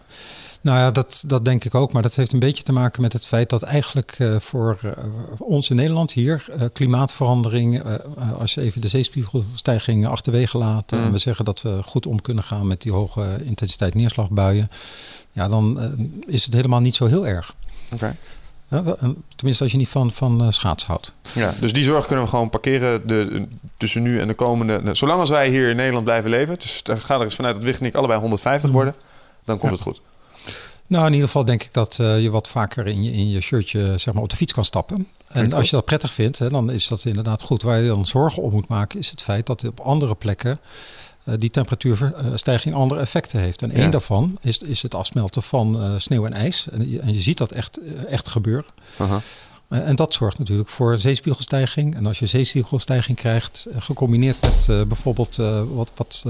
[SPEAKER 5] Nou ja, dat, dat denk ik ook. Maar dat heeft een beetje te maken met het feit dat eigenlijk uh, voor uh, ons in Nederland hier uh, klimaatverandering, als je even de zeespiegelstijging achterwege laat mm. en we zeggen dat we goed om kunnen gaan met die hoge intensiteit neerslagbuien, ja, dan is het helemaal niet zo heel erg.
[SPEAKER 1] Okay.
[SPEAKER 5] Tenminste, als je niet van, van uh, schaats houdt.
[SPEAKER 1] Ja, dus die zorg kunnen we gewoon parkeren de, tussen nu en de komende... Zolang als wij hier in Nederland blijven leven... dus dan gaat er eens vanuit dat Wicht en ik allebei 150 worden... dan komt ja. het goed.
[SPEAKER 5] Nou, in ieder geval denk ik dat uh, je wat vaker in je, in je shirtje zeg maar, op de fiets kan stappen. En als je dat prettig vindt, hè, dan is dat inderdaad goed. Waar je dan zorgen om moet maken, is het feit dat op andere plekken die temperatuurstijging andere effecten heeft. En ja. één daarvan is, is het afsmelten van uh, sneeuw en ijs. En je, en je ziet dat echt, echt gebeuren.
[SPEAKER 1] Uh,
[SPEAKER 5] en dat zorgt natuurlijk voor zeespiegelstijging. En als je zeespiegelstijging krijgt, gecombineerd met bijvoorbeeld wat, wat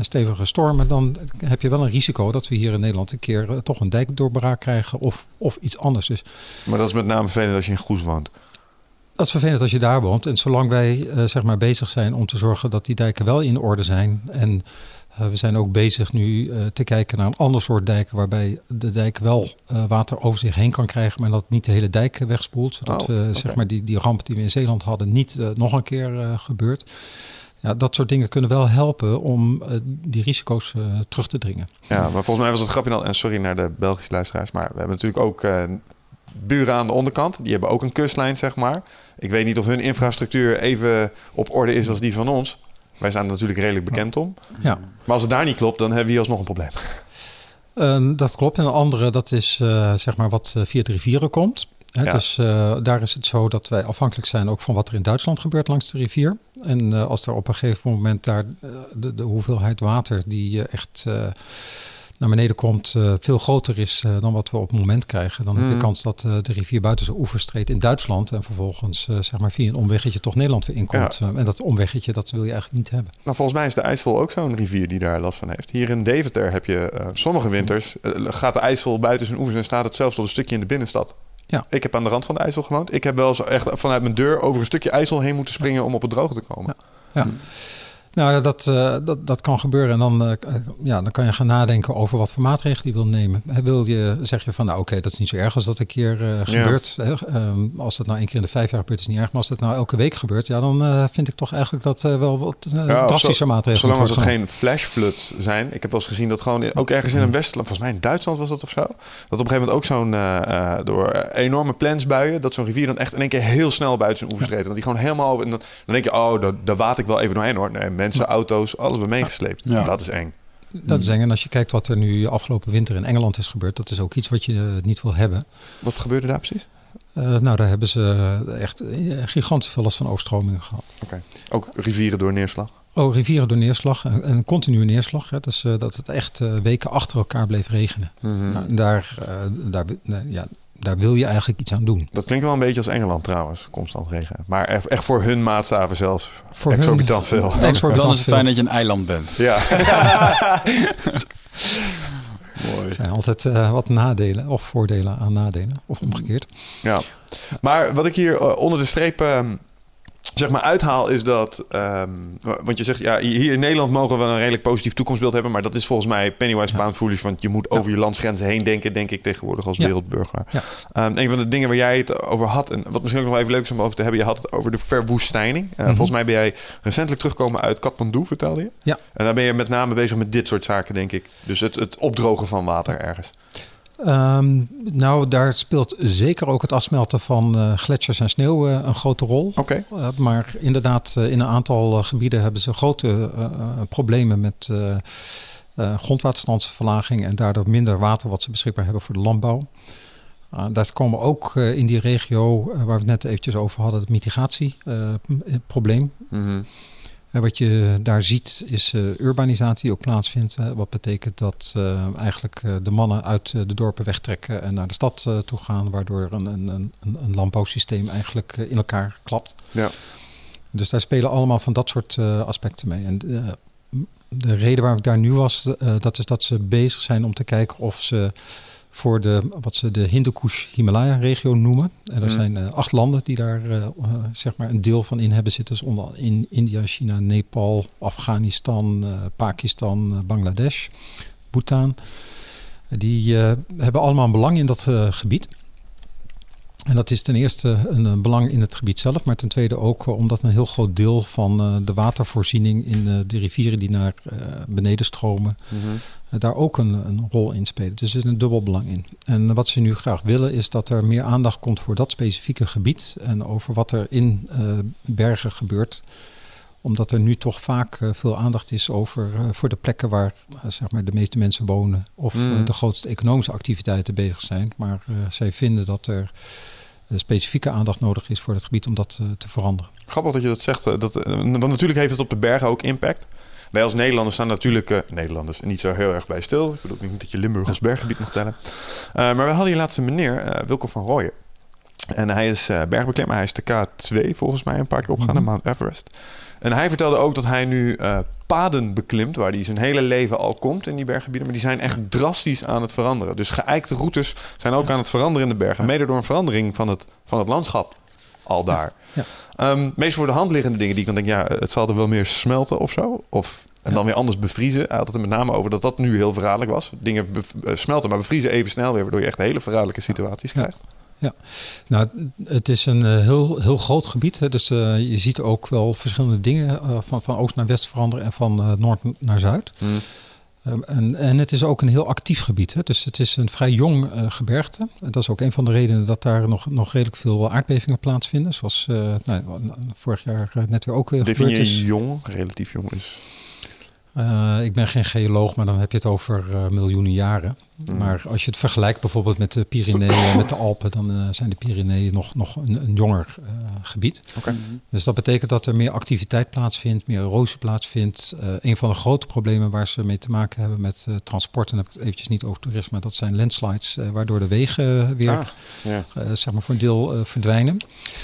[SPEAKER 5] stevige stormen, dan heb je wel een risico dat we hier in Nederland een keer toch een dijkdoorbraak krijgen of, of iets anders. Dus,
[SPEAKER 1] maar dat is met name vervelend als je in Goes woont.
[SPEAKER 5] Dat is vervelend als je daar woont. En zolang wij uh, zeg maar bezig zijn om te zorgen dat die dijken wel in orde zijn. En uh, we zijn ook bezig nu uh, te kijken naar een ander soort dijken. Waarbij de dijk wel water over zich heen kan krijgen. Maar dat niet de hele dijk wegspoelt. Zodat
[SPEAKER 1] Oh,
[SPEAKER 5] we zeg maar die, die ramp die we in Zeeland hadden niet nog een keer gebeurt. Ja, dat soort dingen kunnen wel helpen om die risico's terug te dringen.
[SPEAKER 1] Ja, maar volgens mij was het grapje dan... En sorry naar de Belgische luisteraars. Maar we hebben natuurlijk ook buren aan de onderkant. Die hebben ook een kustlijn, zeg maar. Ik weet niet of hun infrastructuur even op orde is als die van ons. Wij staan er natuurlijk redelijk bekend om.
[SPEAKER 5] Ja.
[SPEAKER 1] Maar als het daar niet klopt, dan hebben we hier alsnog een probleem.
[SPEAKER 5] Uh, dat klopt. En een andere, dat is uh, zeg maar wat via de rivieren komt.
[SPEAKER 1] Ja.
[SPEAKER 5] Dus uh, daar is het zo dat wij afhankelijk zijn ook van wat er in Duitsland gebeurt langs de rivier. En als er op een gegeven moment daar de, de, hoeveelheid water die echt naar beneden komt veel groter is dan wat we op het moment krijgen, dan
[SPEAKER 1] Mm.
[SPEAKER 5] heb je kans dat de rivier buiten zijn oevers treedt in Duitsland en vervolgens zeg maar via een omweggetje toch Nederland weer inkomt. en dat omweggetje, dat wil je eigenlijk niet hebben.
[SPEAKER 1] Nou, volgens mij is de IJssel ook zo'n rivier die daar last van heeft. Hier in Deventer heb je sommige winters... Gaat de IJssel buiten zijn oevers en staat het zelfs tot een stukje in de binnenstad.
[SPEAKER 5] Ja.
[SPEAKER 1] Ik heb aan de rand van de IJssel gewoond. Ik heb wel eens echt vanuit mijn deur over een stukje IJssel heen moeten springen... om op het droge te komen.
[SPEAKER 5] Ja. ja. Nou ja, dat, uh, dat, dat kan gebeuren. En dan, uh, ja, dan kan je gaan nadenken over wat voor maatregelen je wil nemen. Wil je, zeg je van, nou oké, okay, dat is niet zo erg als dat een keer uh, gebeurt. Ja. Um, als dat nou één keer in de vijf jaar gebeurt, is niet erg. Maar als dat nou elke week gebeurt, ja, dan vind ik toch eigenlijk dat wel wat ja, drastische
[SPEAKER 1] zo,
[SPEAKER 5] maatregelen
[SPEAKER 1] Zolang als het geen flash floods zijn. Ik heb wel eens gezien dat gewoon, ook ergens in een Westland, volgens mij in Duitsland was dat of zo. Dat op een gegeven moment ook zo'n, door enorme plensbuien, dat zo'n rivier dan echt in één keer heel snel buiten zijn oevers treedt. Dat die gewoon helemaal, en dan, dan denk je, oh, daar, daar waat ik wel even doorheen hoor. Nee, mensen, auto's, alles weer meegesleept. Ja. Dat is eng.
[SPEAKER 5] Dat is eng. En als je kijkt wat er nu afgelopen winter in Engeland is gebeurd, dat is ook iets wat je uh, niet wil hebben.
[SPEAKER 1] Wat gebeurde daar precies?
[SPEAKER 5] Uh, nou, daar hebben ze echt gigantisch veel last van overstromingen gehad.
[SPEAKER 1] Oké. Okay. Ook rivieren door neerslag?
[SPEAKER 5] Oh, rivieren door neerslag. En, continue neerslag. Hè. Dus uh, dat het echt weken achter elkaar bleef regenen.
[SPEAKER 1] Mm
[SPEAKER 5] -hmm. nou, daar, daar, ja, daar wil je eigenlijk iets aan doen.
[SPEAKER 1] Dat klinkt wel een beetje als Engeland trouwens, constant regen. Maar echt, echt voor hun maatstaven zelfs
[SPEAKER 5] voor
[SPEAKER 1] exorbitant
[SPEAKER 5] hun,
[SPEAKER 1] veel.
[SPEAKER 4] Exorbitant dan is het fijn dat je een eiland bent.
[SPEAKER 1] Ja.
[SPEAKER 5] Mooi. Er zijn altijd uh, wat nadelen of voordelen aan nadelen, of omgekeerd.
[SPEAKER 1] Ja, maar wat ik hier uh, onder de streep uh, zeg maar uithaal is dat... ehm, want je zegt, ja, hier in Nederland mogen we een redelijk positief toekomstbeeld hebben... maar dat is volgens mij pennywise foolish... want je moet over je landsgrenzen heen denken... denk ik tegenwoordig als
[SPEAKER 5] Ja.
[SPEAKER 1] wereldburger.
[SPEAKER 5] Ja.
[SPEAKER 1] Ehm, een van de dingen waar jij het over had... en wat misschien ook nog even leuk is om over te hebben... je had het over de verwoestijning. Eh, Volgens mij ben jij recentelijk teruggekomen uit Kathmandu, vertelde je?
[SPEAKER 5] Ja.
[SPEAKER 1] En daar ben je met name bezig met dit soort zaken, denk ik. Dus het, het opdrogen van water ergens.
[SPEAKER 5] Ehm, nou, daar speelt zeker ook het afsmelten van eh, gletsjers en sneeuw eh, een grote rol.
[SPEAKER 1] Oké.
[SPEAKER 5] Uh, maar inderdaad, in een aantal gebieden hebben ze grote problemen met grondwaterstandsverlaging en daardoor minder water wat ze beschikbaar hebben voor de landbouw. daar komen ook in die regio, waar we het net eventjes over hadden, het mitigatieprobleem.
[SPEAKER 1] Mm-hmm.
[SPEAKER 5] wat je daar ziet is urbanisatie die ook plaatsvindt. wat betekent dat eigenlijk de mannen uit de dorpen wegtrekken en naar de stad toe gaan, waardoor een, een, een, een landbouwsysteem eigenlijk in elkaar klapt.
[SPEAKER 1] Ja.
[SPEAKER 5] Dus daar spelen allemaal van dat soort aspecten mee. En de reden waarom ik daar nu was, dat is dat ze bezig zijn om te kijken of ze voor de, wat ze de Hindukush-Himalaya-regio noemen. En er
[SPEAKER 1] Mm.
[SPEAKER 5] zijn acht landen die daar zeg maar een deel van in hebben zitten. Dus onder in India, China, Nepal, Afghanistan, Pakistan, Bangladesh, Bhutan. Die hebben allemaal een belang in dat gebied. En dat is ten eerste een, een, belang in het gebied zelf, maar ten tweede ook omdat een heel groot deel van uh, de watervoorziening in de rivieren die naar beneden stromen,
[SPEAKER 1] Mm-hmm.
[SPEAKER 5] daar ook een, een, rol in spelen. Dus er is een dubbel belang in. En wat ze nu graag willen is dat er meer aandacht komt voor dat specifieke gebied en over wat er in bergen gebeurt omdat er nu toch vaak uh, veel aandacht is over uh, voor de plekken waar uh, zeg maar de meeste mensen wonen of
[SPEAKER 1] Mm.
[SPEAKER 5] de grootste economische activiteiten bezig zijn. Maar zij vinden dat er specifieke aandacht nodig is voor het gebied om dat te veranderen.
[SPEAKER 1] Grappig dat je dat zegt. Dat, want natuurlijk heeft het op de bergen ook impact. Wij als Nederlanders staan natuurlijk, Nederlanders, niet zo heel erg bij stil. Ik bedoel niet dat je Limburg als berggebied mag tellen. maar we hadden hier laatst een meneer, Wilco van Rooyen. En hij is bergbeklimmer, hij is de K2 volgens mij een paar keer opgegaan
[SPEAKER 5] Mhm.
[SPEAKER 1] naar Mount Everest. En hij vertelde ook dat hij nu uh, paden beklimt, waar hij zijn hele leven al komt in die berggebieden. Maar die zijn echt drastisch aan het veranderen. Dus geëikte routes zijn ook aan het veranderen in de bergen. Mede door een verandering van het, van het landschap al daar.
[SPEAKER 5] Ja.
[SPEAKER 1] Um, meest voor de hand liggende dingen die ik dan denk, ja, het zal er wel meer smelten of zo. Of, en dan weer anders bevriezen. Hij had het er met name over dat dat nu heel verraderlijk was. Dingen uh, smelten, maar bevriezen even snel weer, waardoor je echt hele verraderlijke situaties krijgt.
[SPEAKER 5] Ja, nou, het is een uh, heel, heel groot gebied. Hè, dus uh, je ziet ook wel verschillende dingen uh, van, van oost naar west veranderen en van noord naar zuid.
[SPEAKER 1] Mm.
[SPEAKER 5] Um, en, en het is ook een heel actief gebied. Hè? Dus het is een vrij jong gebergte. En dat is ook een van de redenen dat daar nog, nog redelijk veel aardbevingen plaatsvinden. Zoals nou, vorig jaar net weer ook weer
[SPEAKER 1] Definieer
[SPEAKER 5] gebeurd is.
[SPEAKER 1] jong, relatief jong is.
[SPEAKER 5] Ik ben geen geoloog, maar dan heb je het over miljoenen jaren.
[SPEAKER 1] Mm.
[SPEAKER 5] Maar als je het vergelijkt bijvoorbeeld met de Pyreneeën, met de Alpen, dan uh, zijn de Pyreneeën nog, nog een, een jonger gebied.
[SPEAKER 1] Okay.
[SPEAKER 5] Dus dat betekent dat er meer activiteit plaatsvindt, meer erosie plaatsvindt. een van de grote problemen waar ze mee te maken hebben met transport, en dan heb ik het eventjes niet over toerisme, dat zijn landslides, waardoor de wegen weer
[SPEAKER 1] Ah, ja.
[SPEAKER 5] zeg maar voor een deel verdwijnen.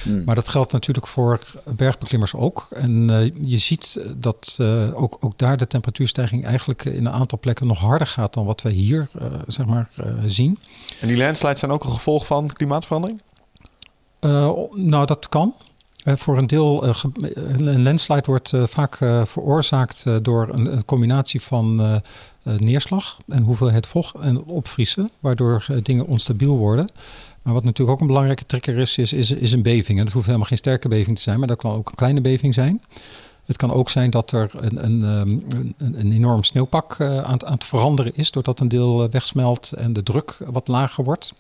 [SPEAKER 4] Mm.
[SPEAKER 5] Maar dat geldt natuurlijk voor bergbeklimmers ook. En je ziet dat ook, ook daar de temperatuurstijging eigenlijk in een aantal plekken nog harder gaat dan wat wij hier uh, zeg maar, uh, zien.
[SPEAKER 1] En die landslides zijn ook een gevolg van klimaatverandering?
[SPEAKER 5] Uh, nou, dat kan. voor een deel, een landslide wordt vaak veroorzaakt door een, een, combinatie van neerslag en hoeveelheid vocht en opvriezen, waardoor dingen onstabiel worden. Maar wat natuurlijk ook een belangrijke trigger is, is, is, is een beving. En dat hoeft helemaal geen sterke beving te zijn, maar dat kan ook een kleine beving zijn. Het kan ook zijn dat er een, een, een, een enorm sneeuwpak uh, aan, aan, het veranderen is, doordat een deel wegsmelt en de druk wat lager wordt.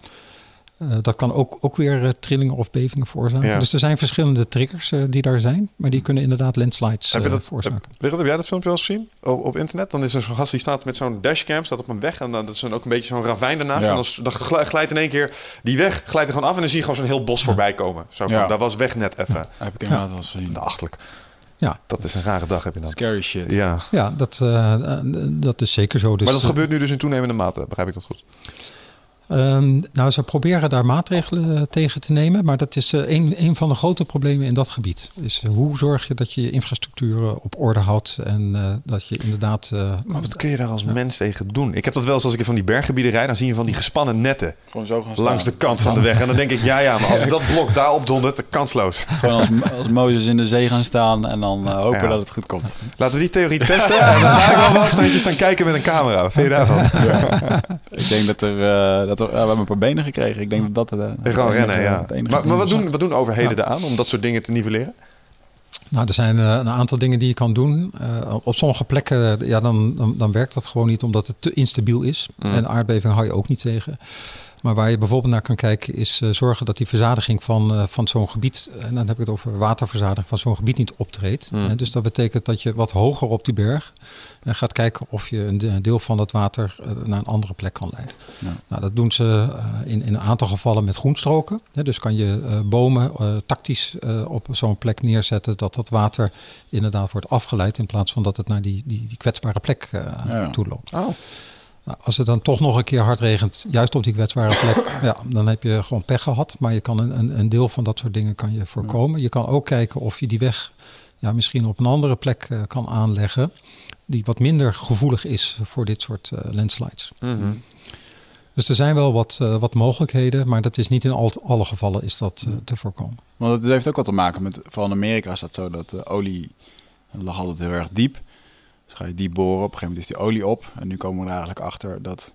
[SPEAKER 5] Uh, dat kan ook, ook weer uh, trillingen of bevingen veroorzaken.
[SPEAKER 1] Ja.
[SPEAKER 5] Dus er zijn verschillende triggers die daar zijn, maar die kunnen inderdaad landslides
[SPEAKER 1] heb je dat,
[SPEAKER 5] veroorzaken.
[SPEAKER 1] Heb, Richard, heb jij dat filmpje wel eens gezien op, op internet? Dan is er zo'n gast die staat met zo'n dashcam, staat op een weg en dan dat is dan ook een beetje zo'n ravijn daarnaast.
[SPEAKER 4] Ja.
[SPEAKER 1] En dan, dan glijdt in één keer die weg glijdt er gewoon af en dan zie je gewoon zo'n heel bos voorbij komen. Zo van,
[SPEAKER 4] Ja.
[SPEAKER 1] daar was weg net even.
[SPEAKER 4] Heb ik inderdaad wel eens gezien.
[SPEAKER 1] Achterlijk.
[SPEAKER 5] Ja,
[SPEAKER 1] Dat is een rare dag heb je dan.
[SPEAKER 4] Scary shit.
[SPEAKER 1] Ja.
[SPEAKER 5] ja dat, uh, dat is zeker zo. Dus,
[SPEAKER 1] maar dat gebeurt nu dus in toenemende mate, begrijp ik dat goed?
[SPEAKER 5] Ehm, nou, ze proberen daar maatregelen eh, tegen te nemen, maar dat is eh, een, een van de grote problemen in dat gebied. Is eh, hoe zorg je dat je je infrastructuur op orde houdt en eh, dat je inderdaad. eh,
[SPEAKER 1] Maar wat kun je daar als mens tegen doen? Ik heb dat wel eens als ik van die berggebieden rijd. Dan zie je van die gespannen netten
[SPEAKER 4] Gewoon zo gaan staan.
[SPEAKER 1] langs de kant van de weg. En dan denk ik, ja ja, maar als dat blok daar opdondert, kansloos.
[SPEAKER 4] Gewoon als, als Mozes in de zee gaan staan en dan eh, hopen
[SPEAKER 1] Ja.
[SPEAKER 4] dat het goed komt.
[SPEAKER 1] Laten we die theorie testen. En dan ga ik wel wel afstandje staan kijken met een camera. Wat vind je daarvan?
[SPEAKER 4] Ik denk dat er, eh, dat ja, we hebben een paar benen gekregen. Ik denk dat dat eh, het,
[SPEAKER 1] Gewoon
[SPEAKER 4] enige-
[SPEAKER 1] rennen, ja.
[SPEAKER 4] het enige
[SPEAKER 1] Maar, maar wat, doen, wat doen overheden eraan om dat soort dingen te nivelleren?
[SPEAKER 5] Nou, er zijn eh, een aantal dingen die je kan doen. Eh, op sommige plekken, eh, ja, dan, dan, dan werkt dat gewoon niet omdat het te instabiel is.
[SPEAKER 1] Mm.
[SPEAKER 5] En aardbeving hou je ook niet tegen. Maar waar je bijvoorbeeld naar kan kijken is eh, zorgen dat die verzadiging van, eh, van zo'n gebied, en dan heb ik het over waterverzadiging van zo'n gebied niet optreedt.
[SPEAKER 1] Mm.
[SPEAKER 5] Eh, dus dat betekent dat je wat hoger op die berg en gaat kijken of je een de- deel van dat water eh, naar een andere plek kan leiden.
[SPEAKER 4] Ja.
[SPEAKER 5] Nou, dat doen ze eh, in, in een aantal gevallen met groenstroken. Hè, dus kan je eh, bomen eh, tactisch eh, op zo'n plek neerzetten dat dat water inderdaad wordt afgeleid in plaats van dat het naar die, die, die kwetsbare plek eh
[SPEAKER 4] Ja.
[SPEAKER 5] toe loopt.
[SPEAKER 1] Oh.
[SPEAKER 5] Nou, als het dan toch nog een keer hard regent, juist op die kwetsbare plek, ja, dan heb je gewoon pech gehad. Maar je kan een, een, deel van dat soort dingen kan je voorkomen. Je kan ook kijken of je die weg ja, misschien op een andere plek eh, kan aanleggen. Die wat minder gevoelig is voor dit soort eh, landslides.
[SPEAKER 1] Mhm.
[SPEAKER 5] Dus er zijn wel wat, eh, wat mogelijkheden, maar dat is niet in al, alle gevallen is dat te voorkomen.
[SPEAKER 4] Want het heeft ook wat te maken met, vooral in Amerika is dat zo, dat de olie lag altijd heel erg diep. Dus ga je diep boren, op een gegeven moment is die olie op. En nu komen we er eigenlijk achter dat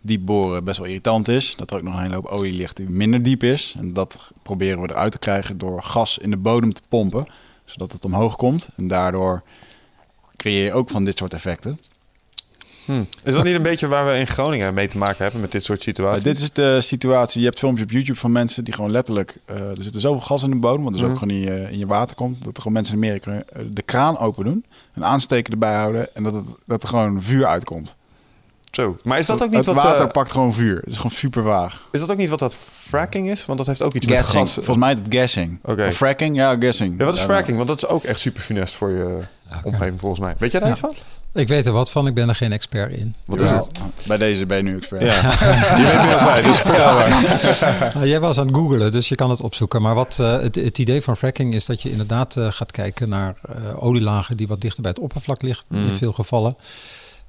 [SPEAKER 4] diep boren best wel irritant is. Dat er ook nog een hele hoop olie ligt die minder diep is. En dat proberen we eruit te krijgen door gas in de bodem te pompen. Zodat het omhoog komt. En daardoor creëer je ook van dit soort effecten.
[SPEAKER 1] Hm. Is dat niet een beetje waar we in Groningen mee te maken hebben met dit soort
[SPEAKER 4] Uh,
[SPEAKER 1] situaties?
[SPEAKER 4] dit is de situatie. Je hebt filmpjes op YouTube van mensen die gewoon letterlijk. eh, er zit zoveel gas in de bodem, want er is ook
[SPEAKER 1] Mhm.
[SPEAKER 4] gewoon in je, in je water komt. Dat er gewoon mensen in Amerika eh, de kraan open doen. Een aansteker erbij houden. En dat, het, dat er gewoon vuur uitkomt.
[SPEAKER 1] Zo. Maar is dat ook niet
[SPEAKER 4] het
[SPEAKER 1] wat...
[SPEAKER 4] water
[SPEAKER 1] eh,
[SPEAKER 4] pakt gewoon vuur. Het is gewoon super vaag.
[SPEAKER 1] is dat ook niet wat dat fracking is? Want dat heeft ook iets met gas...
[SPEAKER 4] Volgens mij is het gassing.
[SPEAKER 1] Oké.
[SPEAKER 4] Fracking? Ja, gassing.
[SPEAKER 1] Ja, wat is fracking? Want dat is ook echt super funest voor je omgeving volgens mij. Weet jij daar
[SPEAKER 5] Ja.
[SPEAKER 1] iets van?
[SPEAKER 5] Ik weet er wat van, ik ben er geen expert in.
[SPEAKER 1] Wat is het?
[SPEAKER 4] Bij deze ben je nu expert.
[SPEAKER 1] Ja. je weet meer als wij, dus vertel maar.
[SPEAKER 5] Nou, jij was aan het googelen, dus je kan het opzoeken. Maar wat, eh, het, het idee van fracking is dat je inderdaad eh, gaat kijken naar eh, olielagen die wat dichter bij het oppervlak liggen
[SPEAKER 1] Mhm.
[SPEAKER 5] in veel gevallen.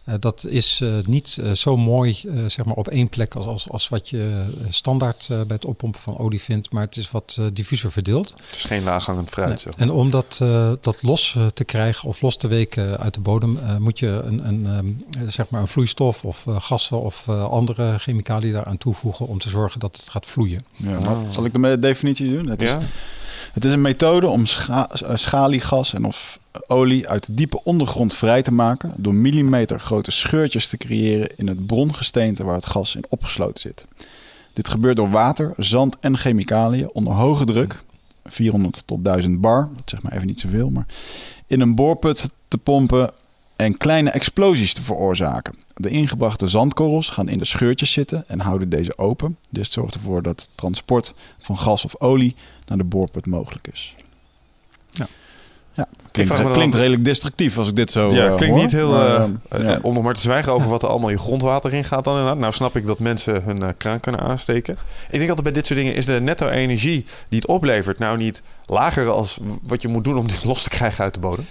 [SPEAKER 5] Eh, dat is eh, niet eh, zo mooi eh, zeg maar op één plek als, als, als wat je standaard eh, bij het oppompen van olie vindt. Maar het is wat diffuser verdeeld.
[SPEAKER 1] Het is geen laaghangend fruit. Zo.
[SPEAKER 5] En om dat, eh, dat los te krijgen of los te weken uit de bodem, eh, moet je een, een, ehm, zeg maar een vloeistof of gassen of eh, andere chemicaliën daaraan toevoegen om te zorgen dat het gaat vloeien.
[SPEAKER 4] Ja, maar zal ik de definitie doen? Het is,
[SPEAKER 1] Ja?
[SPEAKER 4] Het is een methode om eh, schaliegas en of olie uit de diepe ondergrond vrij te maken door millimeter grote scheurtjes te creëren in het brongesteente waar het gas in opgesloten zit. Dit gebeurt door water, zand en chemicaliën onder hoge druk, 400 tot 1000 bar, dat zegt maar even niet zoveel, maar in een boorput te pompen en kleine explosies te veroorzaken. De ingebrachte zandkorrels gaan in de scheurtjes zitten en houden deze open. Dit zorgt ervoor dat het transport van gas of olie naar de boorput mogelijk is.
[SPEAKER 5] Ja.
[SPEAKER 4] Ja, klinkt, klinkt redelijk destructief als ik dit zo
[SPEAKER 1] Ja,
[SPEAKER 4] eh,
[SPEAKER 1] klinkt
[SPEAKER 4] hoor.
[SPEAKER 1] niet heel...
[SPEAKER 4] Maar,
[SPEAKER 1] eh,
[SPEAKER 4] eh,
[SPEAKER 1] eh,
[SPEAKER 4] ja.
[SPEAKER 1] Om nog maar te zwijgen over wat er allemaal je grondwater in gaat dan inderdaad. Nou snap ik dat mensen hun kraan kunnen aansteken. Ik denk altijd bij dit soort dingen is de netto energie die het oplevert nou niet lager als wat je moet doen om dit los te krijgen uit de bodem.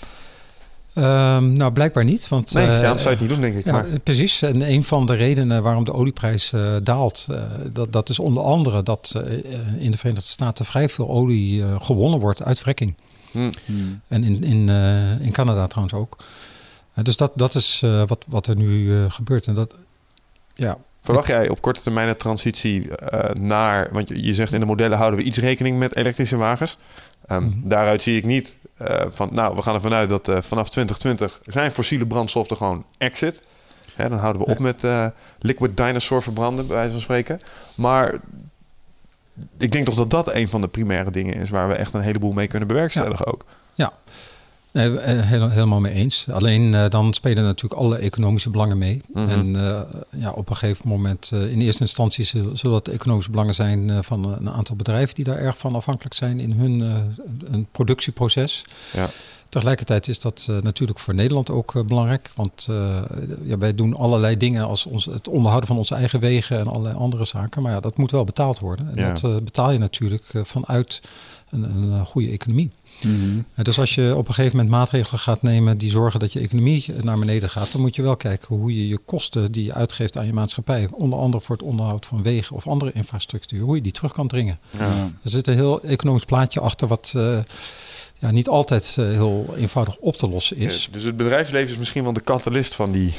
[SPEAKER 5] Ehm, nou, blijkbaar niet. Want,
[SPEAKER 1] Nee,
[SPEAKER 5] eh,
[SPEAKER 1] ja, dat zou je het niet doen denk ik.
[SPEAKER 5] Ja,
[SPEAKER 1] maar,
[SPEAKER 5] precies. En een van de redenen waarom de olieprijs eh, daalt, eh, dat, dat is onder andere dat eh, in de Verenigde Staten vrij veel olie eh, gewonnen wordt uit fracking.
[SPEAKER 1] hm.
[SPEAKER 4] Hmm.
[SPEAKER 5] En in, in, eh, in Canada trouwens ook. Eh, dus dat, dat is eh, wat, wat er nu eh, gebeurt. En dat, ja,
[SPEAKER 1] Verwacht jij op korte termijn een transitie eh, naar... Want je, je zegt in de modellen houden we iets rekening met elektrische wagens. Ehm,
[SPEAKER 5] Mhm.
[SPEAKER 1] Daaruit zie ik niet eh, van... Nou, we gaan ervan uit dat eh, vanaf 2020 zijn fossiele brandstoffen gewoon exit. Hè, dan houden we op met eh, liquid dinosaur verbranden, bij wijze van spreken. Maar ik denk toch dat dat een van de primaire dingen is... waar we echt een heleboel mee kunnen bewerkstelligen ook.
[SPEAKER 5] Heel- helemaal mee eens. Alleen eh, dan spelen natuurlijk alle economische belangen mee.
[SPEAKER 1] Mhm.
[SPEAKER 5] En eh, ja, op een gegeven moment, eh, in eerste instantie zullen dat economische belangen zijn eh, van een aantal bedrijven die daar erg van afhankelijk zijn in hun eh, een productieproces.
[SPEAKER 1] Ja.
[SPEAKER 5] Tegelijkertijd is dat natuurlijk voor Nederland ook belangrijk. Want ja, wij doen allerlei dingen als ons, het onderhouden van onze eigen wegen en allerlei andere zaken. Maar ja, dat moet wel betaald worden. En ja. dat betaal je natuurlijk vanuit een, een goede economie. Mm -hmm. Dus als je op een gegeven moment maatregelen gaat nemen die zorgen dat je economie naar beneden gaat, dan moet je wel kijken hoe je je kosten die je uitgeeft aan je maatschappij, onder andere voor het onderhoud van wegen of andere infrastructuur, hoe je die terug kan dringen. Ja. Er zit een heel economisch plaatje achter wat uh, ja, niet altijd uh, heel eenvoudig op te lossen is.
[SPEAKER 6] Ja, dus het bedrijfsleven is misschien wel de catalist van die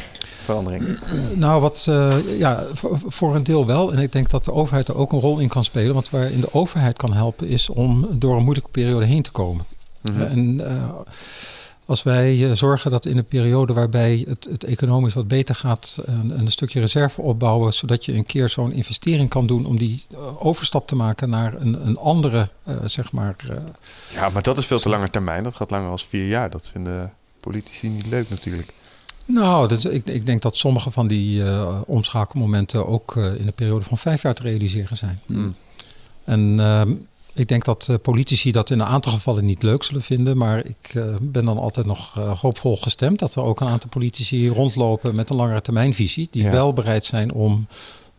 [SPEAKER 6] verandering.
[SPEAKER 5] Nou, wat uh, ja, voor een deel wel. En ik denk dat de overheid er ook een rol in kan spelen. Want waarin de overheid kan helpen is om door een moeilijke periode heen te komen. Mm -hmm. En als wij zorgen dat in een periode waarbij het, het economisch wat beter gaat, een, een, stukje reserve opbouwen, zodat je een keer zo'n investering kan doen om die uh, overstap te maken naar een, een andere, uh, zeg maar. Uh,
[SPEAKER 6] ja, maar dat is veel te lange termijn. Dat gaat langer als vier jaar. Dat vinden politici niet leuk natuurlijk.
[SPEAKER 5] Nou, dus ik, ik, denk dat sommige van die uh, omschakelmomenten ook uh, in een periode van vijf jaar te realiseren zijn. Mm. En uh, ik denk dat uh, politici dat in een aantal gevallen niet leuk zullen vinden. Maar ik ben dan altijd nog hoopvol gestemd dat er ook een aantal politici rondlopen met een langere termijnvisie. Die ja. wel bereid zijn om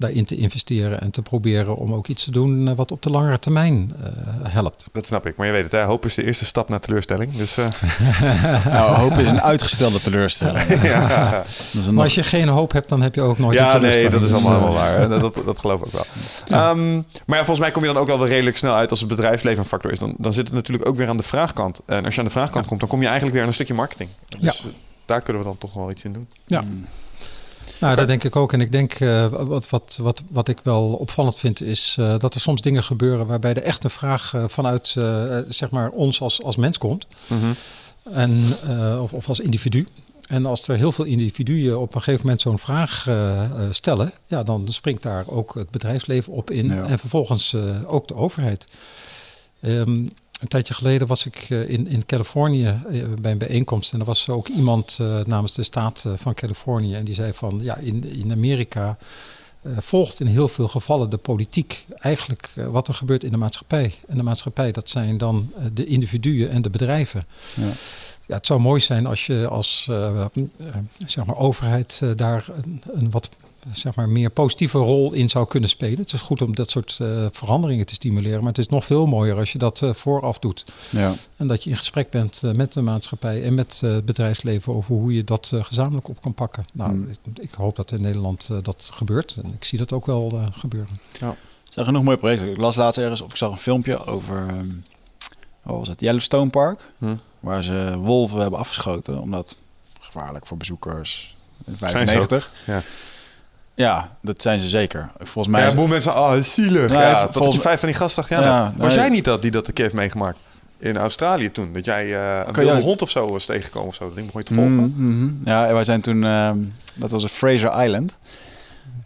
[SPEAKER 5] daarin te investeren en te proberen om ook iets te doen wat op de langere termijn uh, helpt.
[SPEAKER 6] Dat snap ik, maar je weet het, hè? hoop is de eerste stap naar teleurstelling. Dus, uh...
[SPEAKER 4] nou, hoop is een uitgestelde teleurstelling. ja.
[SPEAKER 5] een maar als je geen hoop hebt, dan heb je ook nooit
[SPEAKER 6] ja,
[SPEAKER 5] een
[SPEAKER 6] nee, dat is allemaal helemaal waar. Dat, dat, dat geloof ik ook wel. Ja. Um, maar ja, volgens mij kom je dan ook wel redelijk snel uit als het bedrijfsleven een factor is. Dan, dan zit het natuurlijk ook weer aan de vraagkant. En als je aan de vraagkant komt, dan kom je eigenlijk weer aan een stukje marketing. Dus ja. daar kunnen we dan toch wel iets in doen.
[SPEAKER 5] Ja. Nou, dat denk ik ook. En ik denk uh, wat, wat, wat, wat ik wel opvallend vind, is uh, dat er soms dingen gebeuren waarbij de echte vraag uh, vanuit zeg maar ons als, als mens komt. Mm -hmm. en, of, of als individu. En als er heel veel individuen op een gegeven moment zo'n vraag stellen, ja, dan springt daar ook het bedrijfsleven op in. Ja. En vervolgens ook de overheid. Um, een tijdje geleden was ik in, in Californië bij een bijeenkomst. En er was ook iemand uh, namens de staat van Californië. En die zei van ja, in, in Amerika uh, volgt in heel veel gevallen de politiek eigenlijk uh, wat er gebeurt in de maatschappij. En de maatschappij, dat zijn dan de individuen en de bedrijven. Ja. Ja, het zou mooi zijn als je als zeg maar overheid daar een, een wat zeg maar, meer positieve rol in zou kunnen spelen. Het is goed om dat soort uh, veranderingen te stimuleren, maar het is nog veel mooier als je dat uh, vooraf doet. Ja. En dat je in gesprek bent uh, met de maatschappij en met het bedrijfsleven over hoe je dat gezamenlijk op kan pakken. Nou, hmm. ik, ik, hoop dat in Nederland dat gebeurt en ik zie dat ook wel gebeuren.
[SPEAKER 4] Ja. Er zijn genoeg mooie projecten. Ik las laatst ergens of ik zag een filmpje over, um, wat was het, Yellowstone Park, hmm. waar ze wolven hebben afgeschoten omdat gevaarlijk voor bezoekers. In 95. Ja. Ja, dat zijn ze zeker. Volgens mij.
[SPEAKER 6] Ja, boel mensen, oh, zielig. Nee, ja, dat je vijf van die gasten. Ja, ja, was nee. jij niet dat die dat een keer heeft meegemaakt? In Australië toen. Dat jij uh, een wilde jij... hond of zo was tegengekomen of zo. Dat ding begon je te volgen.
[SPEAKER 4] Mm -hmm. Ja, wij zijn toen... Uh, dat was een Fraser Island.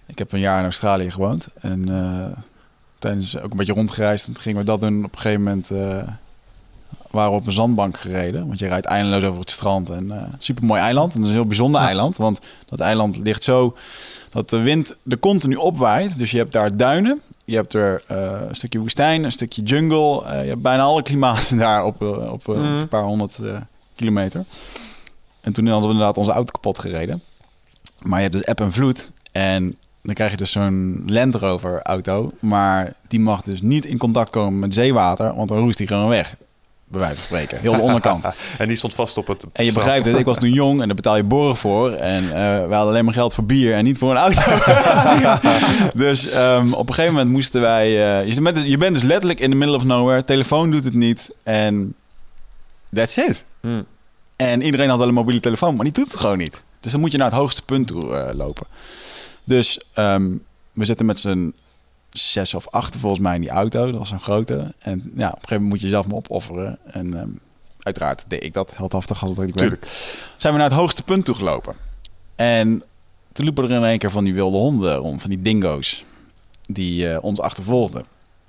[SPEAKER 4] Ik heb een jaar in Australië gewoond. En uh, tijdens ook een beetje rondgereisd. En toen gingen we dat doen. Op een gegeven moment waren we op een zandbank gereden. Want je rijdt eindeloos over het strand. En super mooi eiland. En dat is een heel bijzonder eiland. Want dat eiland ligt zo dat de wind er continu opwaait. Dus je hebt daar duinen. Je hebt er uh, een stukje woestijn, een stukje jungle. Uh, je hebt bijna alle klimaten daar op, uh, op, mm. op, een paar honderd kilometer. En toen hadden we inderdaad onze auto kapot gereden. Maar je hebt dus eb en vloed. En dan krijg je dus zo'n Land Rover auto. Maar die mag dus niet in contact komen met zeewater. Want dan roest die gewoon weg bij wijze van spreken. Heel de onderkant.
[SPEAKER 6] en die stond vast op het.
[SPEAKER 4] En je begrijpt het, ik was toen jong en daar betaal je boren voor. En uh, we hadden alleen maar geld voor bier en niet voor een auto. dus um, op een gegeven moment moesten wij. Uh, je, bent dus, je bent dus letterlijk in the middle of nowhere. Telefoon doet het niet. En that's it. Hmm. En iedereen had wel een mobiele telefoon, maar die doet het gewoon niet. Dus dan moet je naar het hoogste punt toe uh, lopen. Dus um, we zitten met z'n zes of acht volgens mij in die auto. Dat was een grote. En ja, op een gegeven moment moet je zelf maar opofferen. En um, uiteraard deed ik dat heldhaftig als het. Zijn we naar het hoogste punt toe gelopen. En toen liepen er in één keer van die wilde honden rond, van die dingo's. Die uh, ons achtervolgden.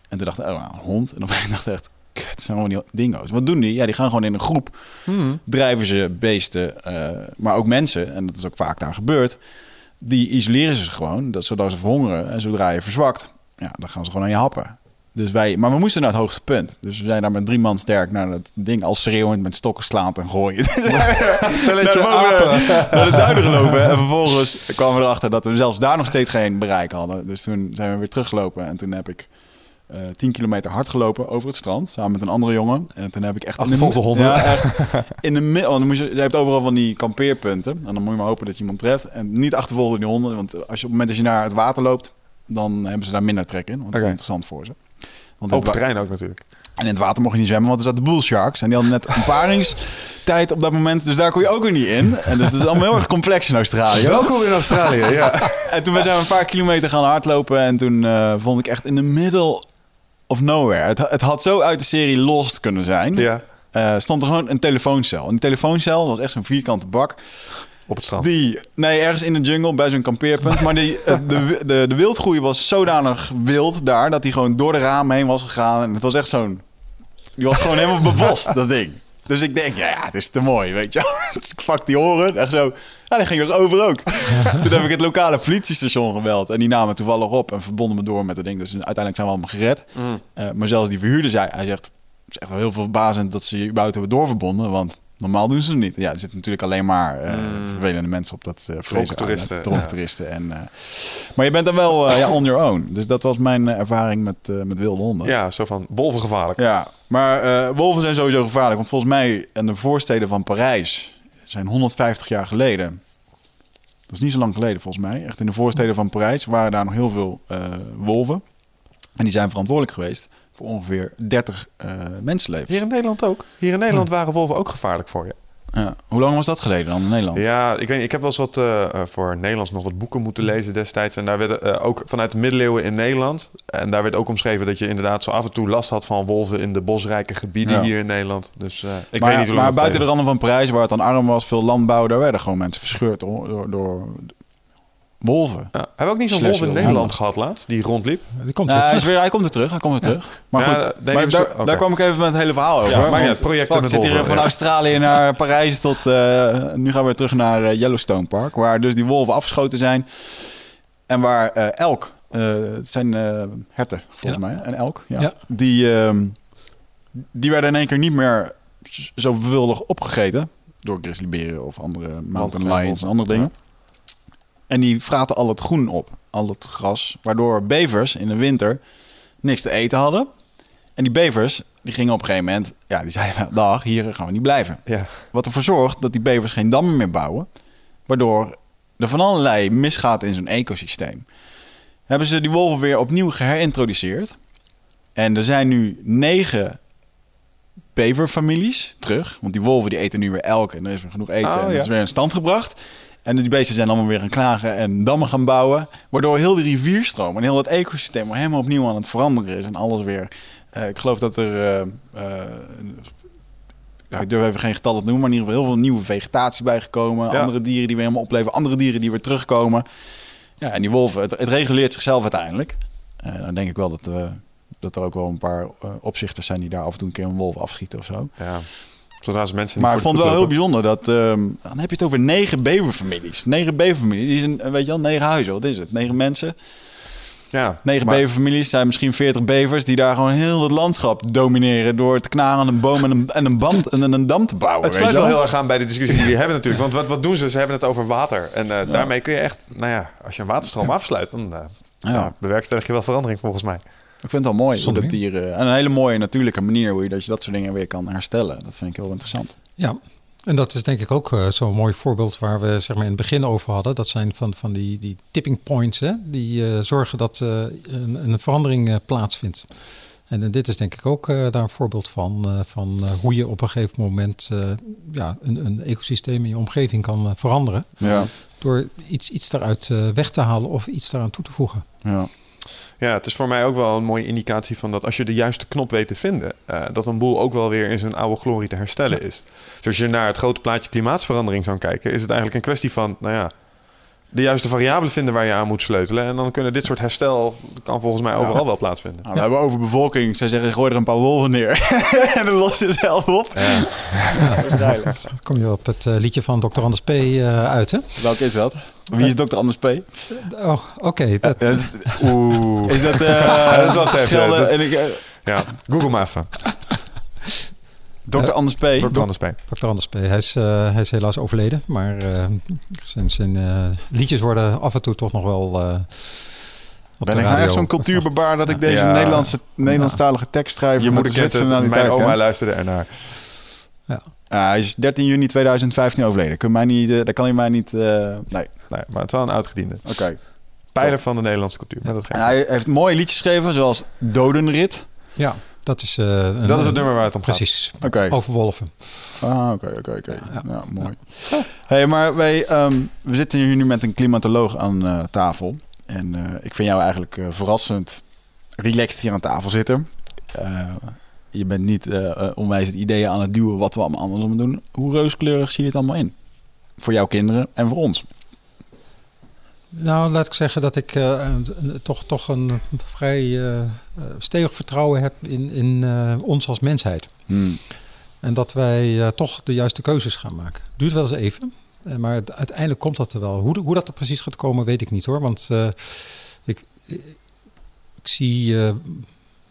[SPEAKER 4] En toen dacht ik, oh, nou, een hond. En op een dacht ik echt, het zijn gewoon die dingo's. Wat doen die? Ja, die gaan gewoon in een groep. Hmm. Drijven ze beesten, uh, maar ook mensen. En dat is ook vaak daar gebeurd. Die isoleren ze gewoon, dat, zodat ze verhongeren. En zodra je verzwakt, ja, dan gaan ze gewoon aan je happen. Dus wij, maar we moesten naar het hoogste punt. Dus we zijn daar met drie man sterk naar het ding al schreeuwend met stokken slaand en gooien.
[SPEAKER 1] Stelletje apen.
[SPEAKER 4] naar de duinen gelopen. En vervolgens kwamen we erachter dat we zelfs daar nog steeds geen bereik hadden. Dus toen zijn we weer teruggelopen. En toen heb ik eh 10 kilometer hard gelopen over het strand. Samen met een andere jongen. En toen heb ik echt...
[SPEAKER 1] Achtervolgde honden.
[SPEAKER 4] Ja, echt. In de middel... Want dan moet je, je hebt overal van die kampeerpunten. En dan moet je maar hopen dat je iemand treft. En niet achtervolgen die honden. Want als je, op het moment dat je naar het water loopt... dan hebben ze daar minder trek in. Want dat is interessant voor ze. Want
[SPEAKER 1] Open
[SPEAKER 4] het
[SPEAKER 1] terrein ook natuurlijk.
[SPEAKER 4] en in het water mocht je niet zwemmen, want er zaten bull sharks. En die hadden net een paringstijd op dat moment. Dus daar kon je ook weer niet in. En dus het is allemaal heel erg complex in Australië.
[SPEAKER 1] Welkom in Australië, ja.
[SPEAKER 4] En toen zijn we een paar kilometer gaan hardlopen. En toen eh, vond ik echt in de middle of nowhere. Het, het had zo uit de serie Lost kunnen zijn.
[SPEAKER 1] ja.
[SPEAKER 4] Eh, stond er gewoon een telefooncel. En die telefooncel dat was echt zo'n vierkante bak.
[SPEAKER 1] Op het strand.
[SPEAKER 4] Die, nee, ergens in de jungle bij zo'n kampeerpunt. Maar die, eh, de, de, de wildgroei was zodanig wild daar dat hij gewoon door de ramen heen was gegaan. En het was echt zo'n. Die was gewoon helemaal bebost, dat ding. Dus ik denk, ja, ja, het is te mooi, weet je. Dus ik pak die oren. Echt zo. Ja, die ging er over ook. Dus toen heb ik het lokale politiestation gebeld. En die namen toevallig op en verbonden me door met het ding. Dus uiteindelijk zijn we allemaal gered. Eh, maar zelfs die verhuurder zei, hij zegt, het is echt wel heel veel verbazend dat ze je überhaupt hebben doorverbonden. Want normaal doen ze het niet. Ja, er zitten natuurlijk alleen maar eh, vervelende mensen op dat uh,
[SPEAKER 1] Dronken toeristen, ja.
[SPEAKER 4] toeristen. En, eh, maar je bent dan wel eh, ja, on your own. Dus dat was mijn eh, ervaring met, eh, met wilde honden.
[SPEAKER 1] Ja, zo van wolven gevaarlijk.
[SPEAKER 4] Ja, maar eh, wolven zijn sowieso gevaarlijk. Want volgens mij in de voorsteden van Parijs zijn 150 jaar geleden. Dat is niet zo lang geleden volgens mij. Echt in de voorsteden van Parijs waren daar nog heel veel eh, wolven. En die zijn verantwoordelijk geweest voor ongeveer 30 eh mensenlevens.
[SPEAKER 1] Hier in Nederland ook. Hier in Nederland waren wolven ook gevaarlijk voor je.
[SPEAKER 4] Ja. Hoe lang was dat geleden dan in Nederland?
[SPEAKER 1] Ja, ik, weet, ik heb wel eens wat eh, eh, voor Nederlands nog wat boeken moeten lezen destijds. En daar werden eh, ook vanuit de middeleeuwen in Nederland. En daar werd ook omschreven dat je inderdaad zo af en toe last had van wolven in de bosrijke gebieden
[SPEAKER 4] Ja.
[SPEAKER 1] hier in Nederland. Dus ik
[SPEAKER 4] maar
[SPEAKER 1] weet niet hoe lang
[SPEAKER 4] maar buiten de randen van Parijs, waar het dan arm was, veel landbouw, daar werden gewoon mensen verscheurd door, door, door wolven.
[SPEAKER 1] Ja, hebben we ook niet zo'n wolf in Nederland gehad laatst, die rondliep?
[SPEAKER 5] Die komt
[SPEAKER 4] hij, is weer, hij komt er terug. Hij komt er terug. Maar
[SPEAKER 1] Ja,
[SPEAKER 4] goed,
[SPEAKER 1] nee,
[SPEAKER 4] maar daar, daar kwam ik even met het hele verhaal over.
[SPEAKER 1] Ja, met
[SPEAKER 4] ik zit hier van
[SPEAKER 1] ja.
[SPEAKER 4] Australië naar Parijs tot... eh, nu gaan we weer terug naar eh, Yellowstone Park. Waar dus die wolven afgeschoten zijn. En waar eh, elk... eh, het zijn eh, herten, volgens mij. En elk, ja.
[SPEAKER 5] Ja.
[SPEAKER 4] Die, ehm, die werden in één keer niet meer zo opgegeten. Door grizzlyberen of andere mountain lions en andere dingen. En die vraten al het groen op, al het gras. Waardoor bevers in de winter niks te eten hadden. En die bevers, die gingen op een gegeven moment... Ja, die zeiden, dag, hier gaan we niet blijven.
[SPEAKER 1] Ja.
[SPEAKER 4] Wat ervoor zorgt dat die bevers geen dammen meer bouwen. Waardoor er van allerlei misgaat in zo'n ecosysteem. Hebben ze die wolven weer opnieuw geherintroduceerd. En er zijn nu negen beverfamilies terug. Want die wolven die eten nu weer elk en er is weer genoeg eten.
[SPEAKER 1] Oh,
[SPEAKER 4] en dat
[SPEAKER 1] ja.
[SPEAKER 4] is weer in stand gebracht. En die beesten zijn allemaal weer gaan klagen en dammen gaan bouwen. Waardoor heel de rivierstroom en heel het ecosysteem helemaal opnieuw aan het veranderen is. En alles weer... eh, ik geloof dat er... eh, eh, ja, ik durf even geen getallen te noemen, maar in ieder geval heel veel nieuwe vegetatie bijgekomen.
[SPEAKER 1] Ja.
[SPEAKER 4] Andere dieren die weer helemaal opleven, andere dieren die weer terugkomen. Ja, en die wolven, het, het reguleert zichzelf uiteindelijk. Dan denk ik wel dat, dat er ook wel een paar opzichters zijn die daar af en toe een keer een wolf afschieten of zo.
[SPEAKER 1] ja. Zodra ze mensen
[SPEAKER 4] Maar ik vond het wel heel bijzonder dat. ehm, dan heb je het over negen beverfamilies. Negen beverfamilies. Die zijn, eh, weet je wel, negen huizen. Wat is het? Negen mensen.
[SPEAKER 1] Ja,
[SPEAKER 4] Negen
[SPEAKER 1] maar-
[SPEAKER 4] beverfamilies zijn misschien veertig bevers die daar gewoon heel het landschap domineren door te knaren aan een boom en een, en een, band, en een dam te bouwen.
[SPEAKER 1] Het sluit wel heel erg aan bij de discussie die we hebben natuurlijk. Want wat, wat doen ze? Ze hebben het over water. En eh, daarmee kun je echt, nou ja, als je een waterstroom afsluit, dan
[SPEAKER 4] Ja.
[SPEAKER 1] ja. bewerkstellig je wel verandering volgens mij.
[SPEAKER 4] Ik vind het wel mooi hoe dat dieren. En een hele mooie natuurlijke manier hoe je dat, je dat soort dingen weer kan herstellen. Dat vind ik heel interessant.
[SPEAKER 5] Ja, en dat is denk ik ook eh, zo'n mooi voorbeeld waar we zeg maar, in het begin over hadden. Dat zijn van, van die, die tipping points, hè, die eh, zorgen dat eh, een, een verandering eh, plaatsvindt. En eh, dit is denk ik ook eh, daar een voorbeeld van, eh, van eh, hoe je op een gegeven moment eh, ja, een, een ecosysteem in je omgeving kan eh, veranderen.
[SPEAKER 4] Ja.
[SPEAKER 5] Door iets, iets daaruit eh, weg te halen of iets daaraan toe te voegen.
[SPEAKER 4] ja.
[SPEAKER 1] Ja, het is voor mij ook wel een mooie indicatie van dat als je de juiste knop weet te vinden, eh, dat een boel ook wel weer in zijn oude glorie te herstellen is. Dus als je naar het grote plaatje klimaatsverandering zou kijken, is het eigenlijk een kwestie van, nou ja, de juiste variabelen vinden waar je aan moet sleutelen. En dan kunnen dit soort herstel kan volgens mij overal wel plaatsvinden.
[SPEAKER 4] Nou, we hebben overbevolking. Zij zeggen, gooi er een paar wolven neer. en dan los je zelf op. Waarschijnlijk.
[SPEAKER 5] Dan kom je op het eh, liedje van Dr. Anders P. eh, uit, hè?
[SPEAKER 4] Welke is dat? Wie is Dr. Anders P?
[SPEAKER 5] Oh, oké. dat-
[SPEAKER 4] Ja, is,
[SPEAKER 1] Oeh.
[SPEAKER 4] is dat... eh
[SPEAKER 1] dat is wel tegen.
[SPEAKER 4] Schelden
[SPEAKER 1] Dat-
[SPEAKER 4] en ik,
[SPEAKER 1] Ja, google maar even.
[SPEAKER 4] Dr. Anders P.
[SPEAKER 1] Dr. Anders P.
[SPEAKER 5] Dr. Anders P. Hij is, eh, hij is helaas overleden, maar eh, zijn, zijn eh, liedjes worden af en toe toch nog wel. eh op
[SPEAKER 4] Ben
[SPEAKER 5] de
[SPEAKER 4] ik nou echt zo'n cultuurbebaar dat ik deze
[SPEAKER 1] Ja.
[SPEAKER 4] Nederlandse, Nederlandstalige tekst schrijf?
[SPEAKER 1] Je kent het. Mijn oma
[SPEAKER 4] hè?
[SPEAKER 1] luisterde ernaar.
[SPEAKER 4] Ja, hij is 13 juni 2015 overleden. Kun mij niet, dat kan hij mij niet... eh, nee,
[SPEAKER 1] Nee, maar het is wel een oud-gediende.
[SPEAKER 4] oké.
[SPEAKER 1] Pijler van de Nederlandse cultuur. Maar dat,
[SPEAKER 4] En hij heeft mooie liedjes geschreven, zoals Dodenrit.
[SPEAKER 5] Ja, dat is. eh, een-
[SPEAKER 1] dat is het nummer waar het om gaat.
[SPEAKER 5] Precies.
[SPEAKER 4] Oké.
[SPEAKER 5] Over wolven.
[SPEAKER 4] Ah, oké, oké, oké. Ja, mooi. Hey, maar wij, ehm, we zitten hier nu met een klimatoloog aan eh, tafel. En eh, ik vind jou eigenlijk eh, verrassend relaxed hier aan tafel zitten. Eh, je bent niet eh eh, onwijs het ideeën aan het duwen wat we allemaal anders moeten doen. Hoe reuskleurig zie je het allemaal in? Voor jouw kinderen en voor ons.
[SPEAKER 5] Nou, laat ik zeggen dat ik eh, toch, toch een vrij eh, eh, stevig vertrouwen heb in, in ons als mensheid.
[SPEAKER 4] Hmm.
[SPEAKER 5] En dat wij toch de juiste keuzes gaan maken. Duurt wel eens even, maar het- uiteindelijk komt dat er wel. Hoe, hoe dat er precies gaat komen, weet ik niet hoor. Want ik, ik zie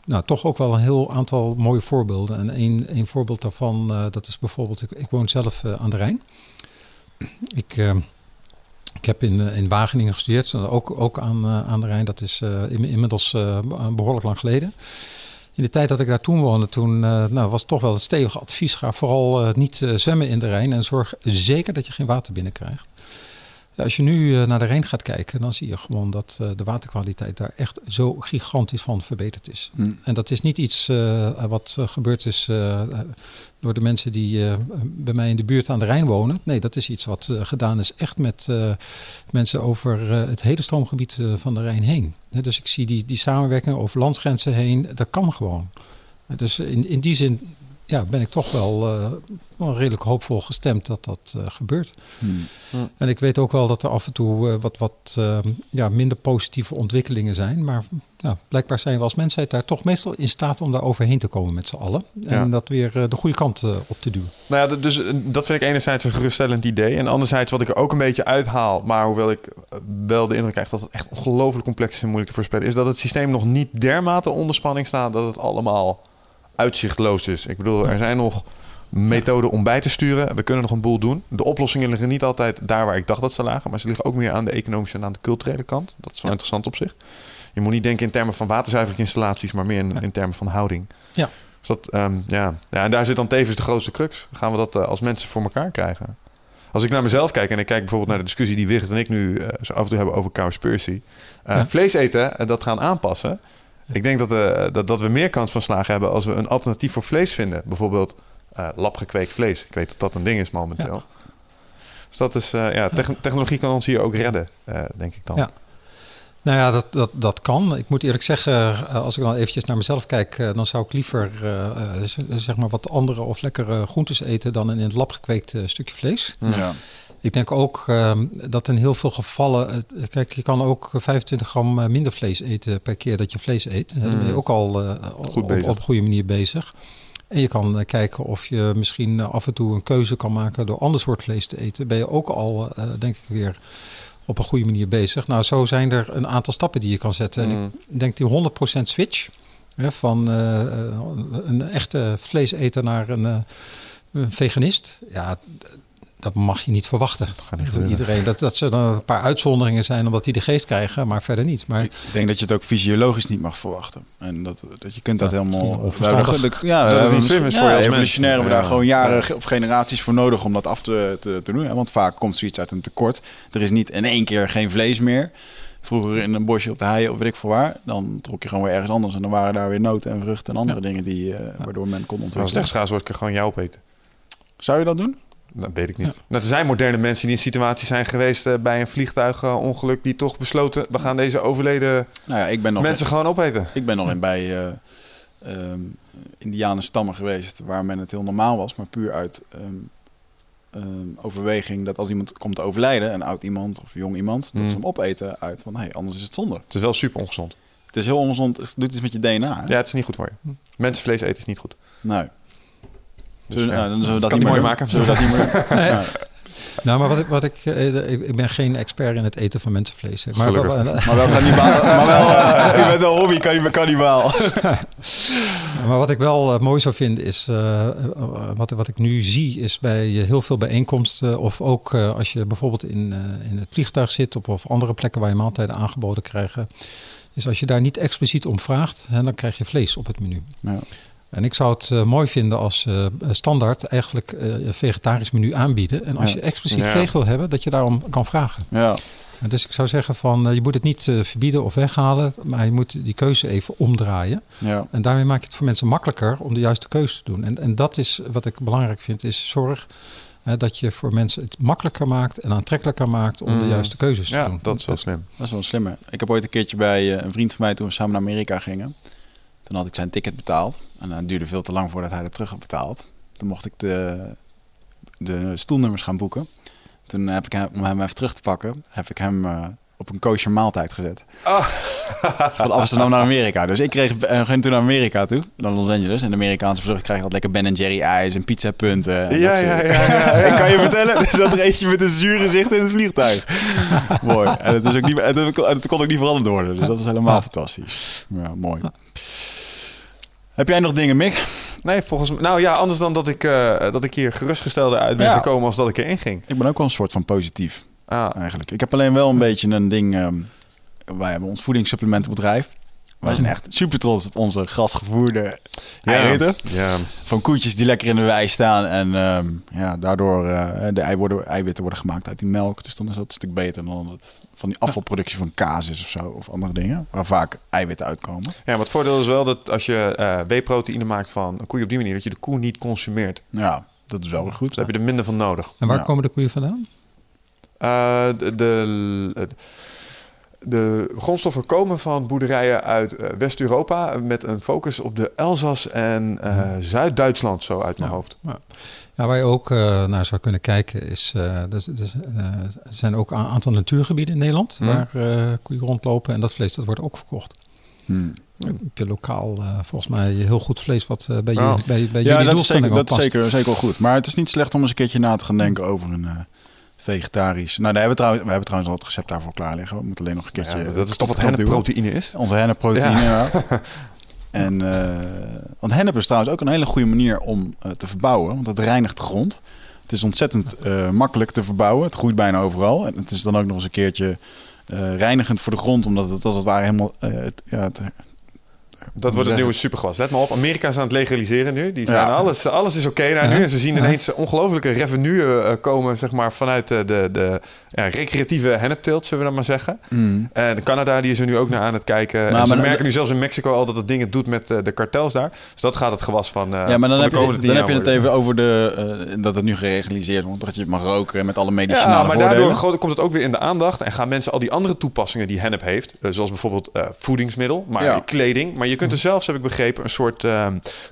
[SPEAKER 5] nou, toch ook wel een heel aantal mooie voorbeelden. En één, één voorbeeld daarvan, dat is bijvoorbeeld, ik, ik woon zelf aan de Rijn. Ik, ik heb in, eh, in Wageningen gestudeerd, zo ook, ook aan, eh, aan de Rijn. Dat is eh, in- inmiddels eh, behoorlijk lang geleden. In de tijd dat ik daar toen woonde, toen eh, nou, was toch wel het stevige advies. Ga vooral eh, niet eh, zwemmen in de Rijn en zorg zeker dat je geen water binnenkrijgt. Als je nu eh, naar de Rijn gaat kijken, dan zie je gewoon dat eh, de waterkwaliteit daar echt zo gigantisch van verbeterd is.
[SPEAKER 4] Hmm.
[SPEAKER 5] En dat is niet iets eh, wat gebeurd is door de mensen die bij mij in de buurt aan de Rijn wonen. Nee, dat is iets wat gedaan is echt met mensen over het hele stroomgebied van de Rijn heen. Dus ik zie die, die samenwerking over landsgrenzen heen, dat kan gewoon. Dus in, in die zin ja, ben ik toch wel, eh, wel redelijk hoopvol gestemd dat dat eh, gebeurt.
[SPEAKER 4] Hmm.
[SPEAKER 5] En ik weet ook wel dat er af en toe eh, wat, wat eh, ja, minder positieve ontwikkelingen zijn. Maar ja, blijkbaar zijn we als mensheid daar toch meestal in staat om daar overheen te komen met z'n allen. En
[SPEAKER 1] Ja.
[SPEAKER 5] dat weer eh, de goede kant op te duwen.
[SPEAKER 1] Nou ja, dus dat vind ik enerzijds een geruststellend idee. En anderzijds wat ik er ook een beetje uithaal, maar hoewel ik wel de indruk krijg dat het echt ongelooflijk complex is en moeilijk te voorspellen, is dat het systeem nog niet dermate onder spanning staat dat het allemaal uitzichtloos is. Ik bedoel, er zijn nog methoden om bij te sturen. We kunnen nog een boel doen. De oplossingen liggen niet altijd daar waar ik dacht dat ze lagen, maar ze liggen ook meer aan de economische en aan de culturele kant. Dat is wel interessant op zich. Je moet niet denken in termen van waterzuiveringsinstallaties, maar meer in, in termen van houding.
[SPEAKER 5] Ja.
[SPEAKER 1] Dus dat, ehm, ja. ja, en daar zit dan tevens de grootste crux. Gaan we dat eh, als mensen voor elkaar krijgen? Als ik naar mezelf kijk en ik kijk bijvoorbeeld naar de discussie die Wigert en ik nu eh, zo af en toe hebben over Cowspiracy. Uh,
[SPEAKER 5] Ja.
[SPEAKER 1] Vlees eten en dat gaan aanpassen. Ik denk dat, eh, dat, dat we meer kans van slagen hebben als we een alternatief voor vlees vinden. Bijvoorbeeld eh labgekweekt vlees. Ik weet dat dat een ding is momenteel. Dus dat is, eh, ja, techn- technologie kan ons hier ook redden, eh, denk ik dan.
[SPEAKER 5] Ja. Nou ja, dat, dat, dat kan. Ik moet eerlijk zeggen, als ik dan eventjes naar mezelf kijk, dan zou ik liever zeg maar wat andere of lekkere groentes eten dan een in het lab gekweekt stukje vlees.
[SPEAKER 4] Ja.
[SPEAKER 5] Ik denk ook ehm, dat in heel veel gevallen, het- kijk, je kan ook 25 gram eh, minder vlees eten per keer dat je vlees eet. Dan ben je ook al eh,
[SPEAKER 1] Goed
[SPEAKER 5] op,
[SPEAKER 1] bezig.
[SPEAKER 5] op een goede manier bezig. En je kan eh, kijken of je misschien eh, af en toe een keuze kan maken door ander soort vlees te eten. Ben je ook al, eh, denk ik, weer op een goede manier bezig. Nou, zo zijn er een aantal stappen die je kan zetten. En
[SPEAKER 1] Mm.
[SPEAKER 5] ik denk die 100% switch hè, van eh, eh, een echte vleeseter naar een, eh, een veganist. Ja, dat mag je niet verwachten.
[SPEAKER 1] niet gebeuren.
[SPEAKER 5] iedereen. Dat, dat ze dan een paar uitzonderingen zijn omdat die de geest krijgen, maar verder niet. Maar
[SPEAKER 4] Ik denk dat je het ook fysiologisch niet mag verwachten. En dat, dat je kunt dat helemaal... de- ja,
[SPEAKER 1] Dat slim is
[SPEAKER 4] ja,
[SPEAKER 1] voor als
[SPEAKER 4] evolutionair hebben we daar
[SPEAKER 1] Ja.
[SPEAKER 4] gewoon jaren of generaties voor nodig om dat af te, te, te doen. hè. Want vaak komt zoiets uit een tekort. Er is niet in één keer geen vlees meer. Vroeger in een bosje op de hei of weet ik veel waar. Dan trok je gewoon weer ergens anders. En dan waren daar weer noten en vruchten en andere dingen die, eh, waardoor men kon
[SPEAKER 1] Als het
[SPEAKER 4] ontwikkelen.
[SPEAKER 1] echt schaars wordt, kan ik gewoon jou opeten.
[SPEAKER 4] Zou je dat doen?
[SPEAKER 1] Dat weet ik niet. Nou, er zijn moderne mensen die in situaties zijn geweest eh, bij een vliegtuigongeluk die toch besloten, we gaan deze overleden
[SPEAKER 4] Nou ja, ik ben nog...
[SPEAKER 1] mensen gewoon opeten.
[SPEAKER 4] Ik ben nog in bij indianen stammen geweest waar men het heel normaal was, maar puur uit ehm, ehm, overweging dat als iemand komt te overlijden, een oud iemand of jong iemand, dat ze hem opeten uit van hey, anders is het zonde.
[SPEAKER 1] Het is wel super ongezond.
[SPEAKER 4] Het is heel ongezond, het doet iets met je DNA. hè?
[SPEAKER 1] Ja, het is niet goed voor je. Mensenvlees eten is niet goed.
[SPEAKER 4] Nee.
[SPEAKER 1] Dus,
[SPEAKER 4] Zullen,
[SPEAKER 1] ja.
[SPEAKER 4] nou, dan zullen we dat niet
[SPEAKER 1] mooi maken.
[SPEAKER 4] Zullen we dat niet meer doen?
[SPEAKER 5] Nee.
[SPEAKER 4] Ja.
[SPEAKER 5] Nou, maar wat ik, wat ik, eh, ik, ik ben geen expert in het eten van mensenvlees. Maar, wel-
[SPEAKER 4] Maar wel kannibaal. maar wel, eh, je bent wel hobby kanni- kannibaal.
[SPEAKER 5] Maar wat ik wel eh, mooi zou vinden is, eh, eh, wat, wat ik nu zie, is bij eh, heel veel bijeenkomsten of ook eh, als je bijvoorbeeld in, eh, in het vliegtuig zit op, of andere plekken waar je maaltijden aangeboden krijgen, is als je daar niet expliciet om vraagt, hè, dan krijg je vlees op het menu.
[SPEAKER 4] Ja.
[SPEAKER 5] En ik zou het eh, mooi vinden als eh, standaard eigenlijk eh, een vegetarisch menu aanbieden. En als
[SPEAKER 4] Ja.
[SPEAKER 5] je expliciet
[SPEAKER 1] Ja.
[SPEAKER 5] vlees wil hebben, dat je daarom kan vragen.
[SPEAKER 4] Ja.
[SPEAKER 5] En Dus ik zou zeggen van, je moet het niet verbieden of weghalen, maar je moet die keuze even omdraaien.
[SPEAKER 4] Ja.
[SPEAKER 5] En daarmee maak je het voor mensen makkelijker om de juiste keuze te doen. En, en dat is wat ik belangrijk vind, is zorg dat je voor mensen het makkelijker maakt en aantrekkelijker maakt om de
[SPEAKER 1] Mm.
[SPEAKER 5] juiste keuzes te
[SPEAKER 1] Ja,
[SPEAKER 5] doen.
[SPEAKER 1] dat is wel slim.
[SPEAKER 4] Dat is wel slimmer. Ik heb ooit een keertje bij een vriend van mij toen we samen naar Amerika gingen. Toen had ik zijn ticket betaald. En het duurde veel te lang voordat hij het terug had betaald. Toen mocht ik de, de stoelnummers gaan boeken. Toen heb ik hem, om hem even terug te pakken, heb ik hem eh, op een kosher maaltijd gezet. Van Amsterdam naar Amerika. Dus ik kreeg, eh, ging toen naar Amerika toe, naar Los Angeles. En de Amerikaanse vlucht krijg je altijd lekker Ben Jerry ijs en pizzapunten. En
[SPEAKER 1] Ja,
[SPEAKER 4] dat
[SPEAKER 1] ja, ja, ja,
[SPEAKER 4] ik kan je vertellen, dus dat race je met een zuur gezicht in het vliegtuig. mooi. En het, is ook niet, het, kon- het kon ook niet veranderd worden. Dus dat was helemaal fantastisch. Ja, mooi. Heb jij nog dingen, Mick?
[SPEAKER 1] Nee, volgens mij... Nou ja, anders dan dat ik, eh, dat ik hier gerustgestelder uit ben
[SPEAKER 4] Ja.
[SPEAKER 1] gekomen als dat ik erin ging.
[SPEAKER 4] Ik ben ook wel een soort van positief,
[SPEAKER 1] Ah,
[SPEAKER 4] eigenlijk. Ik heb alleen wel een beetje een ding... ehm, wij hebben ons voedingssupplementenbedrijf. Wij zijn echt super trots op onze grasgevoerde eiwitten.
[SPEAKER 1] Ja.
[SPEAKER 4] Van koetjes die lekker in de wei staan. En ehm, ja, daardoor uh, de ei worden, eiwitten worden gemaakt uit die melk. Dus dan is dat een stuk beter dan het van die afvalproductie van kaas is of zo. Of andere dingen. Waar vaak eiwitten uitkomen.
[SPEAKER 1] ja, maar het voordeel is wel dat als je eh whey-proteïne maakt van een koe op die manier, dat je de koe niet consumeert.
[SPEAKER 4] Ja, dat is wel weer goed.
[SPEAKER 1] Daar heb je er minder van nodig.
[SPEAKER 5] En waar
[SPEAKER 4] Ja.
[SPEAKER 5] komen de koeien vandaan?
[SPEAKER 1] Eh, de, de, de grondstoffen komen van boerderijen uit eh, West-Europa met een focus op de Elzas en eh, Zuid-Duitsland, zo uit mijn
[SPEAKER 5] Ja.
[SPEAKER 1] hoofd.
[SPEAKER 5] Ja, waar je ook eh, naar zou kunnen kijken is, dus, eh, er zijn ook een aantal natuurgebieden in Nederland
[SPEAKER 1] Hmm.
[SPEAKER 5] waar koeien rondlopen en dat vlees dat wordt ook verkocht.
[SPEAKER 4] Hmm.
[SPEAKER 5] Heb je lokaal volgens mij heel goed vlees wat bij,
[SPEAKER 1] Oh.
[SPEAKER 5] jullie, bij, bij
[SPEAKER 4] Ja,
[SPEAKER 5] jullie
[SPEAKER 4] dat is,
[SPEAKER 5] doelstelling
[SPEAKER 4] zeker,
[SPEAKER 5] ook
[SPEAKER 4] dat is
[SPEAKER 5] past.
[SPEAKER 4] zeker, zeker wel goed. Maar het is niet slecht om eens een keertje na te gaan denken over een vegetarisch... Nou, daar hebben we, trouwens, we hebben trouwens al het recept daarvoor klaar liggen. We moeten alleen nog een keertje...
[SPEAKER 1] Ja, dat is toch wat hennepproteïne is?
[SPEAKER 4] Onze hennepproteïne,
[SPEAKER 1] Ja.
[SPEAKER 4] inderdaad. En, eh, want hennep is trouwens ook een hele goede manier om eh, te verbouwen. Want het reinigt de grond. Het is ontzettend eh, makkelijk te verbouwen. Het groeit bijna overal. En het is dan ook nog eens een keertje reinigend voor de grond. Omdat het als het ware helemaal... het, ja, het,
[SPEAKER 1] Dat wordt het nieuwe supergewas. Let maar op, Amerika is aan het legaliseren nu. Die zijn
[SPEAKER 4] Ja.
[SPEAKER 1] alles, alles is oké daar
[SPEAKER 5] Ja.
[SPEAKER 1] nu. En ze zien ineens ongelofelijke revenue eh, komen zeg maar, vanuit de, de, de ja, recreatieve hennepteelt, zullen we dat maar zeggen.
[SPEAKER 4] mm.
[SPEAKER 1] En Canada die is er nu ook naar aan het kijken. En ze
[SPEAKER 4] maar
[SPEAKER 1] merken nu zelfs in Mexico al dat het dingen doet met eh, de kartels daar. Dus dat gaat het gewas van, eh
[SPEAKER 4] ja, maar dan heb, je, dan heb je het even over de, eh, dat het nu geregaliseerd wordt. Dat je het mag roken met alle medicinale
[SPEAKER 1] Ja, maar
[SPEAKER 4] voordelen.
[SPEAKER 1] daardoor komt het ook weer in de aandacht. En gaan mensen al die andere toepassingen die hennep heeft, zoals bijvoorbeeld voedingsmiddel, maar
[SPEAKER 4] Ja.
[SPEAKER 1] kleding. Maar je kunt er zelfs, heb ik begrepen, een soort eh,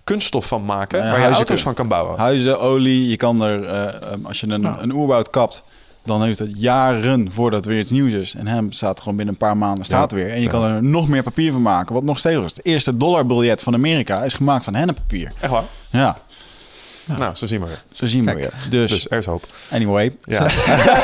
[SPEAKER 1] kunststof van maken waar je
[SPEAKER 4] huizen
[SPEAKER 1] auto's van kan bouwen.
[SPEAKER 4] Huizen, olie, je kan er, eh, ehm, als je een, een oerwoud kapt, dan heeft het jaren voordat weer iets nieuws is. En hem staat gewoon binnen een paar maanden staat
[SPEAKER 1] Ja.
[SPEAKER 4] weer. En je
[SPEAKER 1] Ja.
[SPEAKER 4] kan er nog meer papier van maken. Wat nog steeds is. Het eerste dollarbiljet van Amerika is gemaakt van henneppapier.
[SPEAKER 1] Echt waar?
[SPEAKER 4] Ja,
[SPEAKER 1] Nou, zo zien we weer.
[SPEAKER 4] zo zien we weer. Dus,
[SPEAKER 1] Dus er is hoop.
[SPEAKER 4] anyway.
[SPEAKER 1] Ja.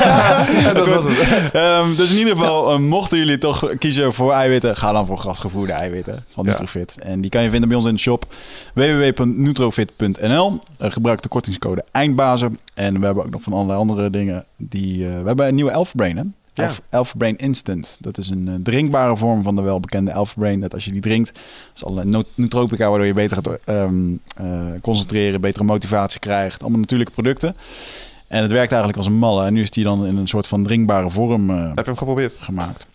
[SPEAKER 1] dat was het.
[SPEAKER 4] Ehm, dus in ieder geval, eh, mochten jullie toch kiezen voor eiwitten, ga dan voor grasgevoerde eiwitten van
[SPEAKER 1] Ja.
[SPEAKER 4] Nutrofit. En die kan je vinden bij ons in de shop www.nutrofit.nl. Eh, gebruik de kortingscode eindbazen. En we hebben ook nog van allerlei andere dingen. Die, eh, we hebben een nieuwe Elfbrain, hè?
[SPEAKER 1] Ja.
[SPEAKER 4] Elfbrain Instant. Dat is een eh, drinkbare vorm van de welbekende Elfbrain. Dat als je die drinkt, is no- nootropica waardoor je beter gaat ehm, eh, concentreren, betere motivatie krijgt. Allemaal natuurlijke producten. En het werkt eigenlijk als een malle. En nu is die dan in een soort van drinkbare vorm eh,
[SPEAKER 1] Heb je hem geprobeerd?
[SPEAKER 4] gemaakt.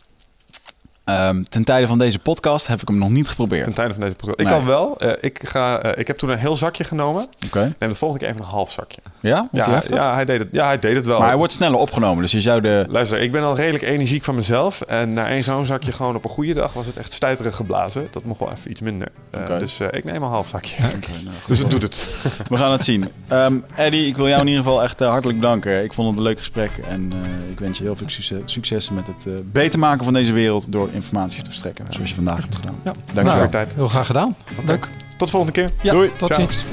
[SPEAKER 4] Ehm, ten tijde van deze podcast heb ik hem nog niet geprobeerd.
[SPEAKER 1] Ten tijde van deze podcast. Ik
[SPEAKER 4] Nee.
[SPEAKER 1] kan wel. eh, ik, ga, eh, ik heb toen een heel zakje genomen.
[SPEAKER 4] Oké.
[SPEAKER 1] Neem de volgende keer even een half zakje.
[SPEAKER 4] Ja? Was
[SPEAKER 1] Ja, hij,
[SPEAKER 4] heftig?
[SPEAKER 1] ja, hij deed het, ja, hij deed het wel.
[SPEAKER 4] Maar hij wordt sneller opgenomen, dus je zou de...
[SPEAKER 1] Luister, ik ben al redelijk energiek van mezelf. En na één zo'n zakje gewoon op een goede dag was het echt stuiterig geblazen. Dat mocht wel even iets minder.
[SPEAKER 4] Oké.
[SPEAKER 1] Dus ik neem een half zakje.
[SPEAKER 4] Oké, nou.
[SPEAKER 1] Dus het doet het.
[SPEAKER 4] We gaan het zien. Ehm Eddie, ik wil jou in ieder geval echt hartelijk bedanken. Ik vond het een leuk gesprek en ik wens je heel veel succes, succes met het beter maken van deze wereld door informatie te verstrekken, zoals je vandaag hebt gedaan.
[SPEAKER 1] Ja,
[SPEAKER 4] Dank je
[SPEAKER 1] voor
[SPEAKER 4] wel.
[SPEAKER 1] je tijd.
[SPEAKER 5] Heel graag gedaan. Leuk.
[SPEAKER 1] Tot de volgende keer.
[SPEAKER 5] Ja,
[SPEAKER 4] Doei.
[SPEAKER 5] tot
[SPEAKER 1] Ciao.
[SPEAKER 5] ziens.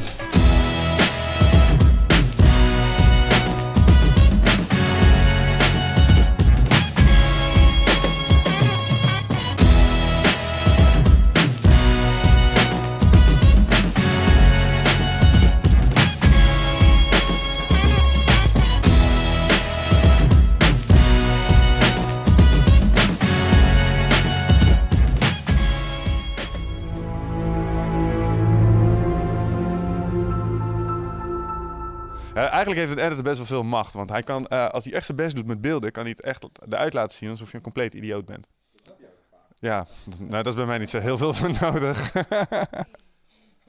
[SPEAKER 1] Eigenlijk heeft een editor best wel veel macht. Want hij kan, eh, als hij echt zijn best doet met beelden, kan hij het echt eruit laten zien alsof je een compleet idioot bent. Ja, nou, dat is bij mij niet zo heel veel voor nodig.